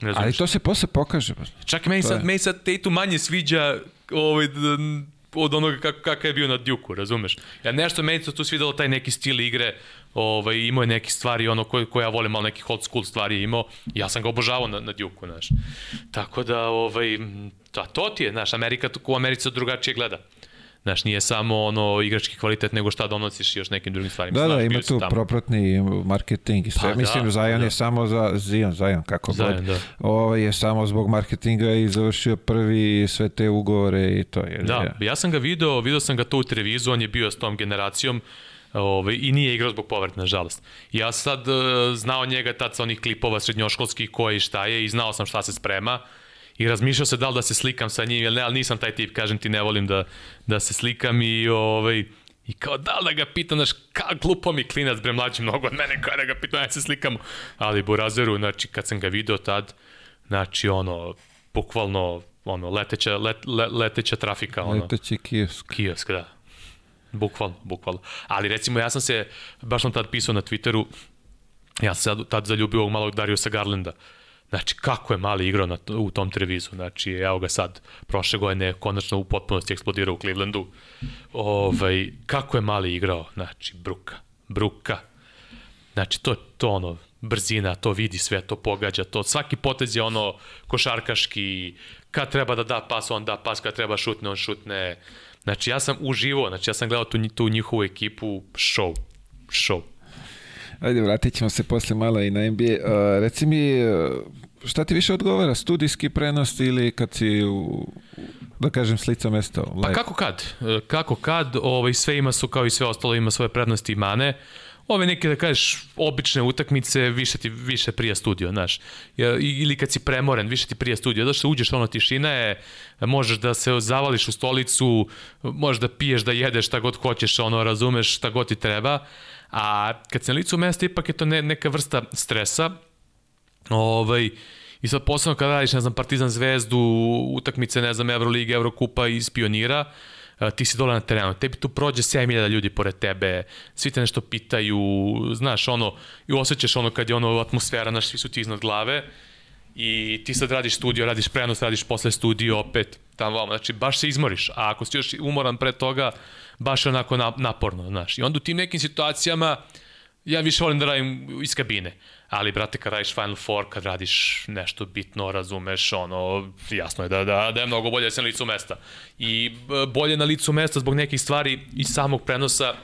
Razumeš? Ali to se posle pokaže. Čak i meni sad, meni sad Tatum manje sviđa ovaj, od onoga kako, kakav je bio na Duke-u, razumeš? Ja nešto meni se tu svidelo taj neki stil igre, ovaj, imao je neke stvari ono koje, koje ja volim, malo nekih old school stvari je imao, ja sam ga obožavao na, na Duke-u, znaš. Tako da, ovaj, to, to ti je, znaš, Amerika, u Americi drugačije gleda. Znaš, nije samo ono igrački kvalitet, nego šta donosiš još nekim drugim stvarima. Da, da, ima tu tamo. propratni marketing i sve. Pa, Mislim, da, Zion da. je samo za Zion, Zion, kako Zion, god. Da. Ovo ovaj je samo zbog marketinga i završio prvi sve te ugovore i to je. Da, ja, sam ga video, video sam ga to u televizu, on je bio s tom generacijom, Ove, I nije igrao zbog povrata, nažalost. Ja sad uh, znao njega tad sa onih klipova srednjoškolskih koji šta je i znao sam šta se sprema i razmišljao se da li da se slikam sa njim ili ne, ali nisam taj tip, kažem ti, ne volim da, da se slikam i ovaj, I kao da li da ga pitam, znaš, kak glupo mi klinac, bre, mlađi mnogo od mene, kao da ga pitam, ja se slikamo. Ali Burazeru, znači, kad sam ga video tad, znači, ono, bukvalno, ono, leteća, let, let, leteća trafika, ono. Leteći kiosk. Kiosk, da. Bukvalno, bukvalno. Ali recimo, ja sam se, baš sam tad pisao na Twitteru, ja sam se tad zaljubio ovog malog Dariusa Garlanda. Znači, kako je mali igrao na, u tom Trevizu. Znači, evo ga sad, prošle godine konačno u potpunosti eksplodirao u Clevelandu. Ovaj, kako je mali igrao. Znači, bruka. Bruka. Znači, to, to ono, brzina, to vidi sve, to pogađa, to svaki potez je ono košarkaški, kad treba da da pas, on da pas, kad treba šutne, on šutne. Znači, ja sam uživo, znači, ja sam gledao tu, tu njihovu ekipu, show, show. Ajde, vratit ćemo se posle malo i na NBA. Uh, reci mi, šta ti više odgovara, studijski prenos ili kad si u, da kažem, slica mesto? Pa kako kad? E, kako kad, ovaj, sve ima su kao i sve ostalo, ima svoje prednosti i mane. Ove neke, da kažeš, obične utakmice, više ti više prija studio, znaš. Ili kad si premoren, više ti prija studio. Što uđeš, ono, tišina je, možeš da se zavališ u stolicu, možeš da piješ, da jedeš šta god hoćeš, ono, razumeš šta god ti treba. A kad se na licu mesta, ipak je to ne, neka vrsta stresa. Ovaj, I sad posebno kada radiš, ne znam, Partizan Zvezdu, utakmice, ne znam, Euroliga, Eurokupa iz pionira, ti si dole na terenu, tebi tu prođe 7000 ljudi pored tebe, svi te nešto pitaju, znaš, ono, i osjećaš ono kad je ono atmosfera, znaš, svi su ti iznad glave, i ti sad radiš studio, radiš prenos, radiš posle studio opet, tamo vamo, znači baš se izmoriš, a ako si još umoran pre toga, baš je onako naporno, znaš. I onda u tim nekim situacijama ja više volim da radim iz kabine. ali brate kad radiš Final Four, kad radiš nešto bitno, razumeš, ono, jasno je da, da, da je mnogo bolje da se na licu mesta. I bolje na licu mesta zbog nekih stvari iz samog prenosa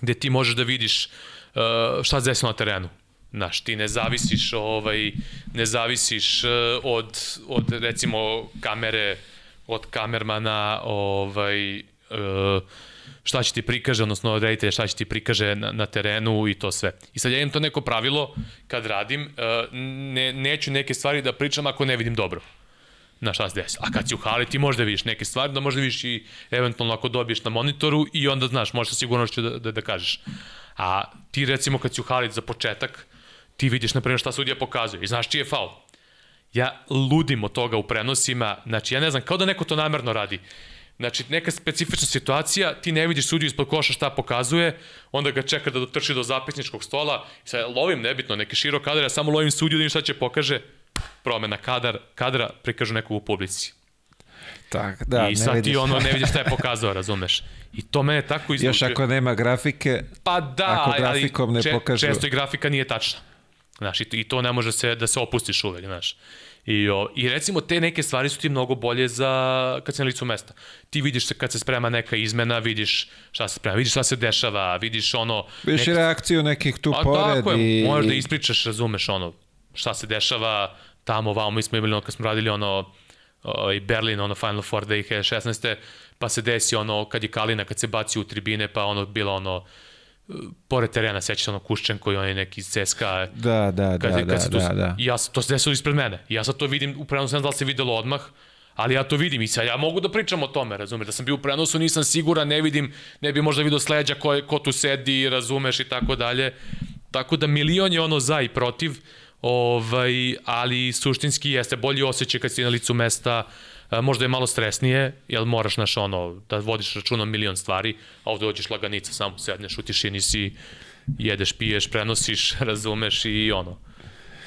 gde ti možeš da vidiš uh, šta se desilo na terenu. Znaš, ti ne zavisiš, ovaj, ne zavisiš uh, od, od, recimo, kamere, od kamermana, ovaj, uh, šta će ti prikaže, odnosno od reditelja šta će ti prikaže na, na terenu i to sve. I sad ja imam to neko pravilo kad radim, uh, ne, neću neke stvari da pričam ako ne vidim dobro na šta se desi. A kad si u hali ti možda vidiš neke stvari, da možda vidiš i eventualno ako dobiješ na monitoru i onda znaš, možda sigurnošću da, da, da kažeš. A ti recimo kad si u hali za početak, ti vidiš na primjer šta sudija pokazuje i znaš čiji je faul. Ja ludim od toga u prenosima, znači ja ne znam, kao da neko to namerno radi. Znači, neka specifična situacija, ti ne vidiš sudiju ispod koša šta pokazuje, onda ga čeka da dotrči do zapisničkog stola, i sad lovim nebitno, neki širok kadar, ja samo lovim sudiju da im šta će pokaže, promena kadar, kadra prikažu nekog u publici. Tak, da, I sad ti ono ne vidiš šta je pokazao, razumeš. I to mene tako izvuče. Još ako nema grafike, pa da, ako grafikom ne pokažu... često i grafika nije tačna. Znaš, i to ne može se, da se opustiš uvek, znaš. I, o, I recimo te neke stvari su ti mnogo bolje za kad si na licu mesta. Ti vidiš se kad se sprema neka izmena, vidiš šta se sprema, vidiš šta se dešava, vidiš ono... Vidiš nek... reakciju nekih tu A, pored tako je, i... možeš da ispričaš, razumeš ono, šta se dešava tamo, vamo, mi smo imali ono kad smo radili ono i Berlin, ono Final Four 2016. Pa se desi ono, kad je Kalina, kad se baci u tribine, pa ono, bilo ono, pored terena, sećaš ono Kuščenko i on je neki iz CSKA. Da, da, kad, da, kad da, tu, da, da. Ja, to se desilo ispred mene. Ja sad to vidim, u prenosu ne znam da li se videlo odmah, ali ja to vidim i sad ja mogu da pričam o tome, razumeš, da sam bio u prenosu, nisam siguran, ne vidim, ne bi možda vidio sleđa ko, ko tu sedi, razumeš i tako dalje. Tako da milion je ono za i protiv, ovaj, ali suštinski jeste bolji osjećaj kad si na licu mesta, možda je malo stresnije, jer moraš naš ono, da vodiš računa milion stvari, a ovde dođeš laganica, samo sedneš u tišini si, jedeš, piješ, prenosiš, razumeš i ono,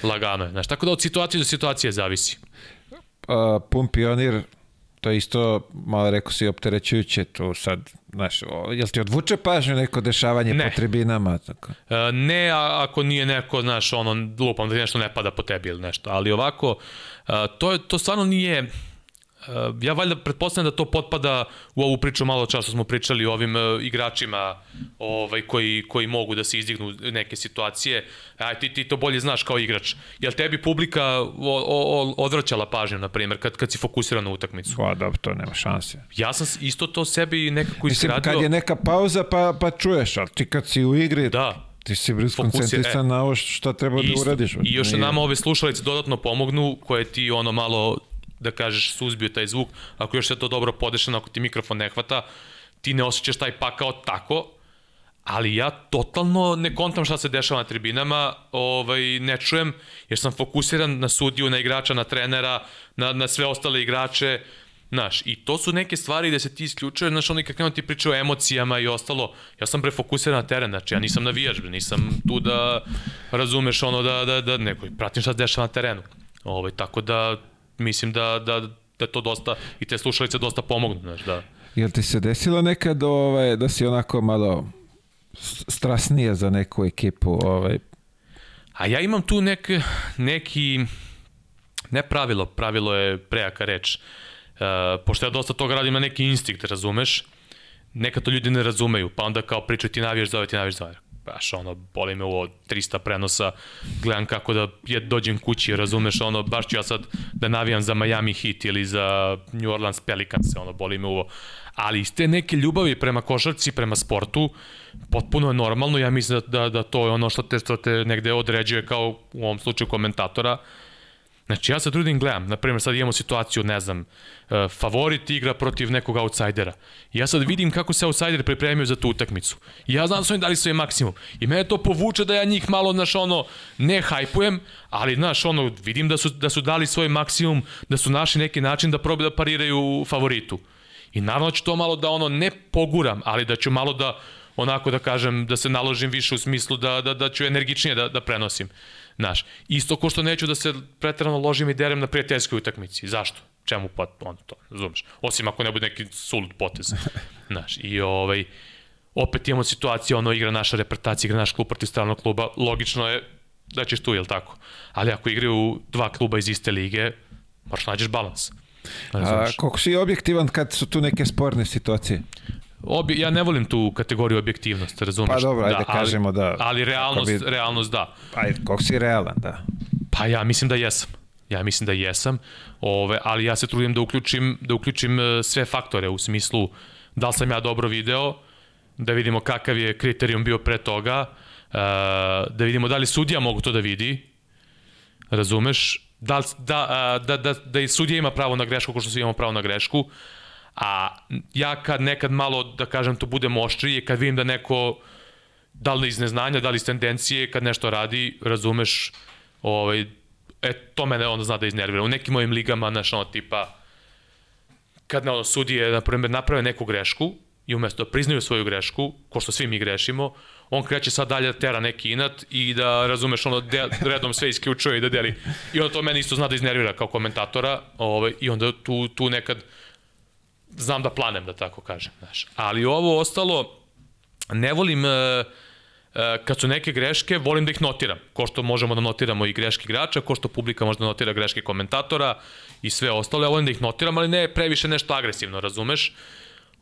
lagano je. Znaš, tako da od situacije do situacije zavisi. Uh, pun pionir to je isto, malo rekao si, opterećujuće tu sad, znaš, o, jel ti odvuče pažnju neko dešavanje ne. po tribinama? Tako? E, ne, a, ako nije neko, znaš, ono, lupam da nešto ne pada po tebi ili nešto, ali ovako, a, e, to, to stvarno nije, ja valjda pretpostavljam da to potpada u ovu priču malo čas što smo pričali o ovim uh, igračima ovaj, koji, koji mogu da se izdignu neke situacije. Aj, ti, ti to bolje znaš kao igrač. Jel tebi publika o, o, odvraćala pažnju, na primjer, kad, kad si fokusiran na utakmicu? Pa dobro, to nema šanse. Ja sam isto to sebi nekako Mislim, izgradio. kad je neka pauza pa, pa čuješ, ali ti kad si u igri, da. Ti si brz koncentrisan e, na ovo šta treba da uradiš. I još Nije. nama ove slušalice dodatno pomognu, koje ti ono malo da kažeš, suzbio taj zvuk, ako još sve to dobro podešeno, ako ti mikrofon ne hvata, ti ne osjećaš taj pakao tako, ali ja totalno ne kontam šta se dešava na tribinama, ovaj, ne čujem, jer sam fokusiran na sudiju, na igrača, na trenera, na, na sve ostale igrače, Znaš, i to su neke stvari gde se ti isključuje, znaš, oni kako ti pričaju o emocijama i ostalo, ja sam prefokusiran na teren, znači ja nisam navijač, nisam tu da razumeš ono da, da, da neko, pratim šta se dešava na terenu. Ovaj, tako da mislim da, da, da to dosta, i te slušalice dosta pomognu, znaš, da. Jel ti se desilo nekad ovaj, da si onako malo strasnije za neku ekipu? Ovaj? A ja imam tu nek, neki, ne pravilo, pravilo je prejaka reč, uh, pošto ja dosta toga radim na neki instinkt, razumeš, nekad to ljudi ne razumeju, pa onda kao pričaju ti navijaš za ovaj, ti navijaš za ovaj baš ono, boli me ovo 300 prenosa, gledam kako da je, dođem kući, razumeš, ono, baš ću ja sad da navijam za Miami Heat ili za New Orleans Pelicans, ono, boli me ovo. Ali iz te neke ljubavi prema košarci, prema sportu, potpuno je normalno, ja mislim da, da, da to je ono što te, što te negde određuje kao u ovom slučaju komentatora, Znači, ja sad trudim gledam, na primjer, sad imamo situaciju, ne znam, e, favorit igra protiv nekog outsidera. Ja sad vidim kako se outsider pripremio za tu utakmicu. I ja znam da su oni dali svoj maksimum. I mene to povuče da ja njih malo, znaš, ono, ne hajpujem, ali, znaš, ono, vidim da su, da su dali svoj maksimum, da su našli neki način da probaju da pariraju favoritu. I naravno ću to malo da, ono, ne poguram, ali da ću malo da, onako da kažem, da se naložim više u smislu da, da, da ću energičnije da, da prenosim. Znaš, isto ko što neću da se pretrano ložim i derem na prijateljskoj utakmici. Zašto? Čemu pa on to, razumeš? Osim ako ne bude neki sulud potez. Znaš, i ovaj, opet imamo situaciju, ono igra naša reprezentacija, igra naš klub protiv stranog kluba, logično je da ćeš tu, jel tako? Ali ako igraju dva kluba iz iste lige, moraš nađeš balans. A, koliko si objektivan kad su tu neke sporne situacije? Obi, ja ne volim tu kategoriju objektivnost, razumeš? Pa dobro, ajde da, kažemo da... Ali realnost, bi... realnost da. Ajde, koliko si realan, da. Pa ja mislim da jesam. Ja mislim da jesam, ove, ali ja se trudim da uključim, da uključim e, sve faktore u smislu da li sam ja dobro video, da vidimo kakav je kriterijum bio pre toga, e, da vidimo da li sudija mogu to da vidi, razumeš, da, da, da, da, da i sudija ima pravo na grešku kao što svi imamo pravo na grešku, a ja kad nekad malo, da kažem, to budem oštrije, kad vidim da neko, da li iz neznanja, da li iz tendencije, kad nešto radi, razumeš, ovaj, e, to mene onda zna da iznervira. U nekim mojim ligama, znaš, ono, tipa, kad na ono, sudije, na primjer, naprave neku grešku i umesto da priznaju svoju grešku, ko što svi mi grešimo, on kreće sad dalje da tera neki inat i da, razumeš, ono, de, redom sve isključuje i da deli. I onda to meni isto zna da iznervira kao komentatora ovaj, i onda tu, tu nekad znam da planem, da tako kažem. Znaš. Ali ovo ostalo, ne volim... Uh, E, kad su neke greške, volim da ih notiram. Ko što možemo da notiramo i greške igrača, ko što publika može da notira greške komentatora i sve ostalo. Ja volim da ih notiram, ali ne previše nešto agresivno, razumeš?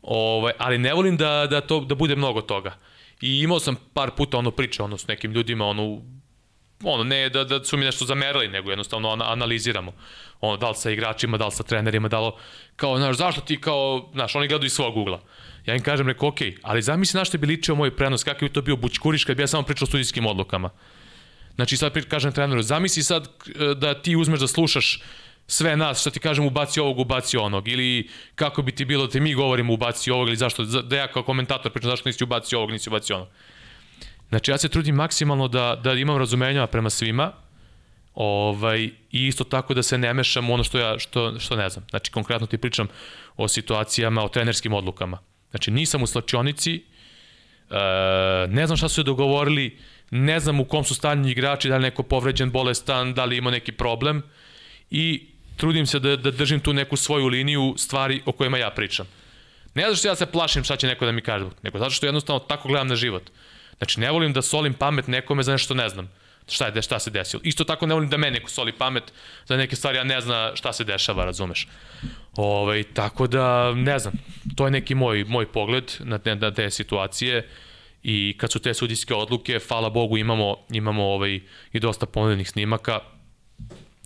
Ovaj, ali ne volim da, da, to, da bude mnogo toga. I imao sam par puta ono priče ono, s nekim ljudima, ono, ono, ne da, da su mi nešto zamerali, nego jednostavno analiziramo. Ono, da li sa igračima, da li sa trenerima, da li, kao, znaš, zašto ti kao, znaš, oni gledaju iz svog ugla. Ja im kažem, reko, ok, ali zamisli na što bi ličio moj prenos, kakav je to bio bučkuriš kad bi ja samo pričao o studijskim odlukama. Znači sad kažem treneru, zamisli sad e, da ti uzmeš da slušaš sve nas, što ti kažem ubaci ovog, ubaci onog, ili kako bi ti bilo da ti mi govorimo ubaci ovog, ili zašto, da ja kao komentator pričam zašto nisi ubaci ovog, nisi ubaci onog. Znači ja se trudim maksimalno da, da imam razumenja prema svima, ovaj, i isto tako da se ne mešam u ono što ja što, što ne znam. Znači konkretno ti pričam o situacijama, o trenerskim odlukama. Znači, nisam u slačionici, e, ne znam šta su se dogovorili, ne znam u kom su stanju igrači, da li neko povređen, bolestan, da li ima neki problem i trudim se da, da držim tu neku svoju liniju stvari o kojima ja pričam. Ne zato što ja se plašim šta će neko da mi kaže, nego zato što jednostavno tako gledam na život. Znači, ne volim da solim pamet nekome za nešto ne znam šta je šta se desilo. Isto tako ne volim da mene neko soli pamet za neke stvari, a ne zna šta se dešava, razumeš. Ovaj tako da ne znam, to je neki moj moj pogled na te, na te situacije i kad su te sudijske odluke, hvala Bogu imamo imamo ovaj i dosta ponuđenih snimaka,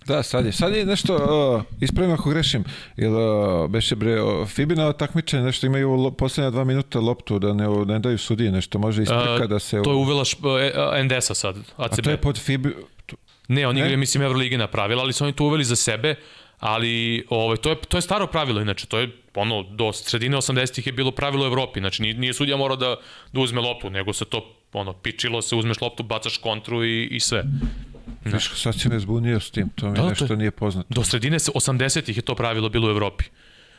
Da, sad je. Sad je nešto, uh, ispravim ako grešim, jel uh, beše bre, uh, Fibina takmičenje, nešto imaju lo, poslednja dva minuta loptu, da ne, ne daju sudije, nešto može isprika da se... To je uvela šp, uh, NDS-a sad, ACB. A to je pod Fibi... Ne, oni igraju, mislim, Evroligina pravila, ali su oni to uveli za sebe, ali ovaj, to, je, to je staro pravilo, inače, to je ono, do sredine 80-ih je bilo pravilo u Evropi, znači nije, nije sudija morao da, da uzme loptu, nego se to, ono, pičilo se, uzmeš loptu, bacaš kontru i, i sve. Znaš, sad si me zbunio s tim, to mi da, nešto to, nije poznato. Do sredine 80-ih je to pravilo bilo u Evropi.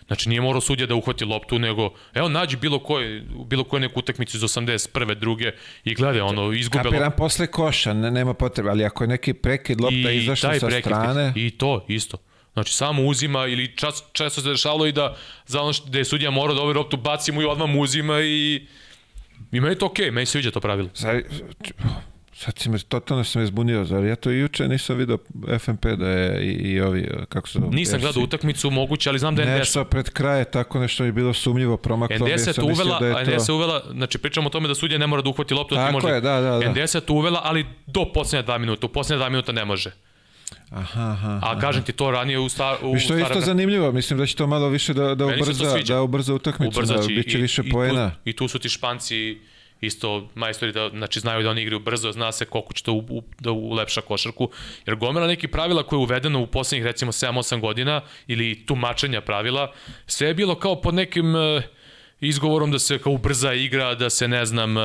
Znači nije morao sudija da uhvati loptu, nego evo nađi bilo koje, bilo koje neku utakmicu iz 81. druge i gledaj ono izgube Kapiram posle koša, ne, nema potrebe, ali ako je neki prekid lopta I izašla sa prekid, strane... I to, isto. Znači samo uzima ili čas, često se dešavalo i da za ono što, da je sudija morao da ovaj loptu bacimo i odmah mu uzima i i meni je to okej, okay, meni se sviđa to pravilo. Zar, Sad si me, totalno se me zbunio, zar ja to i juče nisam vidio FMP da je i, i ovi, kako se? Nisam gledao utakmicu moguće, ali znam da je NDS... Nešto pred kraje, tako nešto je bilo sumnjivo, promaklo. NDS je to uvela, da je to... NDS uvela, znači pričamo o tome da sudija ne mora da uhvati loptu. Tako može, je, da, da, da. NDS je to uvela, ali do poslednje dva minuta, u poslednje dva minuta ne može. Aha, aha, A kažem ti to ranije u sta u što je isto zanimljivo, mislim da će to malo više da da ubrza, da ubrza utakmicu, da biće više poena. I tu, I tu su ti Španci isto majstori da, znači, znaju da oni igraju brzo, zna se koliko će to u, u, da ulepša košarku, jer gomera neki pravila koje je uvedeno u poslednjih recimo 7-8 godina ili tumačenja pravila, sve je bilo kao pod nekim uh, izgovorom da se kao ubrza igra, da se ne znam, uh,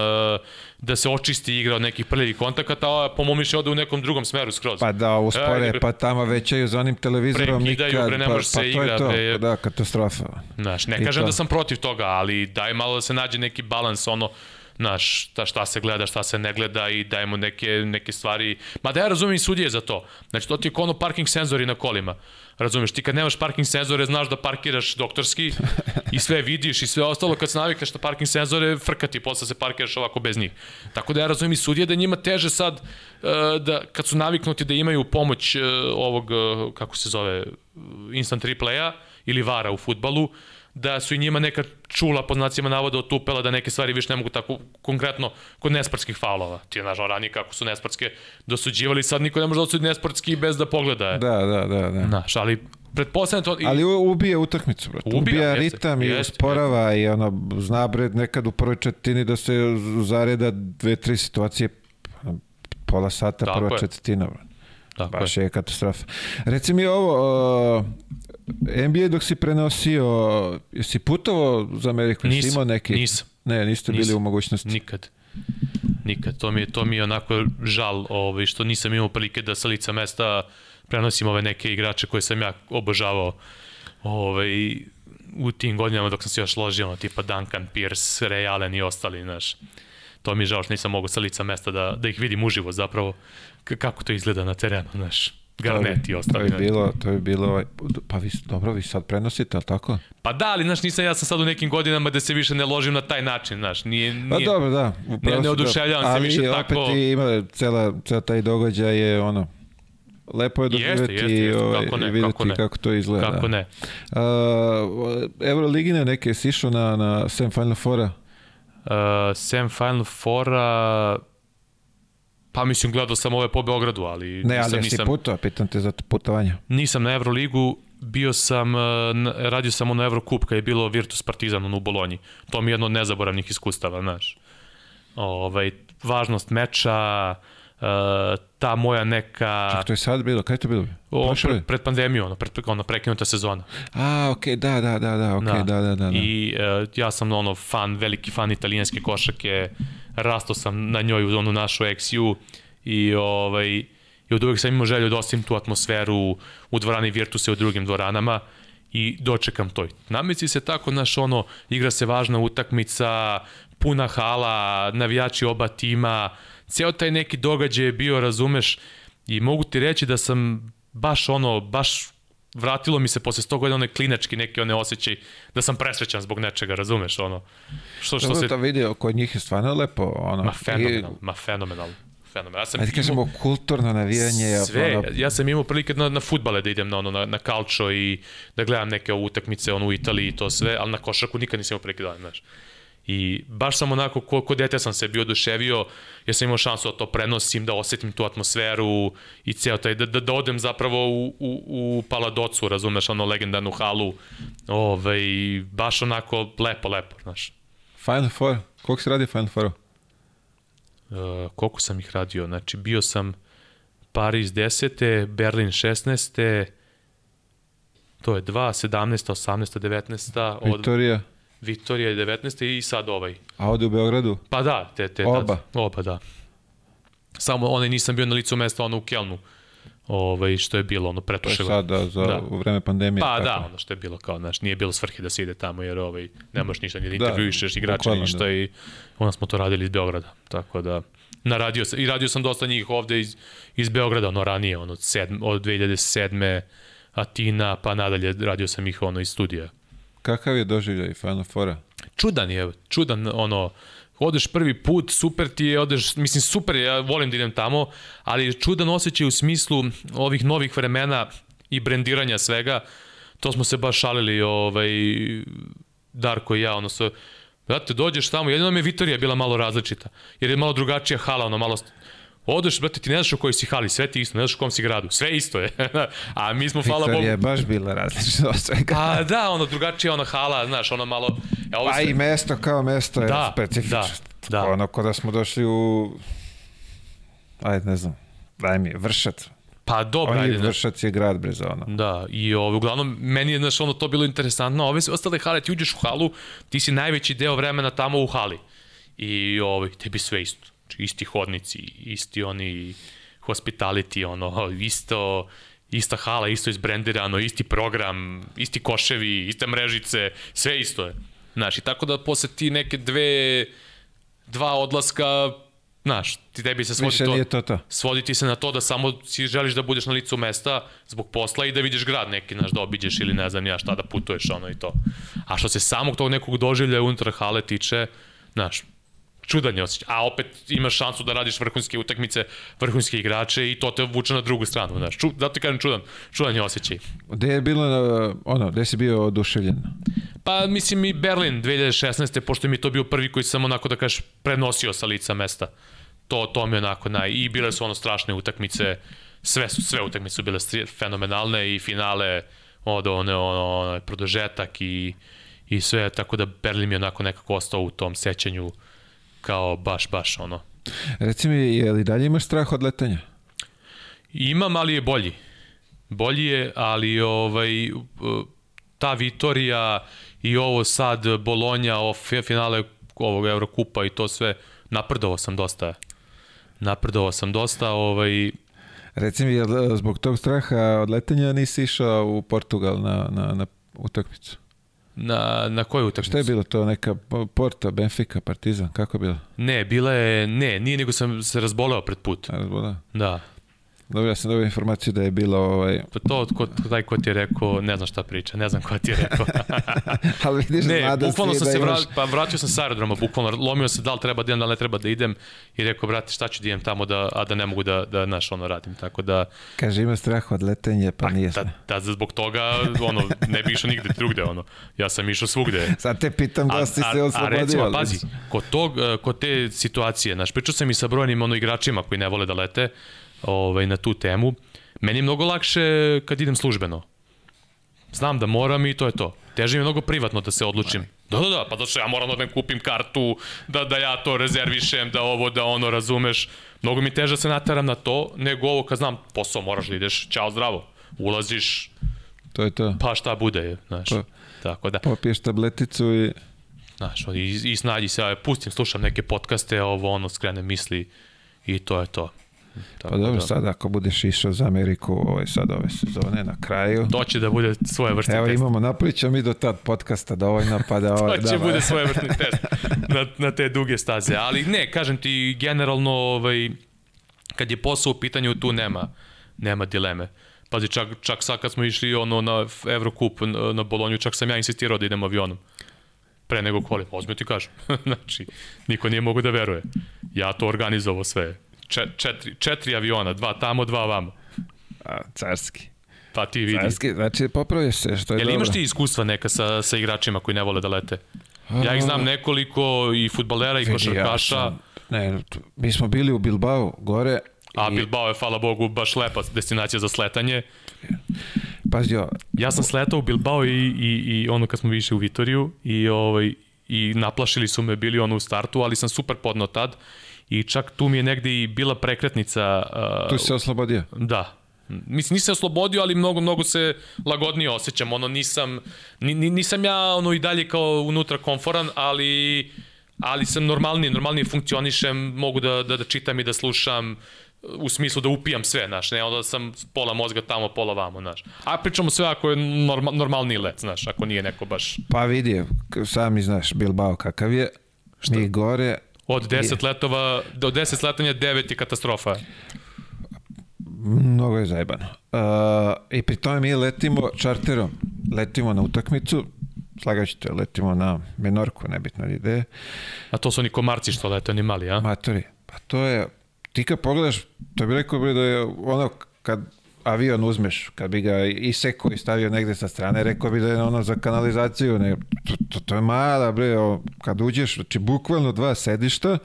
da se očisti igra od nekih prljivih kontakata, a po mom mišljenju ode u nekom drugom smeru skroz. Pa da, uspore, e, pa tamo većaju za onim televizorom nikad, bre, ne pa, pa se igra, to je to, bre, pa da, katastrofa. Znaš, ne I kažem to. da sam protiv toga, ali daj malo da se nađe neki balans, ono, Znaš, šta, šta se gleda, šta se ne gleda i dajemo neke, neke stvari. Ma da ja razumijem i sudije za to. Znači, to ti je ono parking senzori na kolima. Razumeš, ti kad nemaš parking senzore, znaš da parkiraš doktorski i sve vidiš i sve ostalo, kad se navikneš na parking senzore, frkati, posle se parkiraš ovako bez njih. Tako da ja razumijem i sudije da njima teže sad, e, da kad su naviknuti da imaju pomoć e, ovog, e, kako se zove, instant replaya ili vara u futbalu, da su i njima neka čula po znacima navoda otupela da neke stvari više ne mogu tako konkretno kod nesportskih faulova. Ti je znaš ranije kako su nesportske dosuđivali, sad niko ne može da osudi nesportski bez da pogleda. Da, da, da. da. Znaš, ali pretpostavljam to... Ali ubija utakmicu, brate. Ubija, ubija jeste, ritam jeste, i usporava jeste. i ono, zna bre nekad u prvoj četvrtini da se zareda dve, tri situacije pola sata Tako prva je. četvrtina, brate. Tako Baš je. je katastrofa. Reci mi ovo, uh, NBA dok si prenosio, jesi putovao za Ameriku? Nisam, imao neki? nisam. Ne, niste nisam, bili u mogućnosti? Nikad. Nikad. To mi je, to mi je onako žal ovaj, što nisam imao prilike da sa lica mesta prenosim ove neke igrače koje sam ja obožavao ovaj, u tim godinama dok sam se još ložio, tipa Duncan, Pierce, Ray Allen i ostali, znaš. To mi je žao što nisam mogu sa lica mesta da, da ih vidim uživo zapravo kako to izgleda na terenu, znaš. Garnet i ostali. To je bilo, to je bilo, ovaj, pa vi, dobro, vi sad prenosite, ali tako? Pa da, ali, znaš, nisam ja sam sad u nekim godinama da se više ne ložim na taj način, znaš, nije, pa nije, pa dobro, da. Nije, ne oduševljavam se više tako. Ali opet ima, cela, cela taj događaj je ono, lepo je doživjeti jeste, jeste, jeste. Ovaj, kako ne, i vidjeti kako, ne. kako to izgleda. Kako ne. Uh, Euroligine neke si išao na, na Sam Final Fora? Uh, Sam Final Fora Pa mislim, gledao sam ove po Beogradu, ali... Ne, ali jesi putao, pitam te za putovanje. Nisam na Euroligu, bio sam, e, radio sam na Eurocup kad je bilo Virtus Partizan u Bolonji. To mi je jedno od nezaboravnih iskustava, znaš. Ovaj, važnost meča, uh, ta moja neka... Čak, to je sad bilo, kada je to bilo? O, pre, pred pandemiju, ono, pred, ono, prekinuta sezona. A, okej, okay, da, da, da, da, okej, okay, da. da, da, da. I uh, ja sam ono fan, veliki fan italijanske košake, rastao sam na njoj u onu našu XU i ovaj, i od uvek sam imao želju da osim tu atmosferu u dvorani Virtuse u drugim dvoranama i dočekam to. Nameci se tako, naš ono, igra se važna utakmica, puna hala, navijači oba tima, ceo taj neki događaj je bio, razumeš, i mogu ti reći da sam baš ono, baš vratilo mi se posle 100 godina onaj klinački neki one osjećaj da sam presrećan zbog nečega, razumeš, ono. Što, što se... to vidio, kod njih je stvarno lepo, ono. Ma fenomenal, I... ma fenomenal. Fenomenal. Ja sam Ajde kažemo imao... kulturno navijanje. Sve, ono... ja sam imao prilike na, na futbale da idem na, ono, na, na kalčo i da gledam neke utakmice ono, u Italiji i to sve, ali na košarku nikad nisam imao prilike da, znaš. I baš sam onako, ko, ko dete sam se bio oduševio, ja sam imao šansu da to prenosim, da osetim tu atmosferu i ceo taj, da, da, da odem zapravo u, u, u Paladocu, razumeš, ono legendarnu halu, ovaj, baš onako lepo, lepo, znaš. Final Four, koliko si radio Final Four? Uh, koliko sam ih radio? Znači, bio sam Paris 10. Berlin 16. To je 2, 17, 18, 19. Od... Viktorija? Viktorija je 19. i sad ovaj. A ovde u Beogradu? Pa da, te, te, Oba? Tad, oba, da. Samo onaj nisam bio na licu mesta, ono u Kelnu. Ovaj, što je bilo ono pretošilo. To je sada za da. vreme pandemije. Pa tako. da, ono što je bilo kao, znaš, nije bilo svrhe da se ide tamo jer ovaj, ne možeš ništa, ni da, da intervjuišeš igrača, ništa da. i onda smo to radili iz Beograda. Tako da, na radio sam, i radio sam dosta njih ovde iz, iz Beograda, ono ranije, ono od, sedm, od 2007. Atina, pa nadalje radio sam ih ono iz studija. Kakav je doživljaj Final Fora? Čudan je, čudan, ono, odeš prvi put, super ti je, odeš, mislim super ja volim da idem tamo, ali čudan osjećaj u smislu ovih novih vremena i brendiranja svega, to smo se baš šalili, ovaj, Darko i ja, ono sve, Znate, dođeš tamo, jedino mi je Vitorija bila malo različita, jer je malo drugačija hala, ono malo Odeš, brate, ti ne znaš u kojoj si hali, sve ti isto, ne znaš u kom si gradu, sve isto je. A mi smo, hvala Bogu... je baš bila različita od svega. A da, ono, drugačija ona hala, znaš, ono malo... E, ovo pa i mesto kao mesto je da, specifično. Da, da. Ono, kod da smo došli u... Ajde, ne znam, daj mi, Vršac. Pa dobro, ajde. Vršac je grad brez ono. Da, i ovo, uglavnom, meni je, znaš, ono, to bilo interesantno. Ove ostale hale, ti uđeš u halu, ti si najveći deo vremena tamo u hali. I ovo, tebi sve isto Znači, isti hodnici, isti oni hospitality, ono, isto, ista hala, isto izbrendirano, isti program, isti koševi, iste mrežice, sve isto je. Znaš, i tako da posle ti neke dve, dva odlaska, znaš, ti tebi se svodi Više to, to to. svodi ti se na to da samo si želiš da budeš na licu mesta zbog posla i da vidiš grad neki, znaš, da obiđeš ili ne znam ja šta da putuješ, ono i to. A što se samog tog nekog doživlja unutar hale tiče, znaš, čudan je osjećaj. A opet imaš šansu da radiš vrhunske utakmice, vrhunske igrače i to te vuče na drugu stranu, znaš. Ču, zato ti kažem čudan, čudan je osjećaj. Gde je bilo, uh, ono, gde si bio oduševljen? Pa mislim i Berlin 2016. pošto mi je to bio prvi koji sam onako da kažeš prenosio sa lica mesta. To, to mi je onako naj... I bile su ono strašne utakmice, sve su, sve utakmice su bile fenomenalne i finale od one, ono, ono, produžetak i, i sve, tako da Berlin mi je onako nekako ostao u tom sećanju kao baš, baš ono. Reci mi, je li dalje imaš strah od letanja? Imam, ali je bolji. Bolji je, ali ovaj, ta Vitorija i ovo sad Bolonja, ovo fi- finale ovog Evrokupa i to sve, napredovao sam dosta. Napredovao sam dosta, ovaj, Reci mi, zbog tog straha od letanja nisi išao u Portugal na, na, na utakmicu? Na, na koju utakmicu? Šta je bilo to, neka Porto, Benfica, Partizan, kako je bilo? Ne, bila je, ne, nije nego sam se razboleo pred put. A, razbola? Da. Dobro, ja sam dobio informaciju da je bilo ovaj... Pa to, ko, taj ko ti je rekao, ne znam šta priča, ne znam ko ti je rekao. Ali vidiš, ne, da bukvalno sam da se imaš... vratio, pa vratio sam sa aerodroma, bukvalno lomio se da li treba da idem, da li ne treba da idem i rekao, brate, šta ću da idem tamo, da, a da ne mogu da, da znaš, ono radim, tako da, Kaže, ima strah od letenja, pa, nije da, sve. da, zbog toga, ono, ne bi išao nigde drugde, ono, ja sam išao svugde. Sad te pitam da si se a oslobodio. recimo, ali- pazi, kod, tog, eh, kod te situacije, znaš, pričao sam i sa brojnim ono, igračima koji ne vole da lete ovaj, na tu temu, meni je mnogo lakše kad idem službeno. Znam da moram i to je to. Teže mi je mnogo privatno da se odlučim. Da, da, da, pa zato što ja moram da odem kupim kartu, da, da ja to rezervišem, da ovo, da ono, razumeš. Mnogo mi teže da se nataram na to, nego ovo kad znam posao moraš da ideš, čao zdravo. Ulaziš, To je to. pa šta bude, znaš. Pa. Tako da. Popiješ tableticu i... Znaš, i, i snađi se, ja pustim, slušam neke podcaste, ovo, ono, skrene misli i to je to. Tako Pa dobro, da, sad ako budeš išao za Ameriku ovaj, sad ove sezone na kraju, To će da bude svoje vrste Evo test. imamo, napravit ćemo mi do tad podcasta dovoljno, pa da... Ovaj, To će da, bude svoje vrste test na, na te duge staze. Ali ne, kažem ti, generalno, ovaj, kad je posao u pitanju, tu nema, nema dileme. Pazi, čak, čak sad kad smo išli ono na Evrokup na, na Bolonju, čak sam ja insistirao da idem avionom. Pre nego kvali, ozme ti kažem. znači, niko nije mogu da veruje. Ja to organizovao sve. Če, četiri, četiri aviona, dva tamo, dva vamo. A, carski. Pa ti vidi. Carski, znači popraviš se, što je Jel dobro. imaš ti iskustva neka sa, sa igračima koji ne vole da lete? Ja ih znam nekoliko i futbalera i Vidi, ja košarkaša, sam- Ne, mi smo bili u Bilbao, gore, a i, Bilbao je, hvala Bogu, baš lepa destinacija za sletanje. pazi, jo, Ja sam sletao u Bilbao i, i, i ono kad smo više u Vitoriju i, ovaj, i naplašili su me, bili ono u startu, ali sam super podno tad i čak tu mi je negde i bila prekretnica. Uh, tu si se oslobodio. Da. Mislim, nisam se oslobodio, ali mnogo, mnogo se lagodnije osjećam. Ono, nisam, ni, ni- nisam ja ono i dalje kao unutra komforan, ali, ali sam normalniji, normalnije funkcionišem, mogu da, da, da čitam i da slušam, u smislu da upijam sve, znaš, ne onda sam pola mozga tamo, pola vamo, znaš. A pričamo sve ako je norma, normalni let, znaš, ako nije neko baš Pa vidi, sami znaš Bilbao kakav je, mi gore, od 10 letova, do 10 letanja 9 je katastrofa. mnogo je zajebano. Uh, I pri tome mi letimo čarterom, letimo na utakmicu, slagaću te, letimo na Menorku, nebitno je, A to su oni komarci što lete, oni mali, a? Matori, pa to je, ti kad pogledaš, to bi rekao bre da je ono kad avion uzmeš, kad bi ga isekao i stavio negde sa strane, rekao bi da je ono za kanalizaciju, ne, to, to, to je mala bre, o, kad uđeš, znači bukvalno dva sedišta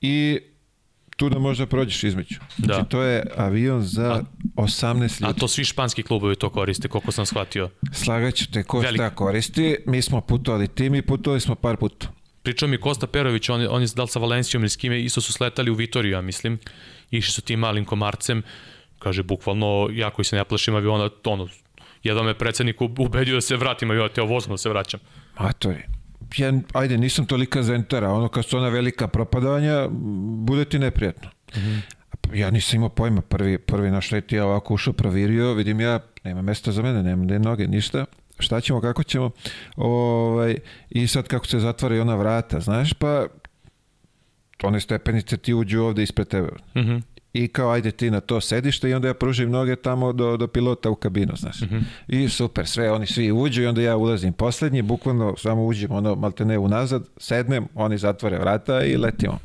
i tu da možda prođeš između. Znači Da. to je avion za 18 A ljudi. to svi španski klubovi to koriste, koliko sam shvatio. Slagaću te ko Veliko. šta koristi, mi smo putovali tim i putovali smo par puta. Pričao mi Kosta Perović, on, on je da li sa Valencijom ili s kime, isto su sletali u Vitoriju, ja mislim. Išli su tim malim komarcem. Kaže, bukvalno, ja koji se ne plašim aviona, ono, jedan me predsednik ubedio da se vratim aviona, te vozno se vraćam. Matori. Ja, ajde, nisam tolika zentara, ono kad su ona velika propadanja, bude ti neprijatno. Mm -hmm. Ja nisam imao pojma, prvi, prvi naš let ja ovako ušao, provirio, vidim ja, nema mesta za mene, nema ne noge, ništa, šta ćemo, kako ćemo, ovaj, i sad kako se zatvara ona vrata, znaš, pa one stepenice ti uđu ovde ispred tebe. Mm -hmm. I kao ajde ti na to sedište i onda ja pružim noge tamo do, do pilota u kabinu, znaš. Mm -hmm. I super, sve, oni svi uđu i onda ja ulazim poslednji, bukvalno samo uđem ono malte ne unazad, sednem, oni zatvore vrata i letimo.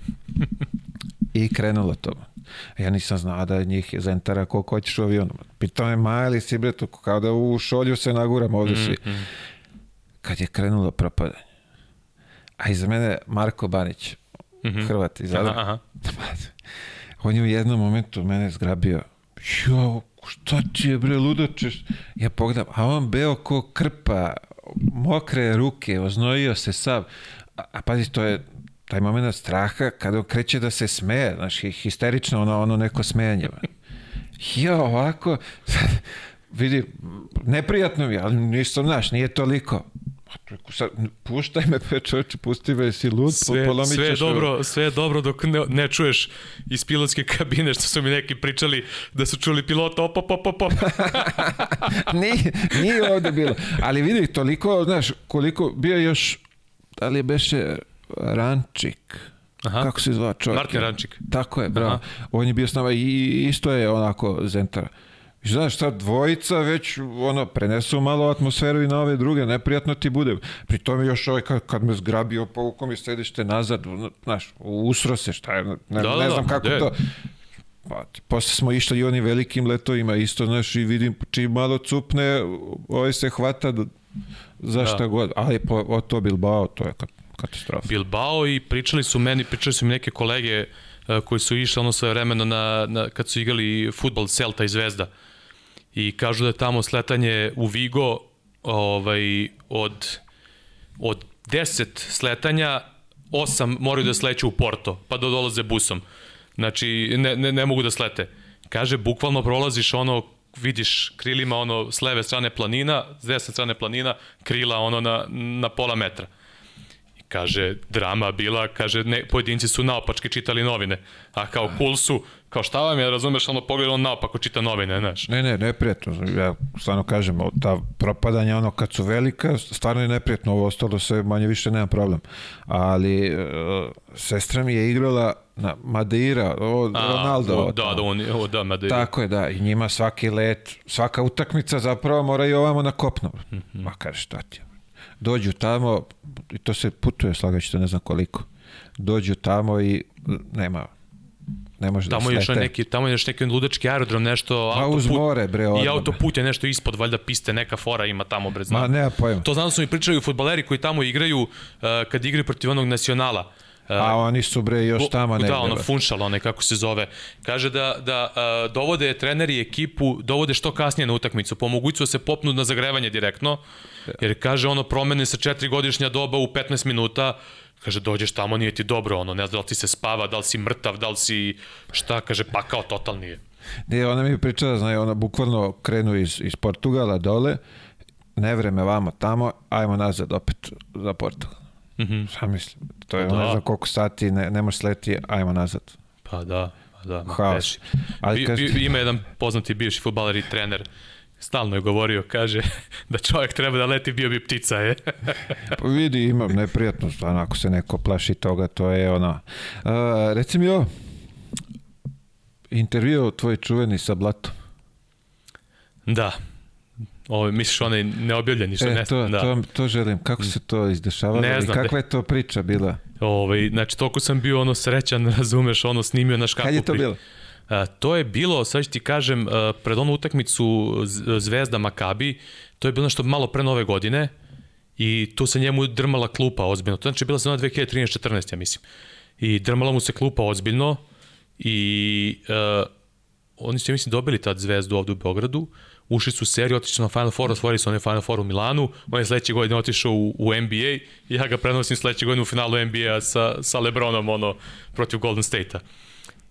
I krenulo to. Ja nisam znao da njih je zentara koliko hoćeš u avionu. Pitao me Majli si bre, kao da u šolju se naguram ovde svi. Mm -hmm. Kad je krenulo propadanje. A iza mene Marko Banić, mm -hmm. Hrvat iz Zadra. Aha, aha. On je u jednom momentu mene zgrabio. Jo, šta ti je bre, ludačeš? Ja pogledam, a on beo ko krpa, mokre ruke, oznojio se sav. A, a pazi, to je taj moment straha kada kreće da se smeje, znaš, histerično ono, ono neko smejanje. Ja, ovako, vidi, neprijatno mi, ali nisam, znaš, nije toliko. Sad, puštaj me, pe čoveče, pusti me, si lud, sve, polomit sve je dobro, sve je dobro dok ne, ne čuješ iz pilotske kabine što su mi neki pričali da su čuli pilota, op, op, op, op. nije, nije ovde bilo. Ali vidi, toliko, znaš, koliko bio još, da li je beše Rančik. Aha. Kako se zva čovjek? Martin Rančik. Tako je, bravo. Aha. On je bio s nama i isto je onako Zentara. I znaš šta, dvojica već ono, prenesu malo atmosferu i na ove druge, neprijatno ti bude. Pri tome još ovaj kad, kad me zgrabio, povukom i sedište nazad, znaš, usro se, šta je, ne, da, ne da, znam kako de. to. Pa, posle smo išli i oni velikim letovima, isto, znaš, i vidim, čim malo cupne, ovaj se hvata za šta da. god. Ali po, o to Bilbao, to je katastrofa. Bilbao i pričali su meni, pričali su mi neke kolege uh, koji su išli ono svoje vremeno na, na, kad su igrali futbol Celta i Zvezda. I kažu da je tamo sletanje u Vigo ovaj, od, od 10 sletanja, 8 moraju da sleću u Porto, pa da dolaze busom. Znači, ne, ne, ne mogu da slete. Kaže, bukvalno prolaziš ono vidiš krilima ono s leve strane planina, s desne strane planina, krila ono na, na pola metra kaže, drama bila, kaže, ne, pojedinci su naopački čitali novine, a kao cool su, kao šta vam je, razumeš, ono pogled on naopako čita novine, znaš. Ne, ne, neprijatno, ja stvarno kažem, ta propadanja, ono, kad su velika, stvarno je neprijatno, ovo ostalo se manje više nema problem, ali uh, sestra mi je igrala na Madeira, o, A, Ronaldo. O, da, da, on, o, da, Madeira. Tako je, da, i njima svaki let, svaka utakmica zapravo mora i ovamo na kopnu. Mm -hmm. Ma kaže, šta ti dođu tamo, i to se putuje slagaći, ne znam koliko, dođu tamo i nema ne može tamo da još neki tamo je još neki ludački aerodrom nešto pa autoput uz more bre odmah. i autoput je nešto ispod valjda piste neka fora ima tamo bre znam. Ma nema pojma. To znam da su mi pričali fudbaleri koji tamo igraju uh, kad igraju protiv onog nacionala. A oni su bre još tamo ne. Da, ono Funšal, onaj kako se zove. Kaže da, da uh, dovode treneri ekipu, dovode što kasnije na utakmicu, po mogućstvu da se popnu na zagrevanje direktno, jer kaže ono promene sa četiri godišnja doba u 15 minuta, kaže dođeš tamo nije ti dobro, ono ne znam da li ti se spava, da li si mrtav, da li si šta, kaže pa kao totalni je. Ne, ona mi pričala, znaje, ona bukvalno krenu iz, iz Portugala dole, ne vreme vamo tamo, ajmo nazad opet za Portugal. Mm -hmm. Šta mislim? To je pa da. ne znam koliko sati, ne, ne možeš sleti, ajmo nazad. Pa da, pa da. Haos. Ali bi, bi, ima jedan poznati bivši futbaler i trener, stalno je govorio, kaže da čovjek treba da leti, bio bi ptica, je. pa vidi, imam neprijatnost, ako se neko plaši toga, to je ono... Uh, reci mi ovo, intervju tvoj čuveni sa Blatom. Da, Ovo, misliš onaj neobjavljeni što e, ne to, da. to, to želim. Kako se to izdešavalo ne znam, kakva je to priča bila? Ovaj, znači, toliko sam bio ono srećan, razumeš, ono snimio na škapu. Kad je to bilo? To je bilo, sad ću ti kažem, pred onu utakmicu Zvezda Makabi, to je bilo nešto malo pre nove godine i tu se njemu drmala klupa ozbiljno. To znači bila se ona 2013-14, ja mislim. I drmala mu se klupa ozbiljno i a, oni su, ja mislim, dobili tad Zvezdu ovde u Beogradu ušli su u seriju, otišli na Final Four, osvojili su onaj Final Four u Milanu, on je sledeće godine otišao u, u NBA ja ga prenosim sledeće godine u finalu NBA sa, sa Lebronom ono, protiv Golden State-a.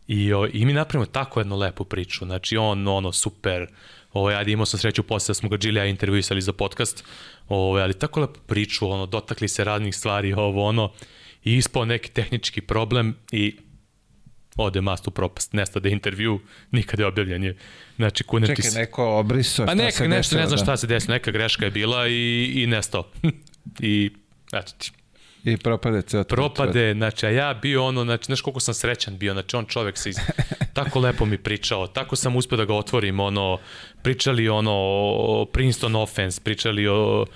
I, o, I mi napravimo tako jednu lepu priču, znači on ono super, ovo, ajde imao sam sreću posle da smo ga Gilija intervjuisali za podcast, ovo, ali tako lepu priču, ono, dotakli se raznih stvari, ovo ono, i ispao neki tehnički problem i ode mast u propast, nestade intervju, nikada je objavljen je. Znači, Kunertis... Čekaj, neko obrisao, šta neka, se nešto, desilo, ne znam da. šta se desilo, neka greška je bila i, i nestao. I, eto ti. I propade ceo propade, znači, a ja bio ono, znači, znaš koliko sam srećan bio, znači, on čovek se iz... tako lepo mi pričao, tako sam uspio da ga otvorim, ono, pričali ono o Princeton offense, pričali o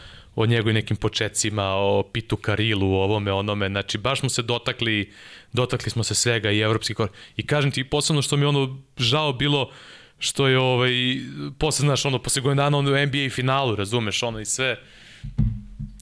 o njegovim nekim počecima, o Pitu Karilu, o ovome, onome, znači baš smo se dotakli, dotakli smo se svega i evropski kor. I kažem ti, posebno što mi ono žao bilo, što je ovaj, posle, znaš, ono, posle godina dana ono, u NBA finalu, razumeš, ono i sve.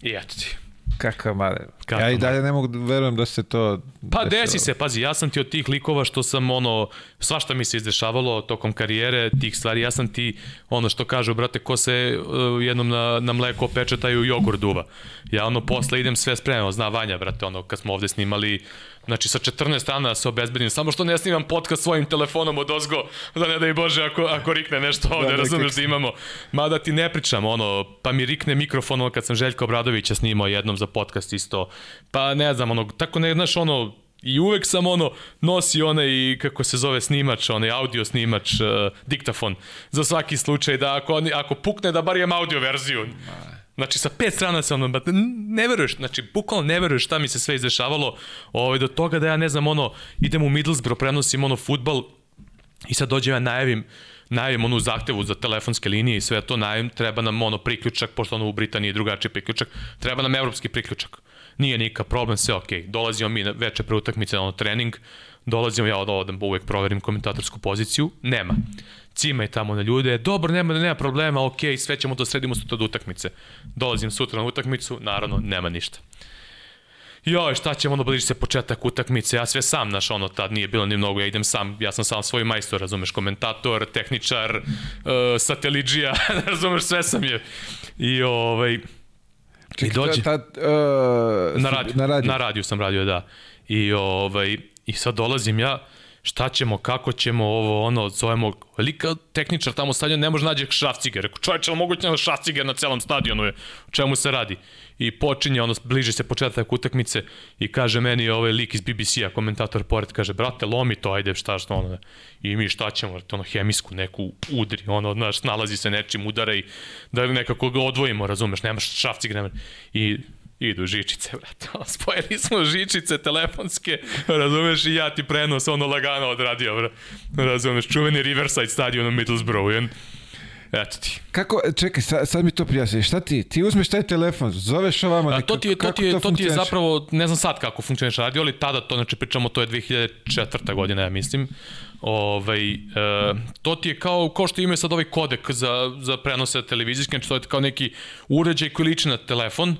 I eto ti. Kakav male. Kakav ja i dalje ne mogu da verujem da se to... Pa desilo. desi se, pazi, ja sam ti od tih likova što sam ono, svašta mi se izdešavalo tokom karijere, tih stvari, ja sam ti ono što kažu, brate, ko se uh, jednom na, na mleko peče, taj u jogurt duva. Ja ono posle idem sve spremno, zna Vanja, brate, ono kad smo ovde snimali Znači sa 14 strana da se obezbedim, samo što ne snimam podcast svojim telefonom od ozgo, da ne da i Bože ako, ako rikne nešto ovde, da, razumeš da imamo. Mada ti ne pričam, ono, pa mi rikne mikrofon ono, kad sam Željko Obradovića snimao jednom za podcast isto, pa ne znam, ono, tako ne, znaš, ono, I uvek sam ono nosi onaj kako se zove snimač, onaj audio snimač, uh, diktafon za svaki slučaj da ako ako pukne da bar imam audio verziju. Znači, sa pet strana se ono, ne veruješ, znači, bukvalno ne veruješ šta mi se sve izdešavalo, ovaj, do toga da ja, ne znam, ono, idem u Middlesbrough, prenosim, ono, futbal, i sad dođem ja najavim, najavim onu zahtevu za telefonske linije i sve to najavim, treba nam ono priključak, pošto ono u Britaniji je drugačiji priključak, treba nam evropski priključak. Nije nikakav problem, sve okej. Okay. Dolazimo mi na veče pre utakmice ono trening, dolazimo ja od odam, uvek proverim komentatorsku poziciju, nema cimaj tamo na ljude, dobro, nema, nema problema, ok, sve ćemo to sredimo sutra od utakmice. Dolazim sutra na utakmicu, naravno, nema ništa. Joj, šta ćemo, ono bliži se početak utakmice, ja sve sam, naš ono, tad nije bilo ni mnogo, ja idem sam, ja sam sam svoj majstor, razumeš, komentator, tehničar, uh, satelidžija, razumeš, sve sam je. I ovaj, Čekaj, I dođe. Tad, uh, na radiju, na radiju. na radiju sam radio, da. I ovaj, i sad dolazim ja, šta ćemo, kako ćemo ovo, ono, zovemo, velika tehničar tamo stadion ne može nađe šrafciger. Rekao, čovječe, ali moguće na šrafciger na celom stadionu je, o čemu se radi? I počinje, ono, bliže se početak utakmice i kaže meni ovaj lik iz BBC-a, komentator pored, kaže, brate, lomi to, ajde, šta što, ono, i mi šta ćemo, ono, hemijsku neku udri, ono, znaš, nalazi se nečim udara i da nekako ga odvojimo, razumeš, nemaš šrafciger, nema. I idu žičice, brate. Spojili smo žičice telefonske, razumeš, i ja ti prenos ono lagano odradio, brate. Razumeš, čuveni Riverside stadion u Middlesbrough, jen. Eto ti. Kako, čekaj, sad, sad mi to prijasni. Šta ti? Ti uzmeš taj telefon, zoveš ovamo. A, to ti je, to ti je, to, to ti je zapravo, ne znam sad kako funkcioniš radio, ali tada to, znači pričamo, to je 2004. godina, ja mislim. Ovaj, e, to ti je kao, kao što imaju sad ovaj kodek za, za prenose televizijske, znači to je kao neki uređaj koji liči na telefon,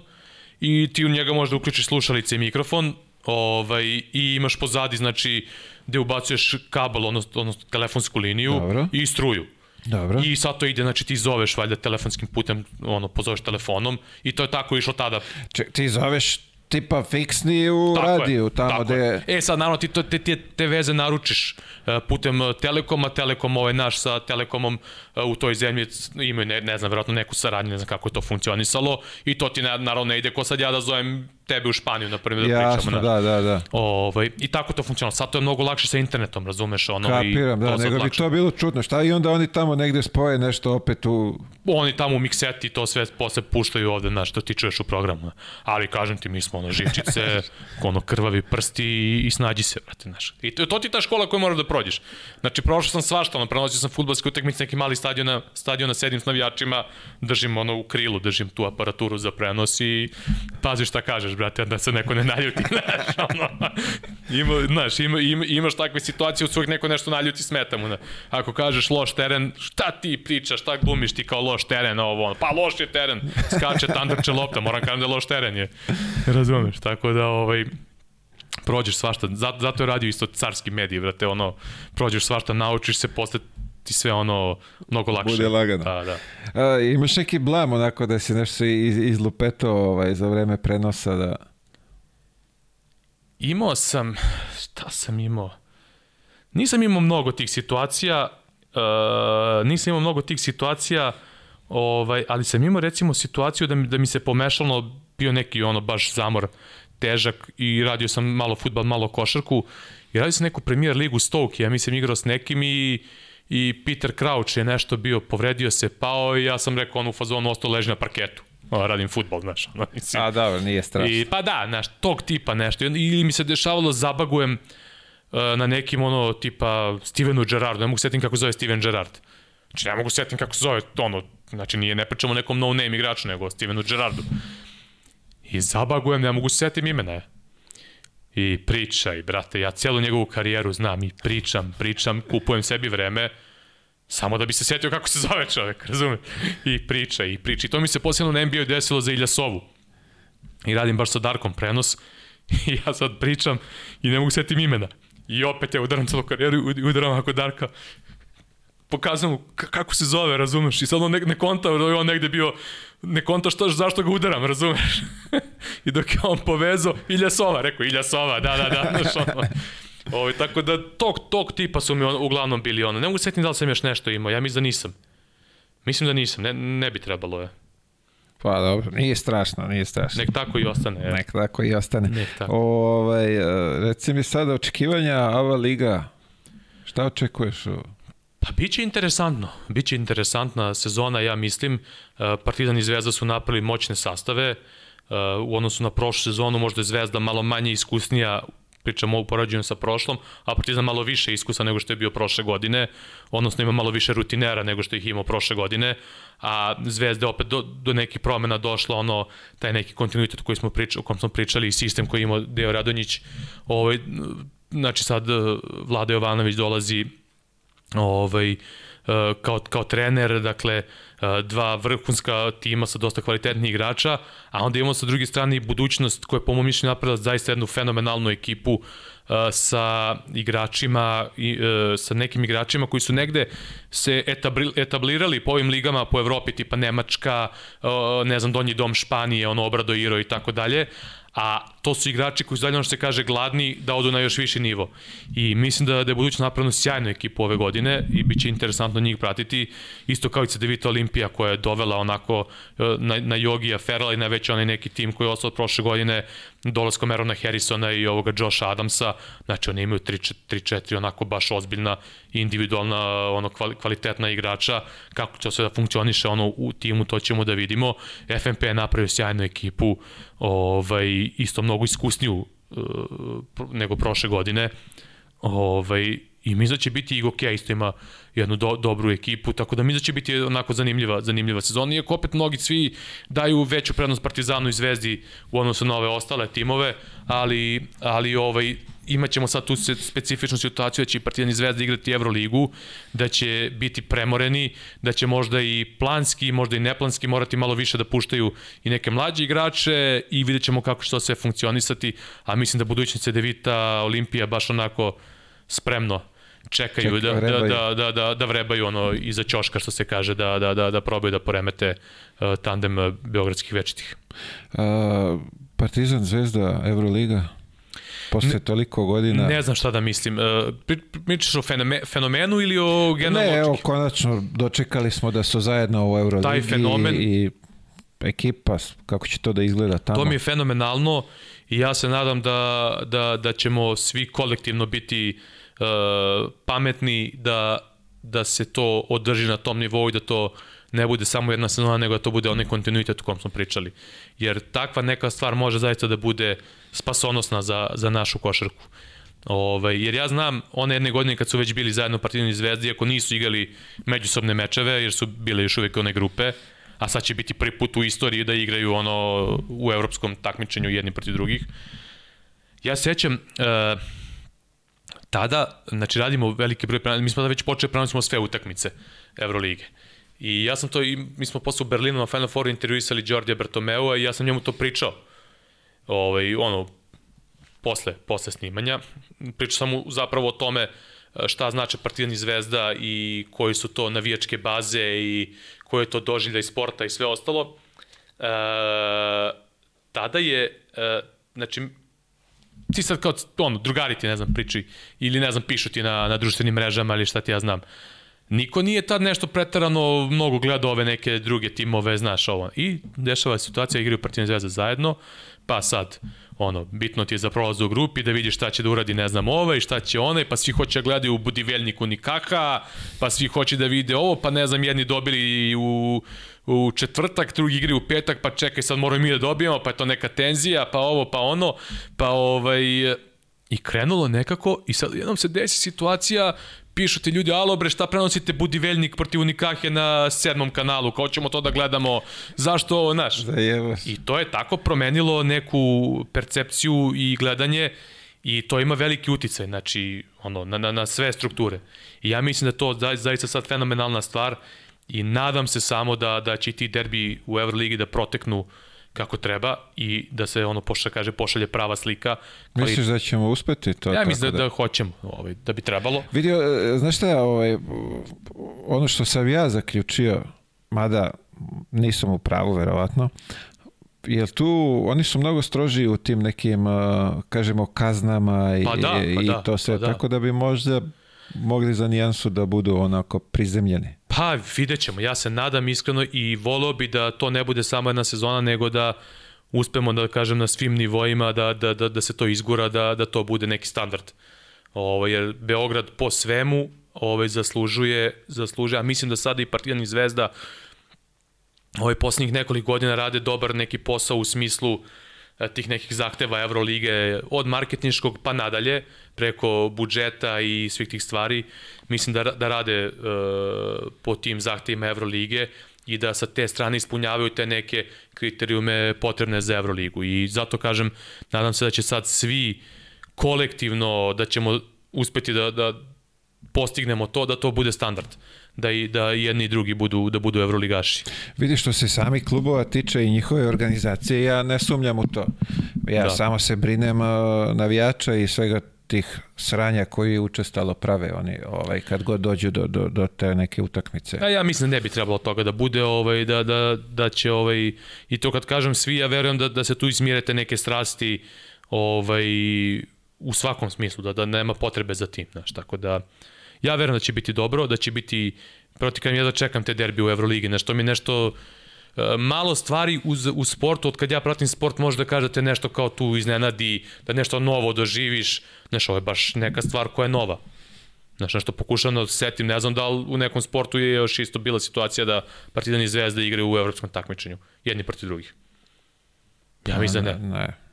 i ti u njega možda uključiš slušalice i mikrofon ovaj, i imaš pozadi, znači, gde ubacuješ kabel, odnosno, odnosno telefonsku liniju Dobro. i struju. Dobro. I sad to ide, znači ti zoveš valjda telefonskim putem, ono, pozoveš telefonom i to je tako išlo tada. Ček, ti zoveš tipa fiksni u Tako radiju, je, tamo gde... je. E sad naravno ti to, te, te, te veze naručiš uh, putem Telekoma, Telekom ovaj naš sa Telekomom u toj zemlji imaju ne, ne znam verovatno neku saradnju, ne znam kako je to funkcionisalo i to ti na, naravno ne ide ko sad ja da zovem tebe u Španiju, na primjer, da Jasno, pričamo. da, da, da. Ovaj, I tako to funkcionalo. Sad to je mnogo lakše sa internetom, razumeš? Ono, Kapiram, i da, nego bi lakše. to bilo čudno. Šta i onda oni tamo negde spoje nešto opet u... Oni tamo u mikseti to sve posle puštaju ovde, znaš, što ti čuješ u programu. Ali kažem ti, mi smo ono žičice, ono krvavi prsti i, i snađi se, brate, znaš. I to, to ti ta škola koju moraš da prođeš. Znači, prošao sam svašta, ono, prenosio sam futbolske utakmice, neki mali stadiona, stadiona, sedim s navijačima, držim ono u krilu, držim tu aparaturu za prenos i pazi šta kažeš, brate, da se neko ne naljuti, znaš, ono, ima, znaš, ima, ima, imaš takve situacije, uvijek neko nešto naljuti, smeta mu, ne. Ako kažeš loš teren, šta ti pričaš, šta glumiš ti kao loš teren, ovo, ono, pa loš je teren, skače tandrče lopta, moram kažem da loš teren je, razumeš, tako da, ovaj, prođeš svašta, zato, zato je radio isto carski mediji, brate, ono, prođeš svašta, naučiš se, posle ti sve ono mnogo lakše. Bude lagano. Da, da. A, imaš neki blam onako da si nešto iz, izlupeto ovaj, za vreme prenosa da... Imao sam, šta sam imao? Nisam imao mnogo tih situacija, uh, nisam imao mnogo tih situacija, ovaj, ali sam imao recimo situaciju da mi, da mi se pomešalo, bio neki ono baš zamor težak i radio sam malo futbal, malo košarku i radio sam neku premier ligu Stoke, ja mislim igrao s nekim i i Peter Crouch je nešto bio, povredio se, pao i ja sam rekao on u fazonu ostao leži na parketu. o, radim futbol, znaš, ono, mislim. A dobro, nije strašno. I, pa da, znaš, tog tipa nešto. Ili mi se dešavalo zabagujem uh, na nekim ono tipa Stevenu Gerrardu, ne mogu setim kako zove Steven Gerrard. Znači ne mogu setim kako se zove ono, znači nije, ne pričamo o nekom no name igraču, nego Stevenu Gerrardu. I zabagujem, ne mogu se setim imena je. I pričaj, brate, ja cijelu njegovu karijeru znam i pričam, pričam, kupujem sebi vreme, Samo da bi se setio kako se zove čovek, razume? I priča, i priča. I to mi se posebno na NBA desilo za Iljasovu. I radim baš sa Darkom prenos. I ja sad pričam i ne mogu setim imena. I opet ja udaram celu karijeru i udaram ako Darka pokazujem mu kako se zove, razumeš? I sad on ne, ne konta, on negde bio, ne konta što, zašto ga udaram, razumeš? I dok je on povezao, Ilja Sova, rekao, Ilja Sova, da, da, da, znaš, ono. Ovo, tako da tog, tog tipa su mi on, uglavnom bili ono. Ne mogu setim da li sam još nešto imao, ja mislim da nisam. Mislim da nisam, ne, ne bi trebalo je. Pa dobro, nije strašno, nije strašno. Nek tako i ostane. je. Nek tako i ostane. Nek tako. Ovaj, e, reci mi sada očekivanja, ova liga, šta očekuješ? u- Pa biće interesantno. Biće interesantna sezona, ja mislim. E, Partizan i Zvezda su napravili moćne sastave. E, U odnosu na prošlu sezonu možda je Zvezda malo manje iskusnija pričamo o porađenju sa prošlom, a Partizan malo više iskusa nego što je bio prošle godine, odnosno ima malo više rutinera nego što ih imao prošle godine, a Zvezda opet do, do nekih promena došla ono, taj neki kontinuitet koji smo pričali, o kom smo pričali i sistem koji imao Deo Radonjić, ovaj, znači sad eh, Vlada Jovanović dolazi ovaj, e, kao, kao trener, dakle, e, dva vrhunska tima sa dosta kvalitetnih igrača, a onda imamo sa druge strane i budućnost koja je po mom mišljenju napravila zaista jednu fenomenalnu ekipu e, sa igračima i sa nekim igračima koji su negde se etabli, etablirali po ovim ligama po Evropi tipa Nemačka, ne znam Donji dom Španije, ono Obrado Iro i tako dalje, a to su igrači koji su dalje ono što se kaže gladni da odu na još viši nivo. I mislim da, da je budućnost napravno sjajnu ekipu ove godine i bit će interesantno njih pratiti, isto kao i Cedevita Olimpija koja je dovela onako e, na, na Jogija Ferrella i na već onaj neki tim koji je ostao od prošle godine dolaskom Erona Harrisona i ovoga Josha Adamsa, znači oni imaju 3-4 onako baš ozbiljna individualna ono kvali- kvalitetna igrača, kako će sve da funkcioniše ono u timu, to ćemo da vidimo. FNP je napravio sjajnu ekipu, ovaj, isto mnogo iskusniju uh, nego prošle godine. Ovaj, I mislim da će biti Igo Kea isto ima jednu do, dobru ekipu, tako da mislim da će biti onako zanimljiva, zanimljiva sezona. Iako opet mnogi svi daju veću prednost Partizanu i Zvezdi u odnosu na ove ostale timove, ali, ali ovaj, imaćemo sad tu specifičnu situaciju da će i Partizan i Zvezda igrati Euroligu, da će biti premoreni, da će možda i planski, možda i neplanski morati malo više da puštaju i neke mlađe igrače i vidjet ćemo kako će to sve funkcionisati, a mislim da budućnost Cedevita, Olimpija baš onako spremno čekaju Čekaju, da, da, da, da, da, da vrebaju ono iza ćoška što se kaže da, da, da, da probaju da poremete uh, tandem uh, beogradskih večitih. A, Partizan, Zvezda, Euroliga, posle toliko godina. Ne znam šta da mislim. Uh, pri- Pričaš o fenome, fenomenu ili o generalno Ne, evo, konačno dočekali smo da su zajedno u Euroligi Taj fenomen- i ekipa, kako će to da izgleda tamo. To mi je fenomenalno i ja se nadam da, da, da ćemo svi kolektivno biti uh, pametni da, da se to održi na tom nivou i da to ne bude samo jedna sezona, nego da to bude onaj kontinuitet o kom smo pričali. Jer takva neka stvar može zaista da bude spasonosna za, za našu košarku. Ovaj, jer ja znam one jedne godine kad su već bili zajedno Partizan i Zvezda, iako nisu igrali međusobne mečeve, jer su bile još uvek one grupe, a sad će biti prvi put u istoriji da igraju ono u evropskom takmičenju jedni protiv drugih. Ja se sećam, uh, tada, znači radimo veliki broj mi smo tada već počeli prenosimo sve utakmice Evrolige. I ja sam to, i mi smo posle u Berlinu na Final Fouru intervjuisali Đordija Bertomeu i ja sam njemu to pričao. Ovaj, ono, posle, posle snimanja. Pričao sam mu zapravo o tome e, šta znače Partizan i Zvezda i koji su to navijačke baze i koje je to doživljaj sporta i sve ostalo. E, tada je, e, znači, ti sad kao, ono, drugari ti, ne znam, priči, ili ne znam, pišu ti na, na društvenim mrežama ili šta ti ja znam. Niko nije tad nešto pretarano mnogo gledao ove neke druge timove, znaš ovo. I dešava situacija, igraju Partizan Zvezda zajedno, pa sad, ono, bitno ti je za prolaz u grupi da vidiš šta će da uradi, ne znam, ovaj, šta će onaj, pa svi hoće da gledaju u Budiveljniku nikaka, pa svi hoće da vide ovo, pa ne znam, jedni dobili u, u četvrtak, drugi igri u petak, pa čekaj, sad moramo mi da dobijemo, pa je to neka tenzija, pa ovo, pa ono, pa ovaj... I krenulo nekako i sad jednom se desi situacija pišu ti ljudi, alo bre, šta prenosite Budiveljnik protiv Unikahe na sedmom kanalu, kao ćemo to da gledamo, zašto ovo, znaš? Da I to je tako promenilo neku percepciju i gledanje i to ima veliki uticaj, znači, ono, na, na, na sve strukture. I ja mislim da to zaista sad fenomenalna stvar i nadam se samo da, da će ti derbi u Euroligi da proteknu uh, kako treba i da se ono pošalje kaže pošalje prava slika. Kvali... Misliš da ćemo uspeti to? Ja mislim da, da, da hoćemo, ovaj, da bi trebalo. Vidio, e, znaš šta, ovaj, ono što sam ja zaključio, mada nisam u pravu verovatno, jer tu oni su mnogo stroži u tim nekim, kažemo, kaznama i, pa da, pa i da, to sve, pa da. tako da bi možda mogli za nijansu da budu onako prizemljeni. Pa vidjet ćemo, ja se nadam iskreno i voleo bi da to ne bude samo jedna sezona, nego da uspemo da kažem na svim nivoima da, da, da, da se to izgura, da, da to bude neki standard. Ovo, ovaj, jer Beograd po svemu ovaj, zaslužuje, zaslužuje, a mislim da sada i Partizan i Zvezda ovaj, poslednjih nekoliko godina rade dobar neki posao u smislu uh, E, tih nekih zahteva Evrolige od marketinškog pa nadalje preko budžeta i svih tih stvari mislim da, da rade uh, po tim zahtevima Evrolige i da sa te strane ispunjavaju te neke kriterijume potrebne za Evroligu i zato kažem nadam se da će sad svi kolektivno da ćemo uspeti da, da postignemo to da to bude standard da i da jedni i drugi budu da budu evroligaši. Vidi što se sami klubova tiče i njihove organizacije, ja ne sumnjam u to. Ja da. samo se brinem uh, navijača i svega tih sranja koji učestalo prave oni ovaj kad god dođu do, do, do te neke utakmice. A ja mislim ne bi trebalo toga da bude ovaj da da da će ovaj i to kad kažem svi ja verujem da da se tu izmirete neke strasti ovaj u svakom smislu da da nema potrebe za tim, znači tako da ja verujem da će biti dobro, da će biti, proti kažem, ja da čekam te derbi u Euroligi, nešto mi nešto, malo stvari u, u sportu, od kad ja pratim sport, može da kažete nešto kao tu iznenadi, da nešto novo doživiš, znaš, ovo je baš neka stvar koja je nova. Znaš, nešto pokušam da setim, ne znam da li u nekom sportu je još isto bila situacija da Partizan i Zvezda igraju u evropskom takmičenju, jedni protiv drugih. Ja mislim da ne. ne. ne.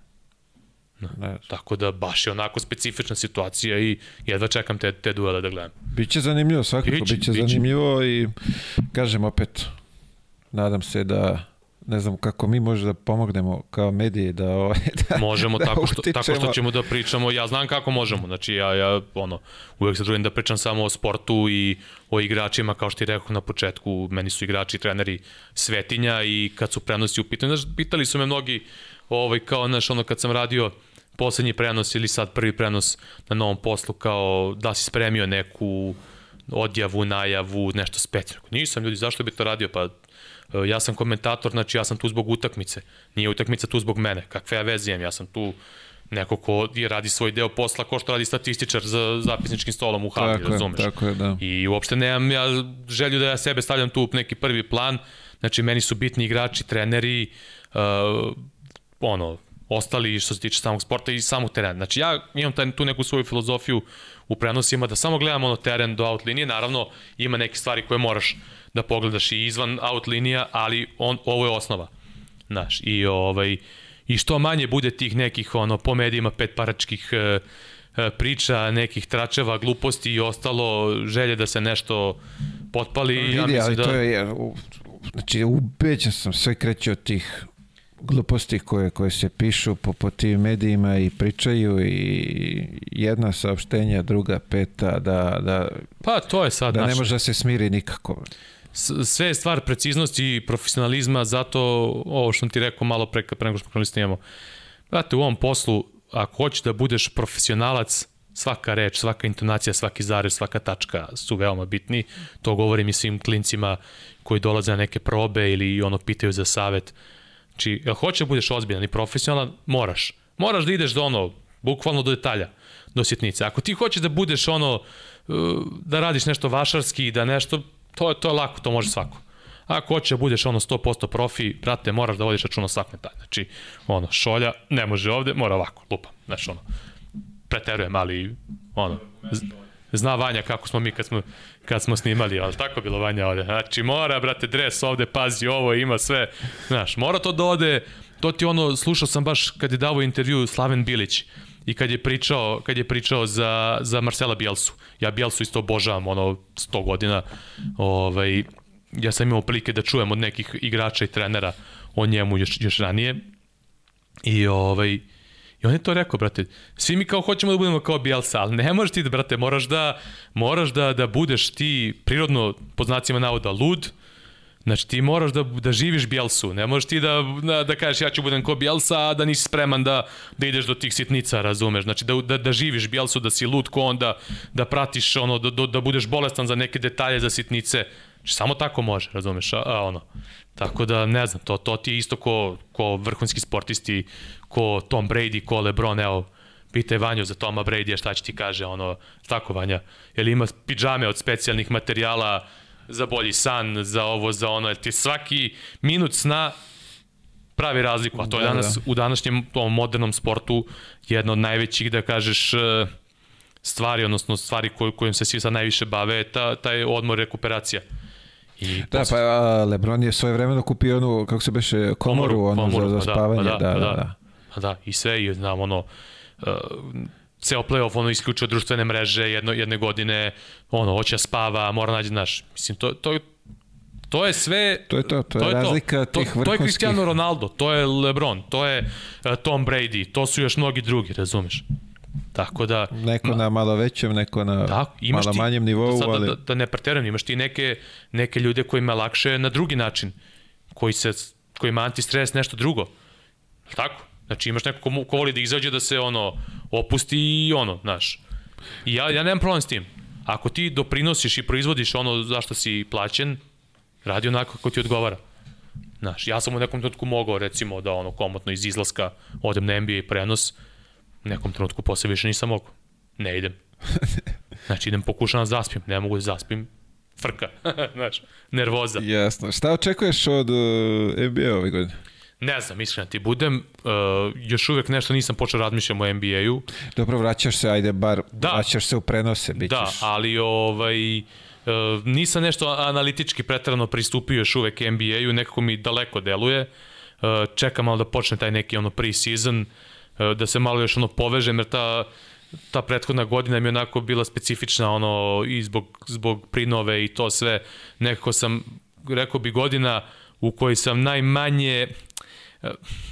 Ne. Tako da baš je onako specifična situacija i jedva čekam te, te duele da gledam. Biće zanimljivo svakako, biće, biće, biće zanimljivo i kažem opet, nadam se da ne znam kako mi možemo da pomognemo kao mediji da ovaj da, možemo da tako što utičemo. tako što ćemo da pričamo ja znam kako možemo znači ja ja ono uvek se trudim da pričam samo o sportu i o igračima kao što ti rekao na početku meni su igrači treneri svetinja i kad su prenosi u pitanju znači pitali su me mnogi ovaj kao naš ono kad sam radio poslednji prenos ili sad prvi prenos na novom poslu kao da si spremio neku odjavu, najavu, nešto specijalno. Nisam ljudi, zašto bi to radio? Pa ja sam komentator, znači ja sam tu zbog utakmice. Nije utakmica tu zbog mene. Kakve ja veze imam? Ja sam tu neko ko radi svoj deo posla ko što radi statističar za zapisničkim stolom u hali, razumeš? Tako je, da. I uopšte nemam ja želju da ja sebe stavljam tu u neki prvi plan. Znači, meni su bitni igrači, treneri, uh, ono, ostali što se tiče samog sporta i samog terena. Znači ja imam taj, tu neku svoju filozofiju u prenosima da samo gledam ono teren do out linije, naravno ima neke stvari koje moraš da pogledaš i izvan out linija, ali on, ovo je osnova. Znaš, i ovaj i što manje bude tih nekih ono po medijima petparačkih e, e, priča, nekih tračeva, gluposti i ostalo, želje da se nešto potpali. Vidi, ja mislim ali da... to je, znači ubeđen sam, sve kreće od tih gluposti koje, koje se pišu po, po tim medijima i pričaju i jedna saopštenja, druga, peta, da, da, pa, to je sad da naš... ne može da se smiri nikako. Sve je stvar preciznosti i profesionalizma, zato ovo što ti rekao malo pre, pre nego što snimamo. Znate, u ovom poslu, ako hoćeš da budeš profesionalac, svaka reč, svaka intonacija, svaki zarez, svaka tačka su veoma bitni. To govorim i svim klincima koji dolaze na neke probe ili ono pitaju za savet. Znači, jel hoće da budeš ozbiljan i profesionalan, moraš. Moraš da ideš do ono Bukvalno do detalja, do sitnice. Ako ti hoćeš da budeš ono, uh, da radiš nešto vašarski, da nešto, to je, to je lako, to može svako. Ako hoće da budeš ono 100% profi, brate, moraš da vodiš računa svak detalj. Znači, ono, šolja ne može ovde, mora ovako, lupa. Znači, ono, preterujem, ali, ono, zna Vanja kako smo mi kad smo, kad smo snimali, ali tako bilo Vanja ovde. Znači, mora, brate, dres ovde, pazi ovo, ima sve. Znaš, mora to da ode, to ti ono, slušao sam baš kad je davo intervju Slaven Bilić i kad je pričao, kad je pričao za, za Marcela Bielsu. Ja Bielsu isto obožavam, ono, 100 godina. Ovaj, ja sam imao prilike da čujem od nekih igrača i trenera o njemu još, još ranije. I ovaj, I on je to rekao, brate, svi mi kao hoćemo da budemo kao Bielsa, ali ne možeš ti brate, moraš da, moraš da, da budeš ti prirodno, po znacima navoda, lud, Znači ti moraš da, da živiš Bielsu, ne možeš ti da, da, da kažeš ja ću budem ko Bielsa, a da nisi spreman da, da ideš do tih sitnica, razumeš? Znači da, da, da živiš Bielsu, da si lud ko onda, da pratiš ono, da, da, budeš bolestan za neke detalje, za sitnice. Znači samo tako može, razumeš? A, a ono. Tako da ne znam, to, to ti je isto ko, ko vrhunski sportisti, ko Tom Brady, ko LeBron, evo, pitaj Vanju za Toma Brady, šta će ti kaže, ono, tako Vanja, li ima pidžame od specijalnih materijala, za bolji san, za ovo, za ono, jer ti svaki minut sna pravi razliku, a to je da, danas da. u današnjem tom modernom sportu jedna od najvećih, da kažeš, e, stvari, odnosno stvari koj, kojim se svi sad najviše bave, ta, taj odmor rekuperacija. I da, posle... pa a, Lebron je svoje vremeno kupio onu, kako se beše, komoru, komoru ono, komoru, za, za pa da, spavanje. Pa da, da, pa da, da, da. Pa da, i sve, i znam, ono, uh, ceo playoff ono isključio društvene mreže jedno, jedne godine, ono, hoće da spava, mora nađe, znaš, mislim, to, to, to je sve... To je to, to, to je razlika to. tih vrhunskih... To je Cristiano Ronaldo, to je LeBron, to je uh, Tom Brady, to su još mnogi drugi, razumeš? Tako da... Neko na malo većem, neko na da, malo ti, manjem nivou, sad, ali... Da, da ne preteram, imaš ti neke, neke ljude kojima lakše na drugi način, koji se, kojima antistres nešto drugo. Tako? Znači imaš neko ko, ko voli da izađe da se ono opusti i ono, znaš. I ja, ja nemam problem s tim. Ako ti doprinosiš i proizvodiš ono zašto si plaćen, radi onako kako ti odgovara. Znaš, ja sam u nekom trenutku mogao recimo da ono komotno iz izlaska odem na NBA prenos, u nekom trenutku posle više nisam mogao. Ne idem. Znači idem pokušam da zaspim, ne mogu da zaspim, frka, znaš, nervoza. Jasno. Šta očekuješ od uh, NBA ove godine? Ne znam, iskreno ti budem, uh, još uvek nešto nisam počeo da razmišljam o NBA-u. Dobro, vraćaš se, ajde, bar da. vraćaš se u prenose, bit Da, ali ovaj, uh, nisam nešto analitički pretrano pristupio još uvek NBA-u, nekako mi daleko deluje. Uh, čekam malo da počne taj neki ono pre-season, uh, da se malo još ono povežem, jer ta, ta prethodna godina mi je onako bila specifična ono i zbog, zbog prinove i to sve. Nekako sam, rekao bi godina u kojoj sam najmanje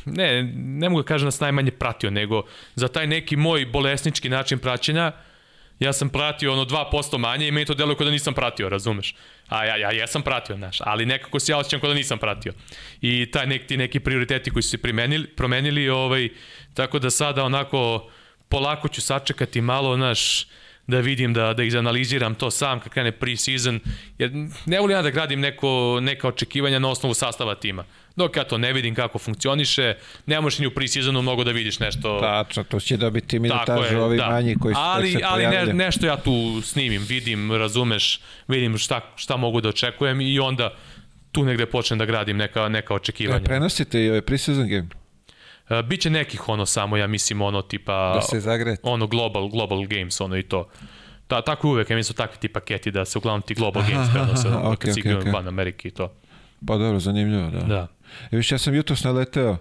ne, ne mogu da kažem da sam najmanje pratio, nego za taj neki moj bolesnički način praćenja, ja sam pratio ono 2% manje i meni to deluje kao da nisam pratio, razumeš? A ja, ja jesam pratio, znaš, ali nekako se ja osjećam kao da nisam pratio. I taj neki, ti neki prioriteti koji su se primenili, promenili, ovaj, tako da sada onako polako ću sačekati malo, znaš, da vidim, da, da izanaliziram to sam kad krene pre-season, jer ne volim ja da gradim neko, neka očekivanja na osnovu sastava tima. Dok ja to ne vidim kako funkcioniše, ne možeš ni u pre-seasonu mnogo da vidiš nešto... Tačno, to će dobiti minutažu ovi da. manji koji su ali, se Ali ne, nešto ja tu snimim, vidim, razumeš, vidim šta, šta mogu da očekujem i onda tu negde počnem da gradim neka, neka očekivanja. Da, prenosite i ovaj pre-season game? Uh, biće nekih ono samo, ja mislim, ono tipa... Da se zagrete. Ono global, global games, ono i to. Ta, tako uvek, ja mislim, takvi ti paketi da se uglavnom ti global games prenose, ono, okay, kad si okay, okay. van Amerike i to. Pa dobro, zanimljivo, da. Da. E, viš, ja sam jutros naleteo,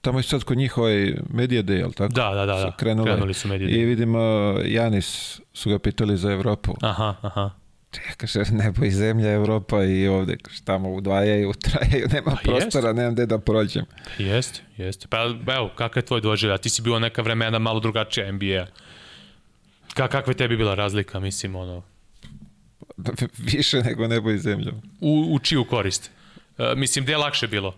tamo je sad kod njih ovaj Media Day, ali tako? Da, da, da, da. Krenuli, krenuli su Media Day. I vidim, uh, Janis su ga pitali za Evropu. Aha, aha. Ja kaže, nebo i zemlja, Evropa i ovde, tamo udvajaju, trajaju, nema pa prostora, jest. nemam gde da prođem. Jeste, jeste. Pa evo, kakav je tvoj doživlja? Ti si bio neka vremena malo drugačija NBA. Ka, kakva je tebi bila razlika, mislim, ono? Više nego nebo i zemlja. U, u čiju korist? Uh, mislim, gde je lakše bilo?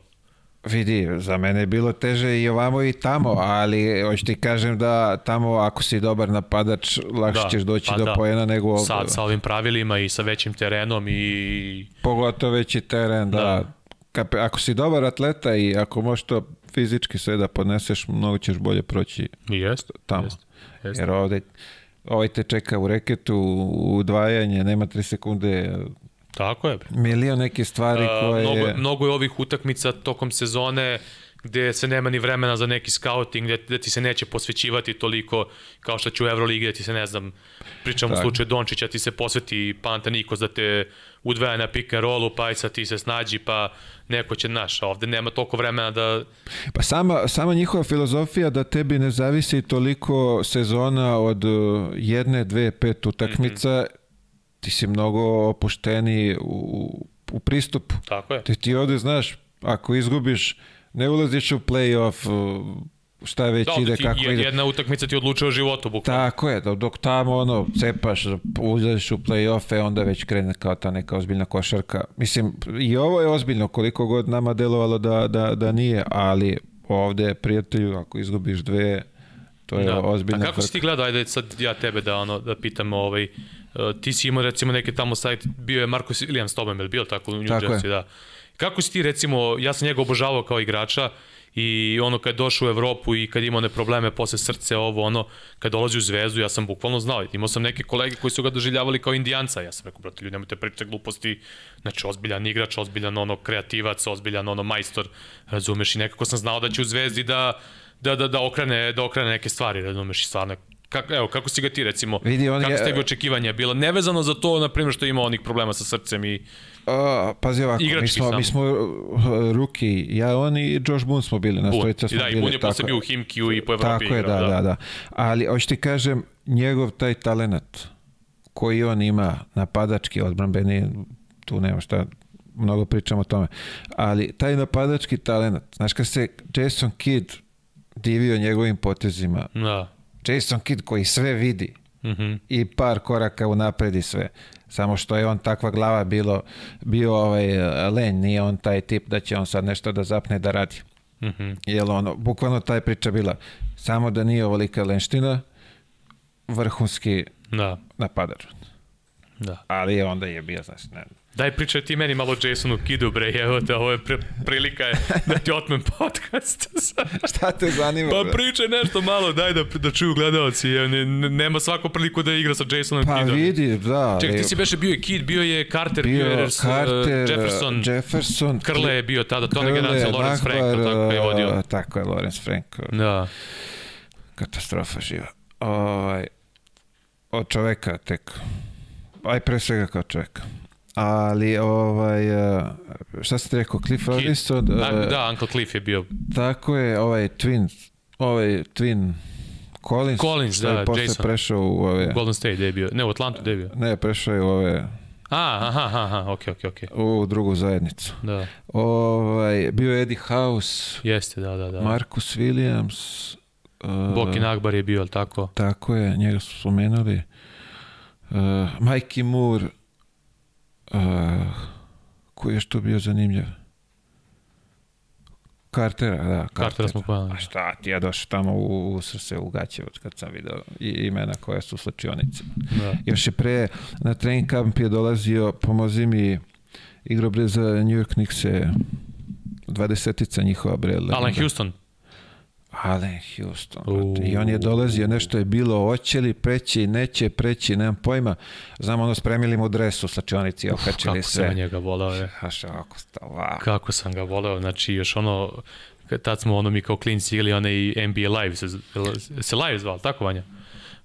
Vidi, za mene je bilo teže i ovamo i tamo, ali hoću ti kažem da tamo ako si dobar napadač, lakše da, ćeš doći pa do da. pojena nego ovdje. Sad sa ovim pravilima i sa većim terenom i... Pogotovo veći teren, da. da. Ako si dobar atleta i ako možeš to fizički sve da podneseš, mnogo ćeš bolje proći jest, tamo. Jest. Jeste. Jer ovde, ovaj te čeka u reketu, udvajanje, nema 3 sekunde, Tako je. bre. milion neke stvari A, koje... mnogo, mnogo je ovih utakmica tokom sezone gde se nema ni vremena za neki scouting, gde, gde ti se neće posvećivati toliko kao što će u Euroligi, gde ti se, ne znam, pričam u Tako. slučaju Dončića, ti se posveti Panta Nikos da te udvaja na pick and rollu, pa aj sad ti se snađi, pa neko će naš, a ovde nema toliko vremena da... Pa sama, sama njihova filozofija da tebi ne zavisi toliko sezona od uh, jedne, dve, pet utakmica, ti si mnogo opušteniji u, u pristupu. Tako je. Ti, ti ovde znaš, ako izgubiš, ne ulaziš u play-off, šta već Da, ide, ti kako ide. jedna utakmica ti odlučuje o životu, bukvalno. Tako je, dok, tamo ono, cepaš, uđeš u play-offe, onda već krene kao ta neka ozbiljna košarka. Mislim, i ovo je ozbiljno, koliko god nama delovalo da, da, da nije, ali ovde, prijatelju, ako izgubiš dve, to je Da. ozbiljna A kako si ti gledao, ajde sad ja tebe da, ono, da pitam, ovaj, ti si imao recimo neke tamo sajt, bio je Marko Williams s tobom, je bio tako u New Tako je. Jersey, da. Kako si ti recimo, ja sam njega obožavao kao igrača i ono kad je došao u Evropu i kad je imao one probleme posle srce, ovo ono, kad dolazi u Zvezdu, ja sam bukvalno znao. Imao sam neke kolege koji su ga doživljavali kao indijanca. Ja sam rekao, brate, ljudi, nemojte pričati gluposti. Znači, ozbiljan igrač, ozbiljan ono kreativac, ozbiljan ono majstor, razumeš? I nekako sam znao da će u Zvezdi da da, da, da okrene, da okrene neke stvari, razumeš, i stvarno Kako, evo, kako si ga ti recimo, Vidi, on kako je- ste ga očekivanja bila, nevezano za to, na primjer, što ima onih problema sa srcem i A, pazi ovako, mi smo, mi samo. smo uh, ruki, ja, on i Josh Boone smo bili, na stojica I smo da, i bili. Bun je posle bio u Himkiju i po Evropi Tako je, igrao, da, da, da. Ali, hoću ti kažem, njegov taj talenat koji on ima, napadački, odbranbeni, tu nema šta, mnogo pričamo o tome, ali taj napadački talenat, znaš kad se Jason Kidd divio njegovim potezima, Da. Jason Kidd koji sve vidi Mhm. i par koraka unapred i sve, samo što je on takva glava bilo, bio ovaj len, nije on taj tip da će on sad nešto da zapne da radi. Mhm. Jel ono, bukvalno taj priča bila, samo da nije ovolika lenština, vrhunski Da, napadač. da. Ali onda je bio, znaš, ne, Daj pričaj ti meni malo Jasonu Kidu, bre, evo te, ovo je pre, prilika je da ti otmem podcast. šta te zanima? pa bre? pričaj nešto malo, daj da, da čuju gledalci, evo, ne, ne, nema svako priliku da igra sa Jasonom pa Kidom. vidi, da. Ali ti si beše bio je Kid, bio je Carter, bio, bio je Carter, uh, Jefferson, Jefferson, Krle je bio tada, to ona Krle, generacija Lawrence Frank, tako je vodio. uh, Tako je, Lawrence Frank. Da, Katastrofa živa. Ovaj, od čoveka tek. Aj pre svega kao čoveka. Ali, ovaj, uh, šta ste rekao, Cliff Robinson? da, uh, da, Uncle Cliff je bio. Tako je, ovaj Twin, ovaj Twin Collins, Collins, što je da, posle Jason. prešao u ove, Golden State gde je bio, ne, u Atlantu gde je bio. ne, prešao je u ove, A, aha, aha, okej, okej, okej. u drugu zajednicu. Da, Ovaj, bio je Eddie House, jeste, da, da, da. Marcus Williams, uh, Bokin Akbar je bio, ali tako? Tako je, njega su spomenuli. Uh, Mikey Moore, uh, koji je što bio zanimljiv? Cartera, da. Cartera smo pojeli, da. A šta, ti ja došao tamo u, u srce u Gaćevac kad sam video i imena koja su u slačionici. Da. Još je pre na trening kamp je dolazio, pomozi mi, igrao bre za New York Knicks-e, dvadesetica njihova bre. Alan legenda. Houston. Allen Houston. U. brate. I on je dolazio, nešto je bilo, hoće li preći, neće preći, nemam pojma. Znam, ono, spremili mu dres u slačionici, okačili Kako sam ja sve. njega volao, je. Šta, ako sta, wow. Kako sam ga voleo, znači još ono, tad smo ono mi kao klinci igrali onaj NBA Live, se, se Live zvao, tako Vanja?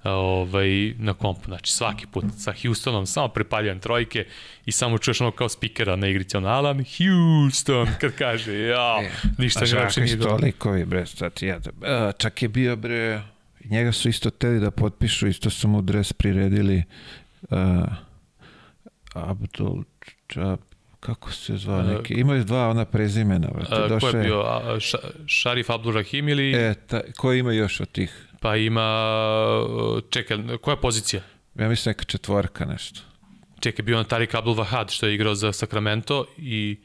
Ovaj, na kompu, znači svaki put sa Houstonom samo prepaljujem trojke i samo čuješ ono kao spikera na igrici, ono Alan Houston, kad kaže, ja, ništa mi uopšte nije bilo. Stolikovi, bre, sad, ja, a, čak je bio, bre, njega su isto teli da potpišu, isto su mu dres priredili. Uh, Abdul Čab, kako se zvao neki, imaju dva ona prezimena, brate, A, ko je bio, a, ša, Šarif Abdurrahim ili, E, ta, ko ima još od tih? Pa ima, čekaj, koja je pozicija? Ja mislim neka četvorka nešto. Čekaj, bio on Tarik Abdul Wahad što je igrao za Sacramento i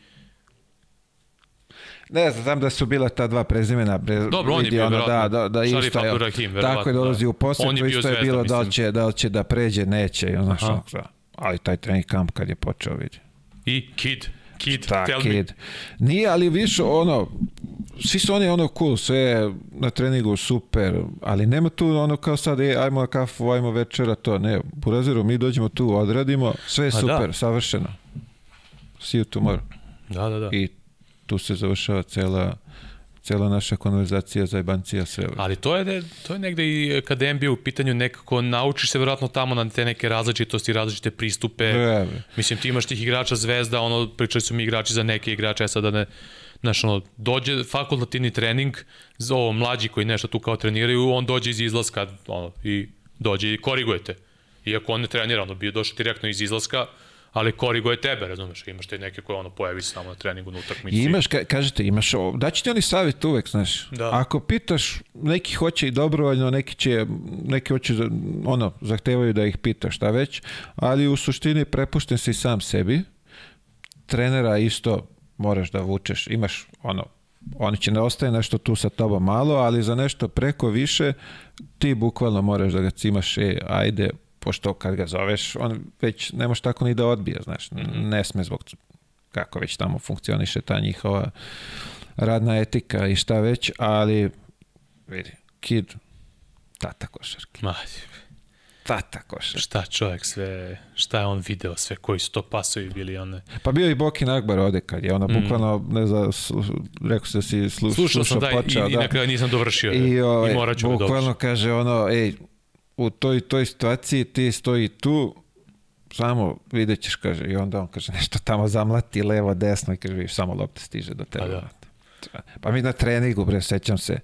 Ne znam, znam da su bila ta dva prezimena. Bre, Dobro, on je bio ono, da, da, da, Šarif isto verovatno, Tako je dolazi da. u posjetu, On je isto je bilo da će, da li će da pređe, neće. I ono, što, da. Ali taj trening kamp kad je počeo, vidi. i Kid. Kid, Ta tell me. kid. Nije, ali više ono, svi su oni ono cool, sve na treningu super, ali nema tu ono kao sad, e, ajmo na kafu, ajmo večera, to ne, burazeru, mi dođemo tu, odradimo, sve je Pa da. super, savršeno. See you tomorrow. Da, da, da. I tu se završava cela, cela naša konverzacija, zajbancija, sve. Ali to je, da- to je negde i kada je NBA u pitanju nekako naučiš se verovatno tamo na te neke različitosti, različite pristupe. Ne. Mislim, ti imaš tih igrača zvezda, ono, pričali su mi igrači za neke igrače, ja sada ne, znaš, ono, dođe fakultativni trening za ovo mlađi koji nešto tu kao treniraju, on dođe iz izlaska, ono, i dođe i korigujete. Iako on ne trenira, ono, bio došao direktno iz izlaska, ali koriguje tebe, razumeš, imaš te neke koje ono pojavi se samo na treningu na utakmici. Imaš, ka, kažete, imaš ovo, daći ti oni savjet uvek, znaš. Da. Ako pitaš, neki hoće i dobrovoljno, neki će, neki hoće, ono, zahtevaju da ih pita šta već, ali u suštini prepušten si sam sebi. Trenera isto moraš da vučeš, imaš ono, oni će ne ostaje nešto tu sa tobom malo, ali za nešto preko više ti bukvalno moraš da ga cimaš, e, ajde, pošto kad ga zoveš, on već ne može tako ni da odbije, znaš, ne sme zbog kako već tamo funkcioniše ta njihova radna etika i šta već, ali vidi, kid, tata košarke, Ma, tata košarke. šta čovjek sve, šta je on video sve, koji su to pasovi bili, one. Pa bio i Bokin Akbar ovde kad je ono bukvalno, ne znam, rekao se da si slu, Slušao sam da, i, počeo, i na kraju nisam dovršio. I, I, ovaj, I morat ću ga bukvalno dovršiti. kaže ono, ej, u toj toj situaciji ti stoji tu, samo vidjet ćeš, kaže, i onda on kaže nešto tamo zamlati levo, desno i kaže, vidiš, samo lopta stiže do tebe. Pa da. Pa mi na treningu, bre, sećam se,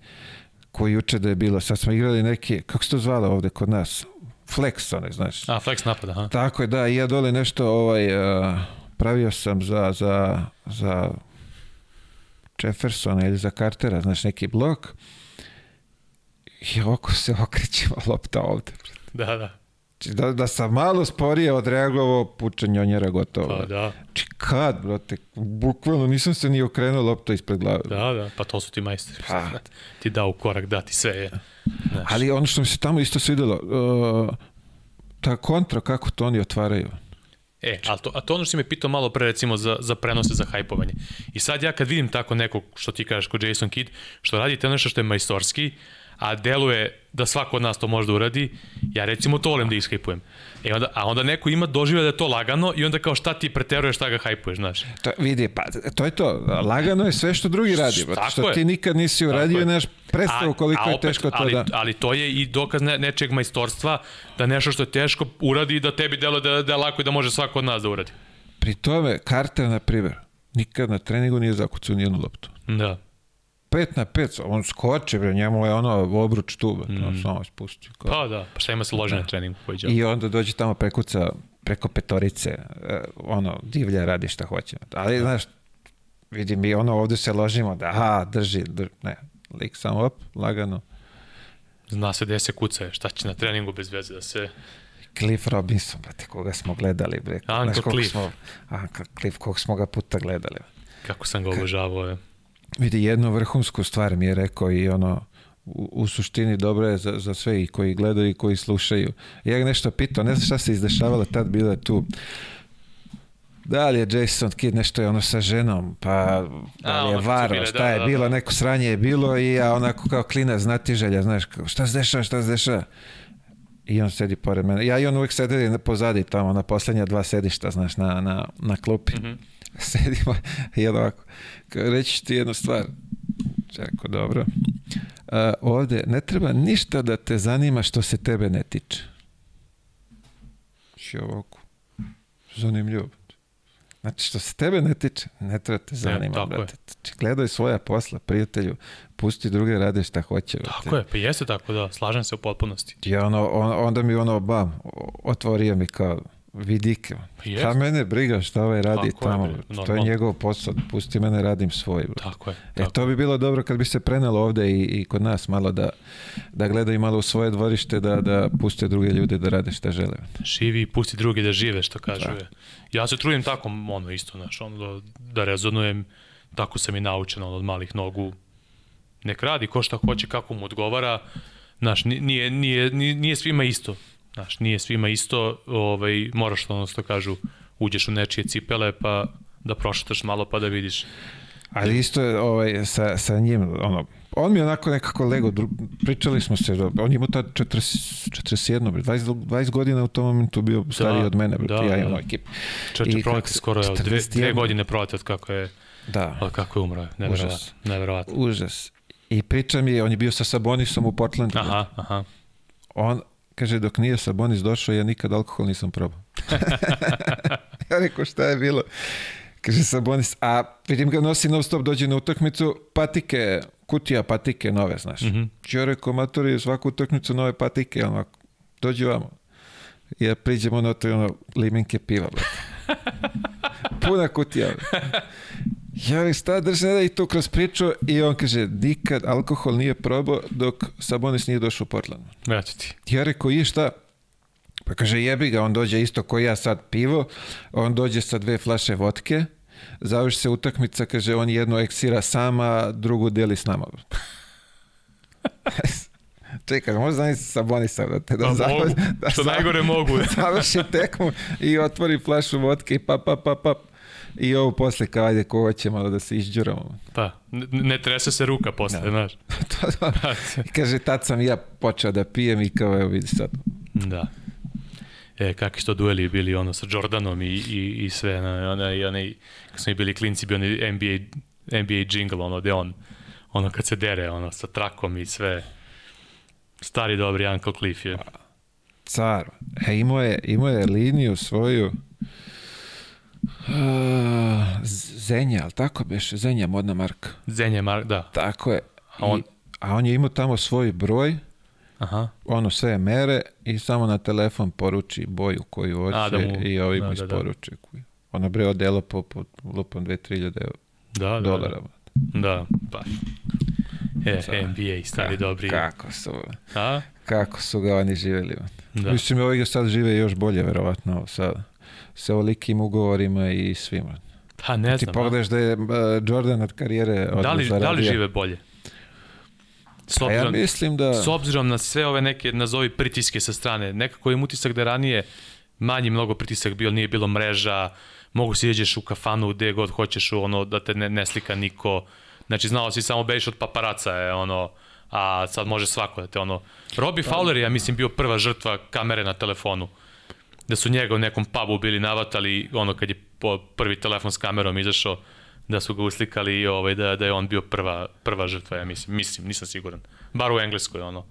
koji juče da je bilo, sad smo igrali neki, kako se to zvalo ovde kod nas? Flex, onaj, znaš. A, flex napada, ha? Tako je, da, i ja dole nešto ovaj, uh, pravio sam za, za, za Jeffersona ili za Cartera, znaš, neki blok. I oko se okrećemo lopta ovde. Da, da. Znači, Da, da sam malo sporije odreagovao, puča njonjera gotovo. Pa da, Znači, kad, brate, bukvalno nisam se ni okrenuo lopta ispred glave. da, da, pa to su ti majstori. Pa. Ti dao korak, da ti sve je. Znaš, Ali ono što mi se tamo isto svidelo, uh, ta kontra, kako to oni otvaraju. E, a to, a to ono što si me pitao malo pre recimo za, za prenose za hajpovanje. I sad ja kad vidim tako nekog, što ti kažeš kod Jason Kidd, što radi to nešto što je majstorski, a deluje da svako od nas to može da uradi, ja recimo to volim da ishajpujem. E onda, a onda neko ima doživlja da je to lagano i onda kao šta ti preteruješ, šta ga hajpuješ, znaš. To, vidi, pa to je to. Lagano je sve što drugi radi. Tako Što je. ti nikad nisi uradio, nemaš predstavu koliko a je teško to ali, da... Ali to je i dokaz ne, nečeg majstorstva, da nešto što je teško uradi i da tebi deluje da, da je lako i da može svako od nas da uradi. Pri tome, Carter, na primjer, nikad na treningu nije zakucao nijednu loptu. Da. 5 na 5, on skoči, bre, njemu je ono obruč tu, mm. on samo spusti. Kao. Pa da, pa šta ima se loži na treningu koji će. I onda dođe tamo prekuca preko petorice, e, ono, divlja radi šta hoće. Ali, znaš, vidi mi, ono, ovde se ložimo da, aha, drži, drži, ne, lik samo, op, lagano. Zna se gde se kuca, šta će na treningu bez veze da se... Cliff Robinson, brate, koga smo gledali, bre. Uncle Cliff. Smo, Uncle Cliff, koliko smo ga puta gledali. Kako sam ga obožavao. Je. Vidi, jednu vrhunsku stvar mi je rekao i ono, u, u suštini dobro je za, za sve i koji gledaju i koji slušaju. Ja ga nešto pitao, ne znam šta se izdešavalo, tad bilo je tu Da li je Jason Kidd nešto je ono sa ženom, pa da li je varo, bile, šta da, je da, bilo, da. neko sranje je bilo i ja onako kao klina znatiželja, znaš, kao, šta se dešava, šta se dešava. I on sedi pored mene. Ja i on uvijek sedeli pozadi tamo na poslednja dva sedišta, znaš, na, na, na klupi. Mhm. Sedimo i ovako, reći ti jednu stvar. Čako, dobro. A, ovde ne treba ništa da te zanima što se tebe ne tiče. I ovako. Zanimljivo. Znači, što se tebe ne tiče, ne treba te zanima, tako je. brate. Znači, gledaj svoja posla, prijatelju, pusti druge rade šta hoće. Tako je, pa jeste tako da, slažem se u potpunosti. I ono, on, onda mi ono, bam, otvorio mi kao vidike. Pa Šta mene briga šta ovaj radi Tako je, tamo. bre, to je njegov posao, pusti mene, radim svoj. Bro. Tako je. E, Tako. to bi bilo dobro kad bi se prenelo ovde i, i kod nas malo da, da gledaju malo u svoje dvorište, da, da puste druge ljude da rade šta žele. Živi i pusti drugi da žive, što kažu. je. Ja se trudim tako, ono isto, znaš, ono da, da rezonujem, tako sam i naučen ono, od malih nogu. Nek radi ko šta hoće, kako mu odgovara. Znaš, ni- nije, nije, nije, nije svima isto. Znaš, nije svima isto, ovaj, moraš ono što kažu, uđeš u nečije cipele pa da prošetaš malo pa da vidiš Ali isto je ovaj, sa, sa njim, ono, on mi je onako nekako lego, dru, pričali smo se, on je imao tad 40, 41, bre, 20, 20 godina u tom momentu bio stariji Da, od mene, bre, da, ja imam da. ekip. Čeče kako- skoro, evo, dve, dve 41. godine proleti od kako je, Da, od kako je umro. Neverovatno. Užas. Neverovatno. užas. I priča mi je, on je bio sa Sabonisom u Portlandu. Aha, aha. On, kaže, dok nije Sabonis došao, ja nikad alkohol nisam probao. ja rekao, šta je bilo? Kaže Sabonis, a vidim ga nosi non stop, dođe na utakmicu, patike, kutija patike nove, znaš. Mm. -hmm. Ja rekao, matori, svaku utakmicu nove patike, ono, dođi vamo. I ja priđemo na to ono, limenke piva, brate. Puna kutija. Brate. Ja li šta drži ne da i to kroz priču i on kaže, nikad alkohol nije probao dok Sabonis nije došao u Portland. Ja ću ti. Ja rekao, i šta? Pa kaže, jebi ga, on dođe isto koji ja sad pivo, on dođe sa dve flaše vodke, završi se utakmica, kaže, on jednu eksira sama, drugu deli s nama. Čekaj, možda znam sa Bonisa da te da, Pa završi, mogu, da što završi- najgore mogu. završi tekmu i otvori flašu vodke i pap, pap, pap, pap. I ovo posle kao, ajde, ko hoće malo da se išđuramo. Pa, ne, ne trese se ruka posle, Da. znaš. to, to. I kaže, tad sam i ja počeo da pijem i kao, evo vidi sad. Da. E, kakvi su to dueli bili ono sa Jordanom i, i, i sve, na, onaj, onaj, kad smo bili klinci, bio onaj NBA, NBA jingle, ono, gde on, ono kad se dere, ono, sa trakom i sve. Stari dobri Uncle Cliff je. Car. E, imao je, imao je liniju svoju Zenja, ali tako beše? Zenja, modna marka. Zenje, Mar da. Tako je. A on- I, a on je imao tamo svoj broj, Aha. ono sve mere i samo na telefon poruči boju koju hoće A, da mu- i ovi da, mu da, da. Ono bre odelo po, po lupom 2-3 Da, da, dolara. Da, da pa. E, Sad. NBA, stari dobri. Kako su, A? kako su ga oni živjeli. Da. Mislim, ovi ga sad žive još bolje, verovatno, sa, sa ovolikim ugovorima i svima. Pa ne Ti znam. a? pogledaš da je Jordan od karijere Da li, da li žive bolje? S A ja obzirom, mislim da... s obzirom na sve ove neke, nazovi, pritiske sa strane, nekako im utisak da je ranije manji mnogo pritisak bio, nije bilo mreža, mogu si iđeš u kafanu gde god hoćeš, u ono, da te ne, ne slika niko. Znači, znao si samo bežiš od paparaca, je, ono, a sad može svako da te ono... Robbie Fowler je, ja mislim, bio prva žrtva kamere na telefonu. Da su njega u nekom pubu bili navatali, ono, kad je po prvi telefon s kamerom izašao, da su ga uslikali i ovaj, da, da je on bio prva, prva žrtva, ja mislim, mislim, nisam siguran. Bar u Engleskoj, ono.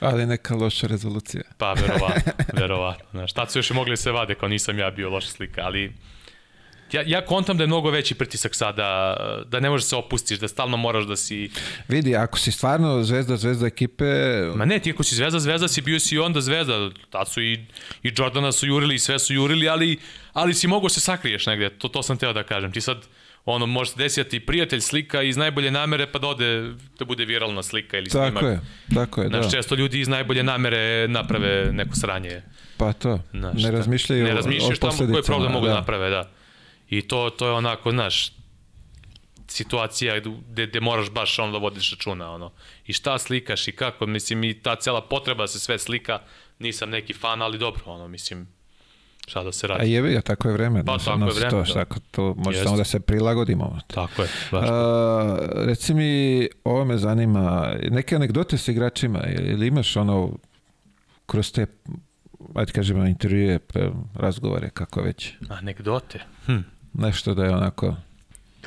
Ali neka loša rezolucija. Pa, verovatno, verovatno. Znaš, tad su još mogli da se vade kao nisam ja bio loša slika, ali ja, ja kontam da je mnogo veći pritisak sada, da ne možeš da se opustiš, da stalno moraš da si... Vidi, ako si stvarno zvezda, zvezda ekipe, Ma ne, ti ako si zvezda, zvezda si bio si i onda zvezda. Tad su i, i Jordana su jurili i sve su jurili, ali, ali si mogao se sakriješ negde. To, to sam teo da kažem. Ti sad, ono, može se desiti da ti prijatelj slika iz najbolje namere pa da ode, da bude viralna slika ili snimak. tako je, tako je, da. Znaš, često ljudi iz najbolje namere naprave neko sranje. Pa to, Znaš, ne šta- razmišljaju ne o- razmišljaš o tamo koji posledicama. problem mogu da da. naprave, da. I to, to je onako, znaš, situacija gde, gde moraš baš ono da vodiš računa, ono. I šta slikaš i kako, mislim, i ta cela potreba da se sve slika, nisam neki fan, ali dobro, ono, mislim, šta da se A radi. jebi ga, tako je vreme. Pa, tako je vreme, To, da. tako, to može samo da se prilagodimo. Tako je, baš. A, reci mi, ovo me zanima, neke anegdote sa igračima, ili imaš ono, kroz te, ajde kažemo, intervjue, razgovore, kako već, Anegdote. Hm. Nešto da je onako,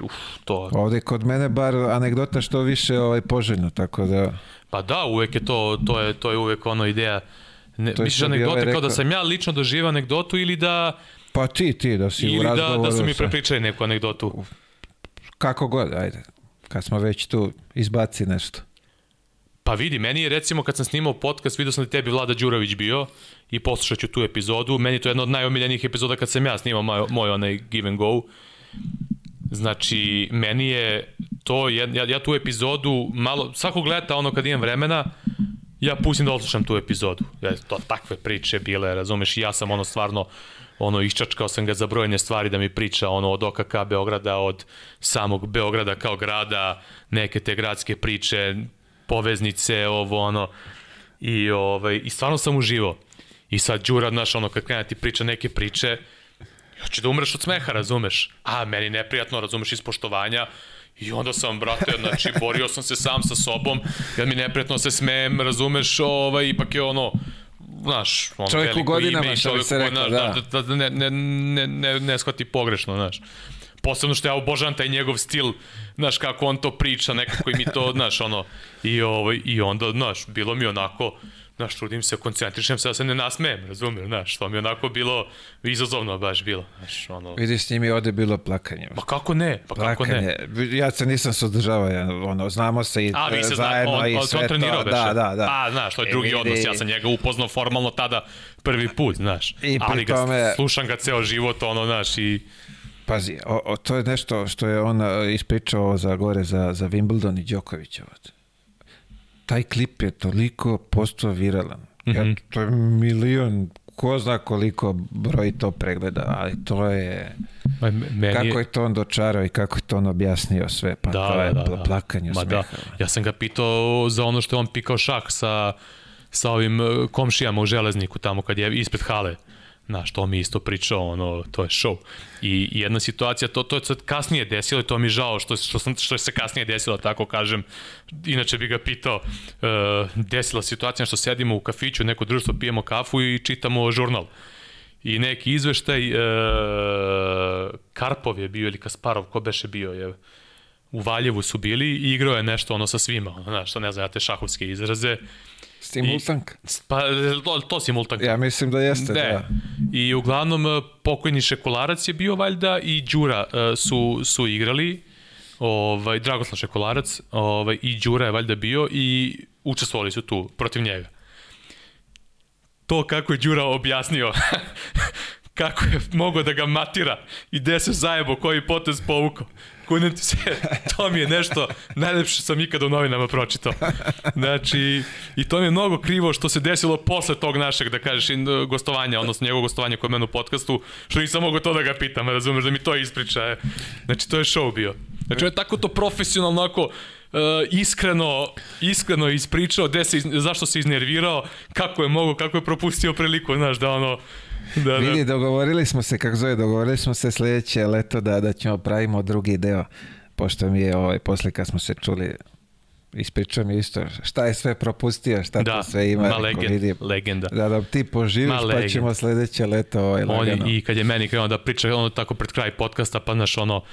Uf, to, ovde kod mene bar anegdota što više ovaj, poželjno, tako da, Pa da, uvek je to, to je, to je uvek ono ideja. Ne, To misliš bi anegdote ovaj kao da rekao- sam ja lično doživao anegdotu ili da, pa ti, ti, da si u ili da, razgovoru, da su mi prepričali neku anegdotu. kako god, ajde, kad smo već tu, izbaci nešto. Pa vidi, meni je recimo kad sam snimao podcast, vidio sam da tebi Vlada Đurović bio i poslušat ću tu epizodu. Meni je to jedna od najomiljenijih epizoda kad sam ja snimao moj, moj onaj give and go. Znači, meni je to, ja, ja tu epizodu, malo, svakog leta, ono kad imam vremena, ja pustim da odslušam tu epizodu. Ja, to takve priče bile, razumeš, ja sam ono stvarno ono iščačkao sam ga za brojne stvari da mi priča ono od OKK Beograda, od samog Beograda kao grada, neke te gradske priče, poveznice, ovo ono i ovaj i stvarno sam uživao. I sad Đura, znaš, ono kad krene da ti priča neke priče, ja ću da umreš od smeha, razumeš? A, meni neprijatno, razumeš, iz poštovanja, I onda sam, brate, znači, borio sam se sam sa sobom, jer mi neprijatno se smejem, razumeš, ovaj, ipak je ono, znaš, ono Čovjek u godinama, ime što bi se u- reklo, znaš, da. da, da, ne, ne, ne, ne, ne shvati pogrešno, znaš. Posebno što ja obožavam taj njegov stil, znaš, kako on to priča, nekako i mi to, znaš, ono, i, ovaj, i onda, znaš, bilo mi onako, znaš, trudim se, koncentrišem se da se ne nasmejem, razumiješ, znaš, to mi je onako bilo izazovno baš bilo, znaš, ono, Vidi, s njim je ovde bilo plakanje. pa kako ne, pa kako ne. Plakanje. Ja se nisam suzdržavao, ja, ono, znamo se i A, vi se zna, zajedno on, i on, sve to. trenirao beše. Da, da, da. Pa, znaš, to je E, drugi vidi. odnos, ja sam njega upoznao formalno tada prvi put, znaš. I Ali ga tome- slušam ga ceo život, ono, znaš, i... Pazi, o, o, to je nešto što je on ispričao za gore za, za Wimbledon i Đokovića. Taj klip je toliko postao viralan. Ja, Mhm. to je milion, ko zna koliko broj to pregleda, ali to je... Ma, meni Kako je to on dočarao i kako je to on objasnio sve, pa Da, to je da, pl- da. plakanje Ma da, ja sam ga pitao za ono što je on pikao šah sa, sa ovim e, komšijama u železniku tamo kad je ispred hale. Znaš, to mi je isto pričao, ono, to je show. I, i jedna situacija, to, to je sad kasnije desilo i to mi je žao što, što, sam, što se kasnije desilo, tako kažem. Inače bi ga pitao, uh, desila situacija što sedimo u kafiću, neko društvo, pijemo kafu i čitamo žurnal. I neki izveštaj, uh, Karpov je bio ili Kasparov, ko beše bio je u Valjevu su bili i igrao je nešto ono sa svima, ono, znaš, što ne znam, ja te šahovske izraze. Simultank? Pa, to, to simultank. Ja mislim da jeste, Ne. da. I uglavnom e, pokojni Šekolarac je bio valjda i Đura e, su, su igrali, ovaj, Dragoslav Šekolarac ovaj, i Đura je valjda bio i učestvovali su tu protiv njega. To kako je Đura objasnio kako je mogao da ga matira i gde se zajebo koji potez povukao. Kunem ti se, to mi je nešto najlepše sam ikada u novinama pročitao. Znači, i to mi je mnogo krivo što se desilo posle tog našeg, da kažeš, gostovanja, odnosno njegovog gostovanja kod mene u podcastu, što nisam mogao to da ga pitam, razumeš, da mi to ispriča. e. Znači, to je show bio. Znači, on je tako to profesionalno, onako, uh, iskreno, iskreno ispričao gde se, zašto se iznervirao, kako je mogo, kako je propustio priliku, znaš, da ono, da, da. Vidi, dogovorili smo se, kako zove, dogovorili smo se sljedeće leto da, da ćemo pravimo drugi deo, pošto mi je ovaj, posle kad smo se čuli, ispričao mi isto šta je sve propustio, šta Da, to sve ima. ma rekao, legend, vidi, legenda. Da, da ti poživiš, Ma pa legend. ćemo sljedeće leto ovaj, On i kad je meni krenuo da priča ono tako pred kraj podcasta, pa znaš ono,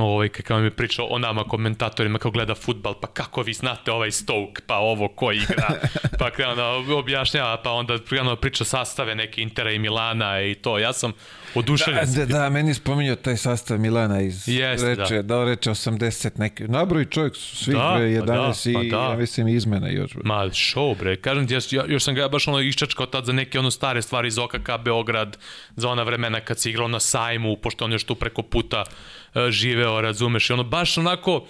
ovaj, kako mi je pričao o nama komentatorima kako gleda futbal, pa kako vi znate ovaj Stoke, pa ovo ko igra, pa krenuo da objašnjava, pa onda krenuo priča sastave neke Intera i Milana i to, ja sam oduševljen. Da, da, da, meni spominjao taj sastav Milana iz Jeste, reče, da. da reče 80 neki. Nabroji čovjek svih Da, bre, pa da, 11 pa i da. ja mislim izmena još. Bre. Ma, show, bre. Kažem ti, ja, još sam ga baš ono iščačkao tad za neke ono stare stvari iz OKK Beograd, za ona vremena kad se igrao na sajmu, pošto on još tu preko puta živeo, razumeš, i ono baš onako,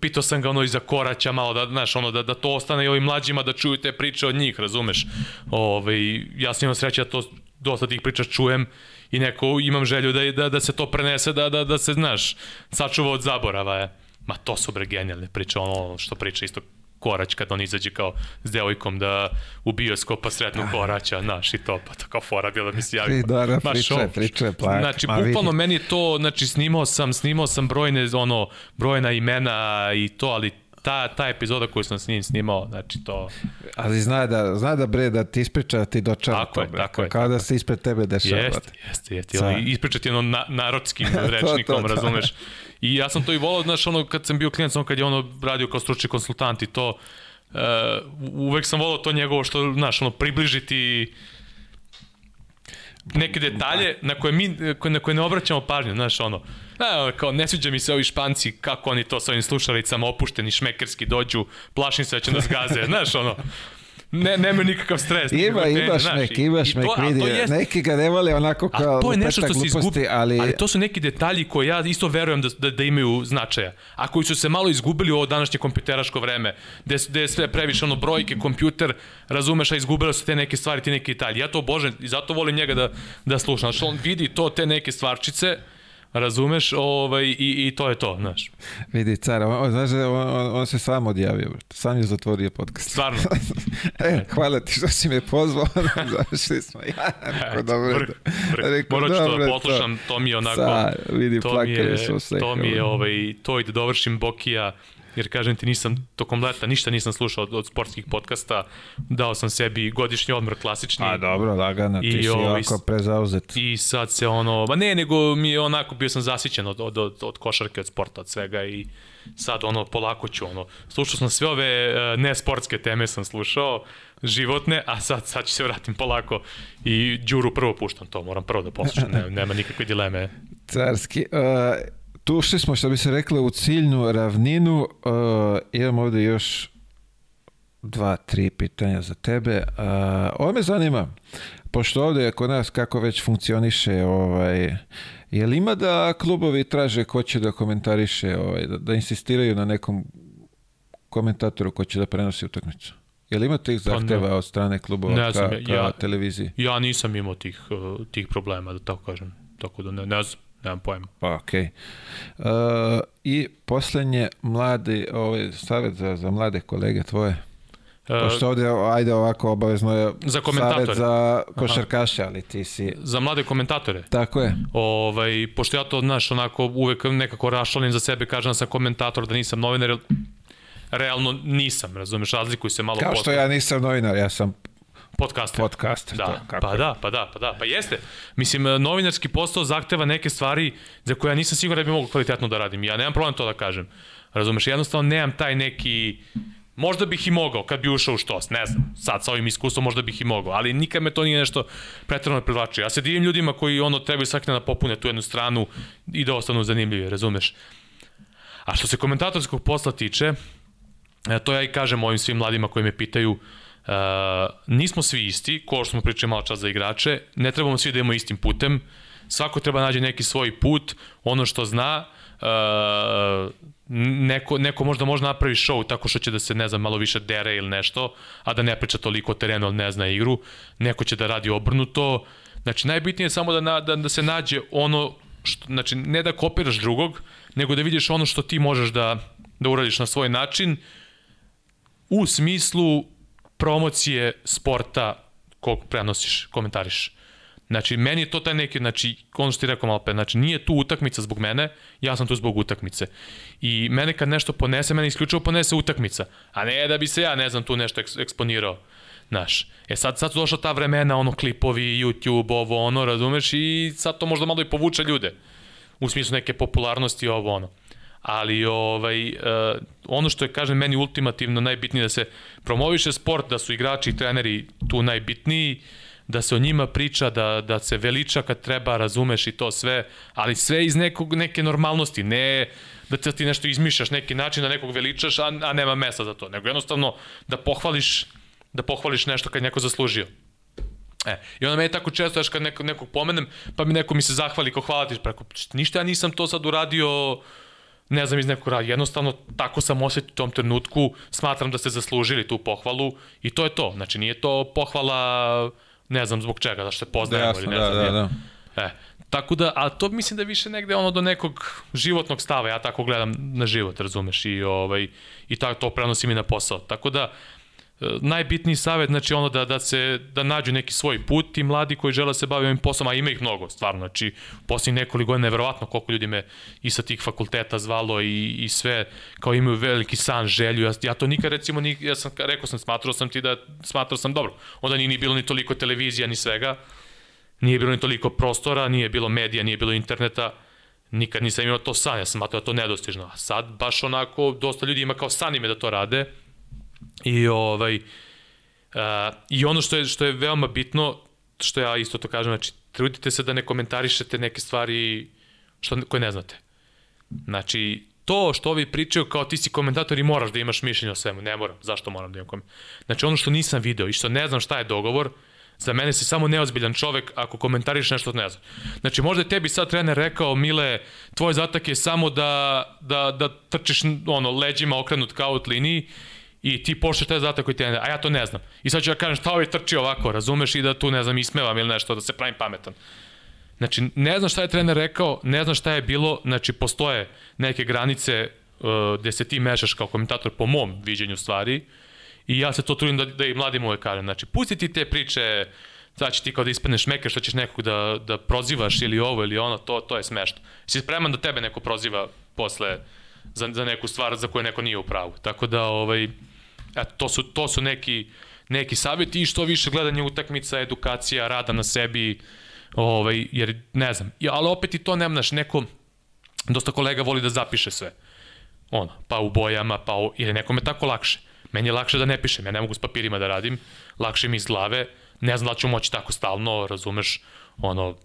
pitao sam ga ono iza koraća malo da znaš ono da da to ostane i ovim mlađima da čuju te priče od njih razumeš. Ovaj ja sam imao sreće da to dosta tih priča čujem i neko imam želju da da da se to prenese da da da se znaš sačuva od zaborava je ma to su bre genijalne priče ono što priča isto Korać kad on izađe kao s devojkom da u bioskopa sretnu Koraća, znaš, i to, pa to kao fora bila mi se javi. Ti, da, da, je, show. priča je, plak. Znači, Ma, bukvalno vidi. meni je to, znači, snimao sam, snimao sam brojne, ono, brojna imena i to, ali ta, ta epizoda koju sam s njim snimao, znači to, Ali zna da, zna da bre da ti ispriča, da ti dočara Tako to, je, bre. tako je, Kao da se ispred tebe dešava. jeste, jeste, jeste, ono, ispričati ono na, narodskim rečnikom, to, to. razumeš, i ja sam to i volao, znaš, ono, kad sam bio klijent, ono, kad je ono radio kao stručni konsultant i to, uh, uvek sam volao to njegovo što, znaš, ono, približiti neke detalje na koje mi na koje ne obraćamo pažnju, znaš ono. A, kao ne sviđa mi se ovi španci kako oni to sa ovim slušalicama opušteni šmekerski dođu, plašim se da će nas gaze, znaš ono. Ne, nema nikakav stres. Ima, nikakve tenzije, ima znaš, šmek, i- ima i šmek, to- a vidi. jest- Neki ga ne vole onako kao A to je nešto što se izgubi, ali... ali to su neki detalji koje ja isto verujem da, da, da imaju značaja. A koji su se malo izgubili u ovo današnje kompjuteraško vreme, gde, gde je sve previše ono brojke, kompjuter, razumeš, a izgubile su te neke stvari, ti neki detalji. Ja to obožavam i zato volim njega da, da slušam. Znači, on vidi to, te neke stvarčice, razumeš, ovaj, i, i to je to, znaš. Vidi, car, on, on, znaš, on, on, on se sam odjavio, sam je zatvorio podcast. Stvarno. e, hvala ti što si me pozvao, završili smo. Ja, rekao, dobro. Vrh, vrh. Rekao, Morat ću to da poslušam, to mi je onako... Sa, vidi, to mi je, to mi je ovaj, to i da dovršim Bokija, jer kažem ti nisam tokom leta ništa nisam slušao od, od sportskih podcasta, dao sam sebi godišnji odmor klasični. A dobro, lagano, ti si ovaj, jako prezauzet. I sad se ono, ma ne, nego mi je onako, bio sam zasićen od, od, od, od košarke, od sporta, od svega i sad ono, polako ću ono, slušao sam sve ove uh, nesportske teme sam slušao, životne, a sad, sad ću se vratim polako i Đuru prvo puštam to, moram prvo da poslušam, nema, nema nikakve dileme. Carski. Uh, tu ušli smo, što bi se reklo, u ciljnu ravninu. Uh, imam ovde još dva, tri pitanja za tebe. Uh, ovo me zanima, pošto ovde je kod nas kako već funkcioniše, ovaj, je li ima da klubovi traže ko će da komentariše, ovaj, da, da insistiraju na nekom komentatoru ko će da prenosi utakmicu? Je li ima tih Pa zahteva od strane klubova Ne ka, znam, ka ja- televiziji? Ja nisam imao tih, uh, tih problema, da tako kažem, tako da ne, ne znam, nemam pojma. Pa, okej. Uh, I poslednje, mladi, ovaj, savjet za, za mlade kolege tvoje. Uh, Pošto ovde, ajde ovako, obavezno je Za komentatore. savjet za košarkaša, ali ti si... za mlade komentatora. Tako je. Ovaj, pošto ja to, znaš, onako uvek nekako rašalim za sebe, kažem da sam komentator, da nisam novinar, realno nisam, razumeš, razlikuju se malo Kao što ja nisam novinar, ja sam podcaster. podcaster. to, Da, kako pa je. da, pa da, pa da, pa jeste. Mislim, e, novinarski posao zahteva neke stvari za koje ja nisam siguran da bi mogu kvalitetno da radim. Ja nemam problem to da kažem. Razumeš, jednostavno nemam taj neki... Možda bih i mogao kad bi ušao u štos, ne znam, sad sa ovim iskustvom možda bih i mogao, ali nikad me to nije nešto pretredno privlačio. Ja se divim ljudima koji ono trebaju svaki dan da popune tu jednu stranu i da ostanu zanimljivi, razumeš? A što se komentatorskog posla tiče, E, to ja i kažem ovim svim mladima koji me pitaju, uh, nismo svi isti, ko što smo pričali malo čas za igrače, ne trebamo svi da idemo istim putem, svako treba nađe neki svoj put, ono što zna, uh, neko, neko možda može napravi show tako što će da se, ne znam, malo više dere ili nešto, a da ne priča toliko terenu, ali ne zna igru, neko će da radi obrnuto, znači najbitnije je samo da, na, da, da se nađe ono, što, znači ne da kopiraš drugog, nego da vidiš ono što ti možeš da, da uradiš na svoj način, u smislu promocije sporta kog prenosiš, komentariš. Znači, meni je to taj neki, znači, ono što ti rekao malo pre, znači, nije tu utakmica zbog mene, ja sam tu zbog utakmice. I mene kad nešto ponese, mene isključivo ponese utakmica, a ne da bi se ja, ne znam, tu nešto eks eksponirao. Znaš, e sad, sad su došla ta vremena, ono, klipovi, YouTube, ovo, ono, razumeš, i sad to možda malo i povuče ljude. U smislu neke popularnosti, ovo, ono ali ovaj, uh, ono što je, kažem, meni ultimativno najbitnije da se promoviše sport, da su igrači i treneri tu najbitniji, da se o njima priča, da, da se veliča kad treba, razumeš i to sve, ali sve iz nekog, neke normalnosti, ne da te ti nešto izmišljaš, neki način da nekog veličaš, a, a nema mesta za to, nego jednostavno da pohvališ, da pohvališ nešto kad neko zaslužio. E, i onda me je tako često, još kad neko, nekog pomenem, pa mi neko mi se zahvali kao hvala ti, preko, ništa ja nisam to sad uradio, ne znam iz nekog rada, jednostavno tako sam osjetio u tom trenutku, smatram da ste zaslužili tu pohvalu i to je to, znači nije to pohvala, ne znam zbog čega, da što se poznajemo Jasno, ili ne da, znam. da, ja. da. E, tako da, a to mislim da je više negde ono do nekog životnog stava, ja tako gledam na život, razumeš, i, ovaj, i tako to prenosim i na posao. Tako da, najbitniji savet, znači ono da, da se, da nađu neki svoj put i mladi koji žele da se bave ovim poslom, a ima ih mnogo, stvarno, znači posljednjih nekoliko godina je verovatno koliko ljudi me i sa tih fakulteta zvalo i, i sve, kao imaju veliki san, želju, ja, ja to nikad recimo, ni, ja sam, rekao sam, smatrao sam ti da, smatrao sam dobro, onda nije ni bilo ni toliko televizija, ni svega, nije bilo ni toliko prostora, nije bilo medija, nije bilo interneta, nikad nisam imao to san, ja sam smatrao da to nedostižno, a sad baš onako, dosta ljudi ima kao san ime da to rade, I ovaj uh, i ono što je što je veoma bitno, što ja isto to kažem, znači trudite se da ne komentarišete neke stvari što koje ne znate. Znači to što ovi pričaju kao ti si komentator i moraš da imaš mišljenje o svemu, ne moram, zašto moram da imam komentar? Znači ono što nisam video i što ne znam šta je dogovor, za mene si samo neozbiljan čovek ako komentariš nešto ne znam. Znači možda je tebi sad trener rekao, Mile, tvoj zatak je samo da, da, da trčiš ono, leđima okrenut ka out liniji i ti pošliš taj zadatak koji ti je, a ja to ne znam. I sad ću ja kažem šta ovaj trči ovako, razumeš, i da tu, ne znam, ismevam ili nešto, da se pravim pametan. Znači, ne znam šta je trener rekao, ne znam šta je bilo, znači, postoje neke granice uh, gde se ti mešaš kao komentator po mom viđenju stvari i ja se to trudim da, da i mladim uvek kažem. Znači, pusti ti te priče, sad će ti kao da ispadneš mekar, što ćeš nekog da, da prozivaš ili ovo ili ono, to, to je smešno. Si spreman da tebe neko proziva posle za, za neku stvar za koju neko nije u pravu. Tako da, ovaj, eto, to su, to su neki, neki savjeti i što više gledanje utakmica, edukacija, rada na sebi, ovaj, jer ne znam, ali opet i to nemaš, neko, dosta kolega voli da zapiše sve. Ono, pa u bojama, pa u, je nekome tako lakše. Meni je lakše da ne pišem, ja ne mogu s papirima da radim, lakše mi iz glave, ne znam da ću moći tako stalno, razumeš, ono,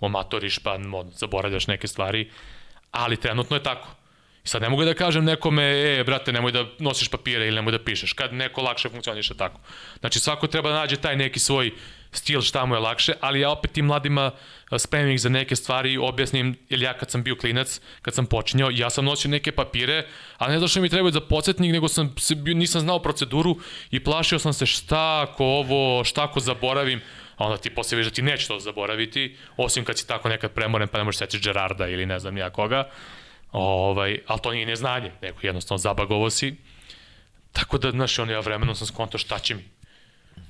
omatoriš pa ono, zaboravljaš neke stvari, ali trenutno je tako. I sad ne mogu da kažem nekome, e, brate, nemoj da nosiš papire ili nemoj da pišeš, kad neko lakše funkcioniše tako. Znači, svako treba da nađe taj neki svoj stil šta mu je lakše, ali ja opet tim mladima spremim ih za neke stvari, objasnim, jer ja kad sam bio klinac, kad sam počinjao, ja sam nosio neke papire, a ne zašto mi trebaju za podsjetnik, nego sam se nisam znao proceduru i plašio sam se šta ako ovo, šta ako zaboravim, a onda ti posle vidiš da ti neće to zaboraviti, osim kad si tako nekad premoren pa ne možeš seći Gerarda ili ne znam nija koga. Ovaj, ali to nije neznanje, nego jednostavno zabagovo si. Tako da, znaš, on ja vremenom sam skonto šta će mi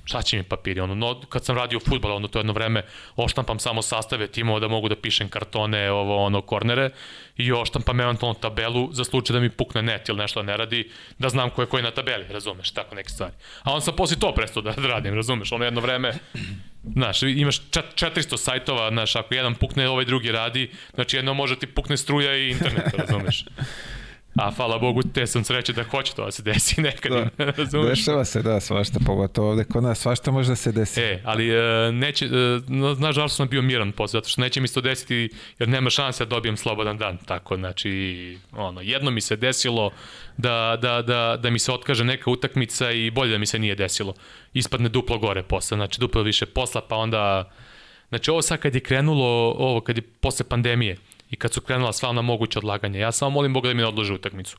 šta će mi papiri, ono, no, kad sam radio futbol, ono, to jedno vreme, oštampam samo sastave timova da mogu da pišem kartone, ovo, ono, kornere, i oštampam eventualno tabelu za slučaj da mi pukne net ili nešto ne radi, da znam ko je koji na tabeli, razumeš, tako neke stvari. A on sam posle to prestao da radim, razumeš, ono jedno vreme, Znaš, imaš 400 sajtova, znaš, ako jedan pukne, ovaj drugi radi, znači jedno može ti pukne struja i internet, razumeš. A hvala Bogu, te sam sreće da hoće to da se desi nekad. Da. Dešava se, da, svašta, pogotovo ovde kod nas, svašta može da se desi. E, ali e, neće, e, znaš zašto sam bio miran posle, zato što neće mi se to desiti, jer nema šanse da dobijem slobodan dan. Tako, znači, ono, jedno mi se desilo da, da, da, da mi se otkaže neka utakmica i bolje da mi se nije desilo. Ispadne duplo gore posle, znači duplo više posla, pa onda... Znači ovo sad kad je krenulo, ovo kad je posle pandemije, i kad su krenula sva ona moguća odlaganja. Ja samo molim Boga da mi ne odlože utakmicu.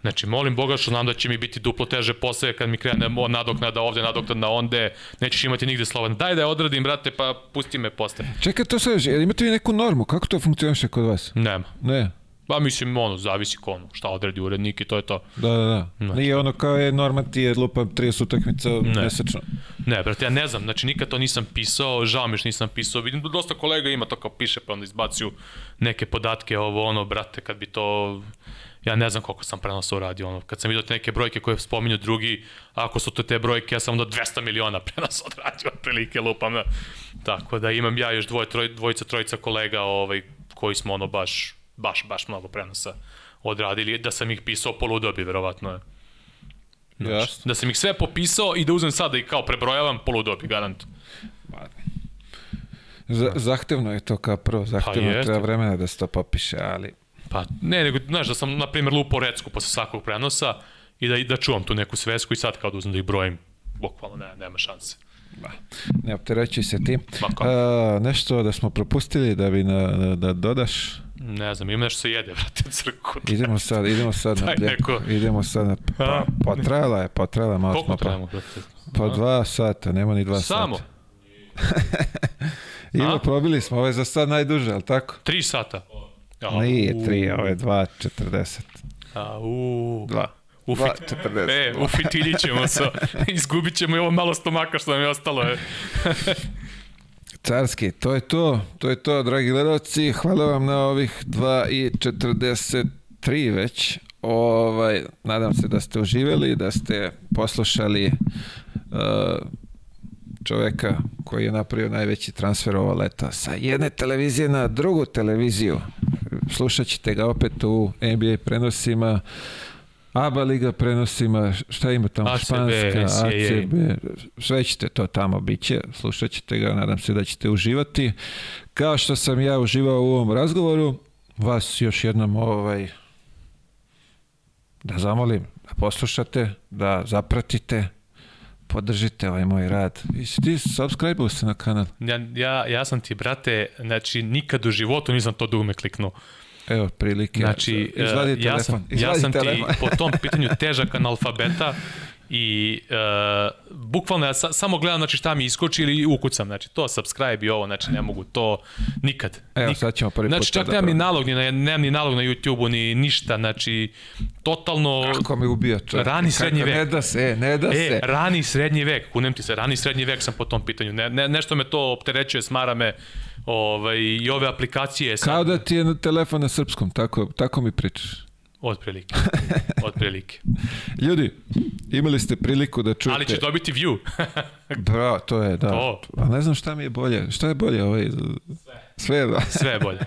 Znači, molim Boga što znam da će mi biti duplo teže posle kad mi krene nadoknada ovde, nadoknada onde, nećeš imati nigde slobodan. Daj da je odradim, brate, pa pusti me posle. Čekaj, to sve, imate vi neku normu? Kako to funkcioniše kod vas? Nema. Ne. Pa mislim, ono, zavisi ko ono, šta odredi urednik i to je to. Da, da, da. Znači. Nije ono kao je norma ti je lupa 30 utakmica ne. mesečno. Ne, brate, ja ne znam, znači nikad to nisam pisao, žao mi što nisam pisao, vidim da dosta kolega ima to kao piše pa onda izbacuju neke podatke, ovo ono, brate, kad bi to ja ne znam koliko sam prenosa uradio, ono, kad sam vidio te neke brojke koje spominju drugi, ako su to te brojke, ja sam onda 200 miliona prenosa odradio, otprilike lupam, da. Tako da imam ja još dvoje, troj, dvojica, trojica kolega ovaj, koji smo ono baš baš, baš mnogo prenosa odradili, da sam ih pisao poludo bi, verovatno je. Znači, da sam ih sve popisao i da uzmem sada i kao prebrojavam poludo bi, garant. Z zahtevno je to kao prvo, zahtevno pa treba vremena da se to popiše, ali... Pa ne, nego, znaš, da sam, na primjer, lupo recku posle svakog prenosa i da, da čuvam tu neku svesku i sad kao da uzmem da ih brojim, bukvalno ne, nema šanse. Ne opterećuj se ti. A, nešto da smo propustili da bi na, da, da dodaš? Ne znam, ima nešto se jede, vrate, crku. Idemo sad, idemo sad na neko... idemo sad na... Pa, potrajala je, potrajala malo Koliko trajamo, brate? Pa dva sata, nema ni dva Samo? sata. Samo? Ima, probili smo, ovo je za sad najduže, ali tako? Tri sata? Nije tri, ovo je dva, četrdeset. A, u... Dva. U, fit, e, u fitilji ćemo se, izgubit ćemo i ovo malo stomaka što nam je ostalo. Je. Carski, to je to, to je to, dragi gledalci, hvala vam na ovih 2.43 već, ovaj, nadam se da ste uživeli, da ste poslušali uh, čoveka koji je napravio najveći transfer ova leta sa jedne televizije na drugu televiziju. Slušat ćete ga opet u NBA prenosima. ABA liga prenosima, šta ima tamo, ACB, Španska, ACB, sve ćete to tamo biće, slušat ćete ga, nadam se da ćete uživati. Kao što sam ja uživao u ovom razgovoru, vas još jednom ovaj, da zamolim, da poslušate, da zapratite, podržite ovaj moj rad. I si ti subscribe se na kanal? Ja, ja, ja sam ti, brate, znači nikad u životu nisam to dugme kliknuo. Evo, prilike. Znači, izvadi ja telefon. sam, izvadi ja sam telefon. ti po tom pitanju težak analfabeta I uh, bukvalno ja sa, samo gledam znači, šta mi iskoči ili ukucam, znači to subscribe i ovo, znači ne mogu to nikad. Evo, nikad. sad ćemo prvi znači, put čak da nemam ni nalog, ni na, nemam ni nalog na YouTube-u, ni ništa, znači totalno... Kako me ubija čovjek. Rani srednji Kako, vek. Ne da se, e, ne da E, se. rani srednji vek, kunem ti se, rani srednji vek sam po tom pitanju. Ne, ne, nešto me to opterećuje, smara me ovaj, i ove aplikacije. Sad, Kao da ti je na telefon na srpskom, tako, tako mi pričaš. Otprilike. Otprilike. Ljudi, imali ste priliku da čujete... Ali će dobiti view. Bravo, to je, da. To. A ne znam šta mi je bolje. Šta je bolje ovaj? Sve, da. Sve je bolje.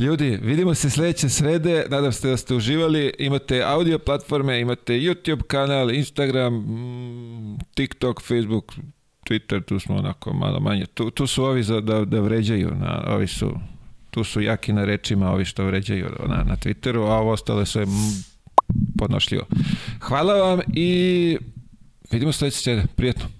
Ljudi, vidimo se sledeće srede, nadam se da ste uživali, imate audio platforme, imate YouTube kanal, Instagram, mm, TikTok, Facebook, Twitter, tu smo onako malo manje. Tu, tu su ovi za, da, da vređaju, na, ovi su, tu su jaki na rečima, ovi što vređaju na, na Twitteru, a ovo ostale su je podnošljivo. Hvala vam i vidimo sledeće. Prijetno.